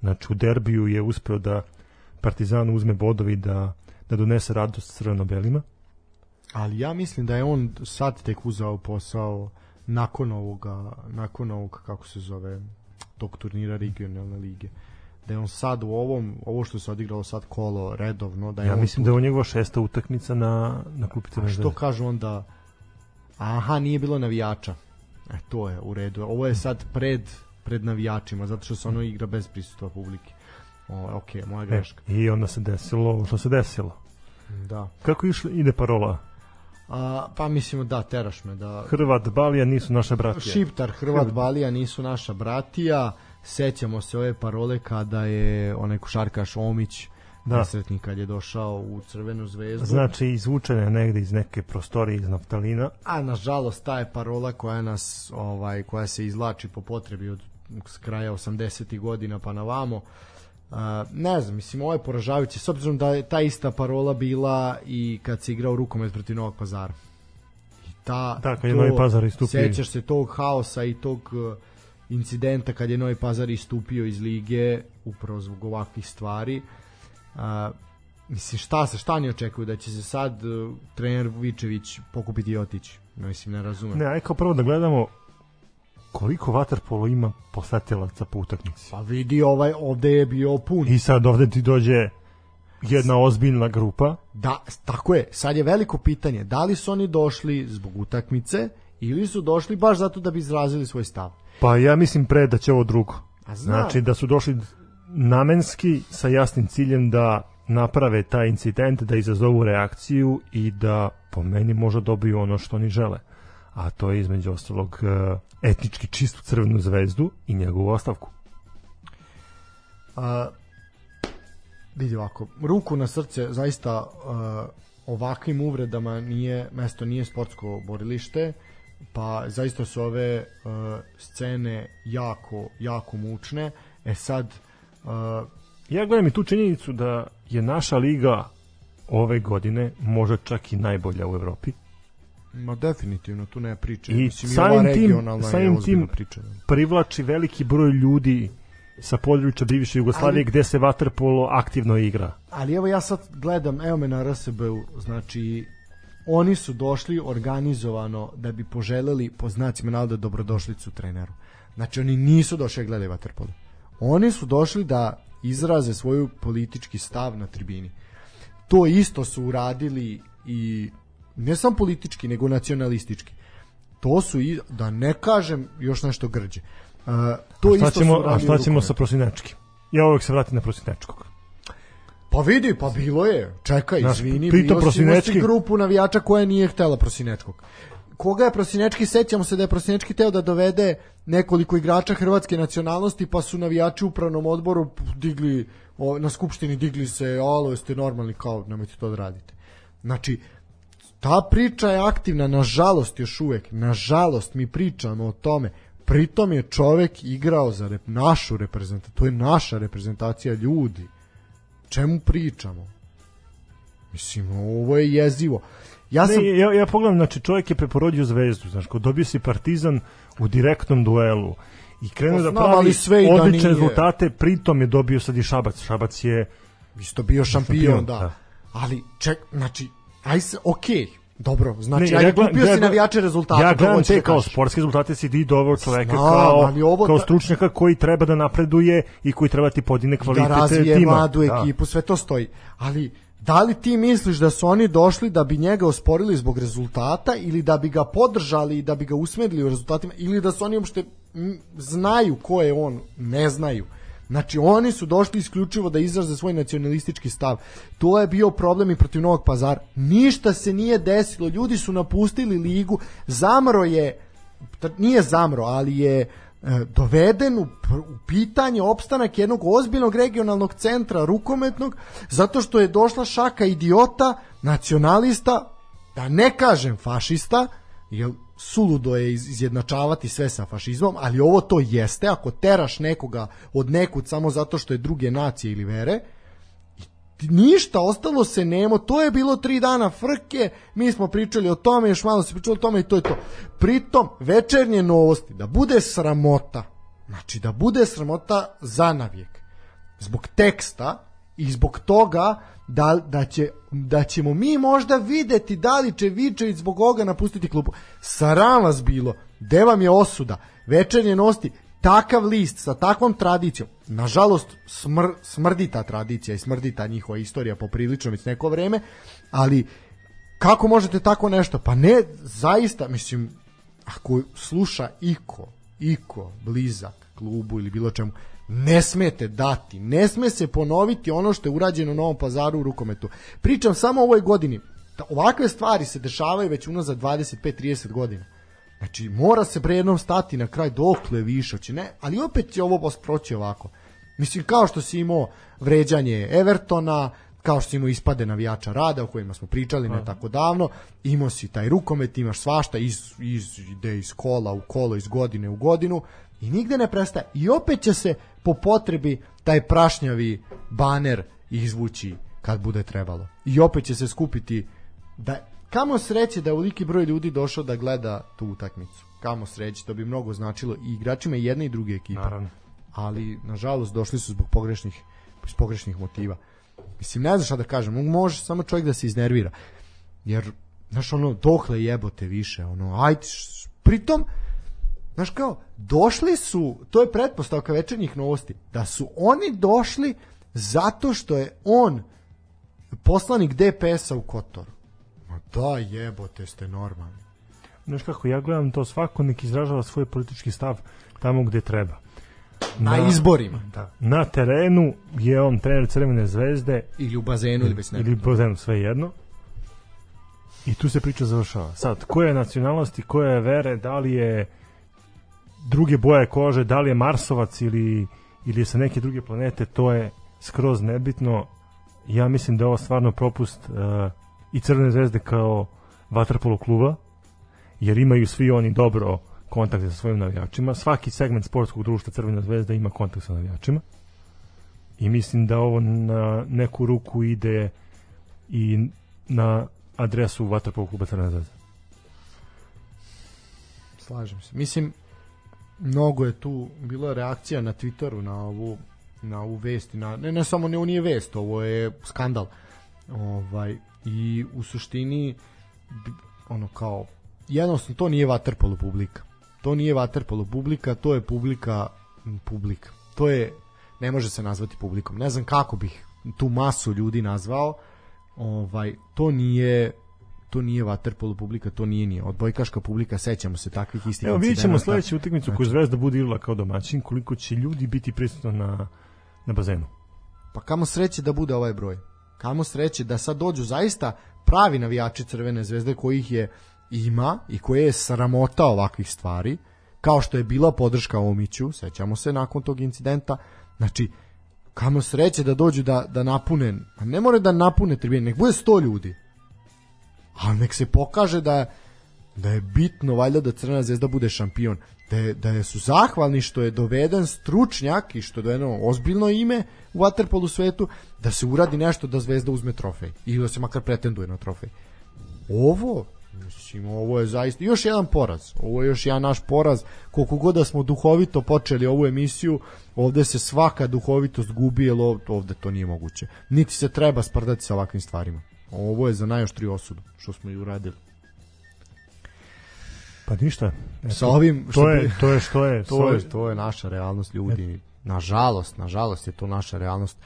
Znači, u derbiju je uspeo da Partizan uzme bodovi da, da donese radost crveno-belima. Ali ja mislim da je on sad tek uzao posao nakon ovoga, nakon ovog, kako se zove, tog turnira regionalne lige. Da je on sad u ovom, ovo što se odigralo sad kolo redovno, da je Ja on mislim tu- da je ovo njegova šesta utakmica na, na klupi A što kažu onda aha, nije bilo navijača. E, to je u redu. Ovo je sad pred, pred navijačima, zato što se ono igra bez prisustva publike. O, ok, moja E, greška. I onda se desilo ovo što se desilo. Da. Kako išli, ide parola? A, pa mislimo da, teraš me da... Hrvat, Balija nisu naše bratije. Šiptar, Hrvat, Balija nisu naša bratija. Sećamo se ove parole kada je onaj košarkaš Omić Da. nesretnik kad je došao u Crvenu zvezdu. Znači, izvučene negde iz neke prostorije iz naftalina. a nažalost ta je parola koja nas ovaj koja se izlači po potrebi od s kraja 80. godina pa na vamo Uh, ne znam, mislim, ovo je poražavajuće s obzirom da je ta ista parola bila i kad se igrao rukomet protiv Novog pazara. I ta, Da, kad je Novi Pazar istupio. Sećaš se tog haosa i tog uh, incidenta kad je Novi Pazar istupio iz lige upravo zbog ovakvih stvari. Uh, mislim, šta se, šta oni očekuju? Da će se sad uh, trener Vičević pokupiti i otići? No, mislim, ne razumem. Ne, aj kao prvo da gledamo koliko vaterpolo ima posetilaca po utakmici. Pa vidi, ovaj, ovde je bio pun. I sad ovde ti dođe jedna ozbiljna grupa. Da, tako je. Sad je veliko pitanje, da li su oni došli zbog utakmice ili su došli baš zato da bi izrazili svoj stav. Pa ja mislim pre da će ovo drugo. A znam. Znači da su došli namenski sa jasnim ciljem da naprave taj incident, da izazovu reakciju i da po meni možda dobiju ono što oni žele. A to je između ostalog e, etnički čistu crvenu zvezdu i njegovu ostavku. A, vidi ovako, ruku na srce, zaista a, ovakvim uvredama nije, mesto nije sportsko borilište, pa zaista su ove uh, scene jako, jako mučne. E sad, Ja gledam i tu činjenicu da je naša liga ove godine možda čak i najbolja u Evropi. ma definitivno, tu ne priča. I Mislim, samim tim- samim tim- priča. Privlači veliki broj ljudi sa područja bivše Jugoslavije Ali- gde se vaterpolo aktivno igra. Ali evo ja sad gledam, evo me na RSB-u, znači oni su došli organizovano da bi poželeli po znacima navoda dobrodošlicu treneru. Znači oni nisu došli da gledaju vaterpolo. Oni su došli da izraze svoju politički stav na tribini. To isto su uradili i ne samo politički, nego nacionalistički. To su i, da ne kažem još nešto grđe. Uh, to a šta isto ćemo, a šta ćemo sa Prosinečkim? Ja uvek se vratim na Prosinečkog. Pa vidi, pa bilo je. Čekaj, Znaš, izvini, bilo si, grupu navijača koja nije htela Prosinečkog. Koga je Prosinečki, sećamo se da je Prosinečki teo da dovede nekoliko igrača hrvatske nacionalnosti, pa su navijači u upravnom odboru digli, na skupštini digli se, alo, jeste normalni, kao, nemojte to da radite. Znači, ta priča je aktivna, nažalost još uvek, nažalost mi pričamo o tome, pritom je čovek igrao za rep, našu reprezentaciju, to je naša reprezentacija ljudi čemu pričamo? Mislim, ovo je jezivo. Ja sam... Ne, ja, ja pogledam, znači čovjek je preporodio zvezdu, znaš, ko dobio si Partizan u direktnom duelu i krenuo Pa da pravi sve i da odlične nije. rezultate, pritom je dobio sad i Šabac. Šabac je isto bio šampion, Šampion, da. da. Ali, ček, znači, aj se, okej, dobro, znači, Ne, ajde, gledam- kupio si gledam- navijače rezultata. Ja gledam te da kao kažeš. sportske rezultate si ti doveo čoveka Znam, kao, ali ovo kao ta- stručnjaka koji treba da napreduje i koji treba ti podine kvalitet da razvije tima. mladu Da. ekipu, sve to stoji. Ali, da li ti misliš da su oni došli da bi njega osporili zbog rezultata ili da bi ga podržali i da bi ga usmerili u rezultatima ili da su oni uopšte znaju ko je on, ne znaju. Znači oni su došli isključivo da izraze svoj nacionalistički stav. To je bio problem i protiv Novog Pazara. Ništa se nije desilo. Ljudi su napustili ligu. Zamro je nije zamro, ali je doveden u, pitanje opstanak jednog ozbiljnog regionalnog centra rukometnog zato što je došla šaka idiota, nacionalista, da ne kažem fašista, jer suludo je iz- izjednačavati sve sa fašizmom, ali ovo to jeste, ako teraš nekoga od nekud samo zato što je druge nacije ili vere, ništa, ostalo se nemo, to je bilo tri dana frke, mi smo pričali o tome, još malo se pričalo o tome i to je to. Pritom, večernje novosti, da bude sramota, znači da bude sramota za navijek, zbog teksta i zbog toga da, da, će, da ćemo mi možda videti da li će Vičević zbog ovoga napustiti klubu. Saram vas bilo, gde vam je osuda, večernje novosti, takav list sa takvom tradicijom, nažalost smr, smrdi ta tradicija i smrdi ta njihova istorija poprilično već neko vreme, ali kako možete tako nešto? Pa ne, zaista, mislim, ako sluša iko, iko blizak klubu ili bilo čemu, ne smete dati, ne sme se ponoviti ono što je urađeno u Novom pazaru u rukometu. Pričam samo o ovoj godini. Ovakve stvari se dešavaju već unazad 25-30 godina. Znači, mora se bre jednom stati na kraj dokle više, će ne, ali opet će ovo proći ovako. Mislim, kao što si imao vređanje Evertona, kao što si imao ispade navijača rada o kojima smo pričali ne tako davno, imao si taj rukomet, imaš svašta, iz, iz, ide iz kola u kolo, iz godine u godinu i nigde ne prestaje. I opet će se po potrebi taj prašnjavi baner izvući kad bude trebalo. I opet će se skupiti da kamo sreće da je uliki broj ljudi došao da gleda tu utakmicu. Kamo sreće, to bi mnogo značilo i igračima jedne i druge ekipe Naravno. ali nažalost došli su zbog pogrešnih iz pogrešnih motiva. Mislim, ne znam šta da kažem, može samo čovjek da se iznervira. Jer, znaš, ono, dokle jebote više, ono, ajde, pritom, znaš kao, došli su, to je pretpostavka večernjih novosti, da su oni došli zato što je on poslanik DPS-a u Kotoru. Da jebote ste normalni. Znaš kako, ja gledam to svako nek izražava svoj politički stav tamo gde treba. Na, izborima. Da. Na terenu je on trener Crvene zvezde Ili u bazenu ili već ili Bozenu, sve jedno. I tu se priča završava. Sad, koja je nacionalnosti, koja je vere, da li je druge boje kože, da li je Marsovac ili, ili je sa neke druge planete, to je skroz nebitno. Ja mislim da je ovo stvarno propust uh, i Crvene zvezde kao vaterpolo kluba, jer imaju svi oni dobro kontakte sa svojim navijačima. Svaki segment sportskog društva Crvena zvezda ima kontakt sa navijačima. I mislim da ovo na neku ruku ide i na adresu Vatrpov kluba Crvena zvezda. Slažem se. Mislim, mnogo je tu bilo reakcija na Twitteru na ovu na ovu vest na, ne, ne samo ne, ovo nije vest, ovo je skandal. Ovaj, I u suštini ono kao jednostavno to nije vaterpolo publika. To nije vaterpolo publika, to je publika publika. To je ne može se nazvati publikom. Ne znam kako bih tu masu ljudi nazvao. Ovaj to nije to nije vaterpolo publika, to nije nije. Odbojkaška publika, sećamo se takvih istih Evo vidjet ćemo incidenata. sledeću utakmicu koju Znači- Zvezda bude igrala kao domaćin, koliko će ljudi biti prisutno na, na bazenu. Pa kamo sreće da bude ovaj broj. Kamo sreće da sad dođu zaista pravi navijači Crvene zvezde kojih je ima i koje je sramota ovakvih stvari, kao što je bila podrška Omiću, sećamo se nakon tog incidenta, znači kamo sreće da dođu da, da napune, a ne more da napune tribine, nek bude 100 ljudi, ali nek se pokaže da da je bitno valjda da Crvena zvezda bude šampion, da, je, da su zahvalni što je doveden stručnjak i što je dovedeno ozbiljno ime u waterpolu svetu, da se uradi nešto da zvezda uzme trofej ili da se makar pretenduje na trofej. Ovo, mislim, ovo je zaista još jedan poraz. Ovo je još jedan naš poraz. Koliko god da smo duhovito počeli ovu emisiju, ovde se svaka duhovitost gubi, jer ov- ovde to nije moguće. Niti se treba sprdati sa ovakvim stvarima. Ovo je za najoštriju osudu, što smo i uradili. Pa ništa. Eto, Sa ovim što to je, to je što je. to je to je naša realnost ljudi. Nažalost, nažalost je to naša realnost.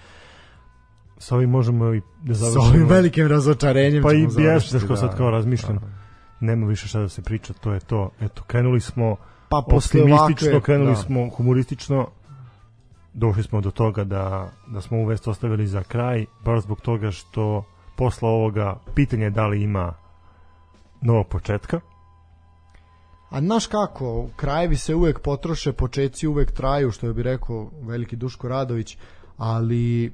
Sa ovim možemo i da Sa završimo. ovim velikim razočarenjem Pa i ćemo završiti, bjesneško sad kao razmišljam. Da. Nema više šta da se priča, to je to. Eto, krenuli smo Pa posle ovakve- krenuli da. smo humoristično, došli smo do toga da, da smo ovu vest ostavili za kraj, baš zbog toga što posle ovoga pitanje je da li ima novog početka. A znaš kako, krajevi se uvek potroše, početci uvek traju, što bi rekao veliki Duško Radović, ali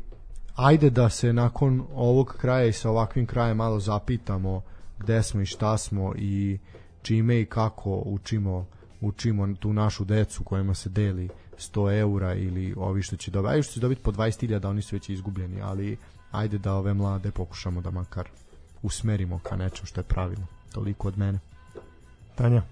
ajde da se nakon ovog kraja i sa ovakvim krajem malo zapitamo gde smo i šta smo i čime i kako učimo učimo tu našu decu kojima se deli 100 eura ili ovi što će dobiti, što će dobiti po 20.000 oni su već izgubljeni, ali ajde da ove mlade pokušamo da makar usmerimo ka nečem što je pravilno. Toliko od mene. Tanja,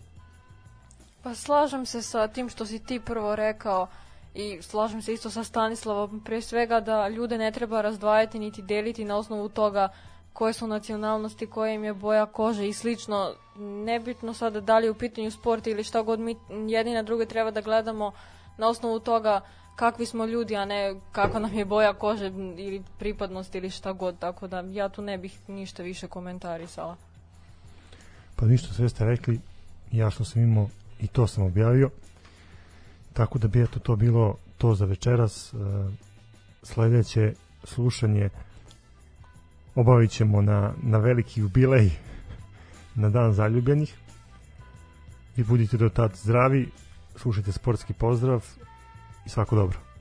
Pa slažem se sa tim što si ti prvo rekao i slažem se isto sa Stanislavom pre svega da ljude ne treba razdvajati niti deliti na osnovu toga koje su nacionalnosti, koja im je boja kože i slično. Nebitno sada da li je u pitanju sport ili šta god mi jedni na druge treba da gledamo na osnovu toga kakvi smo ljudi, a ne kako nam je boja kože ili pripadnost ili šta god, tako da ja tu ne bih ništa više komentarisala. pa ništa sve ste rekli, ja što sam imao i to sam objavio, tako da bi eto to bilo to za večeras. E, sledeće slušanje obavit ćemo na, na veliki jubilej na dan zaljubljenih. Vi budite do tad zdravi, slušajte sportski pozdrav i svako dobro.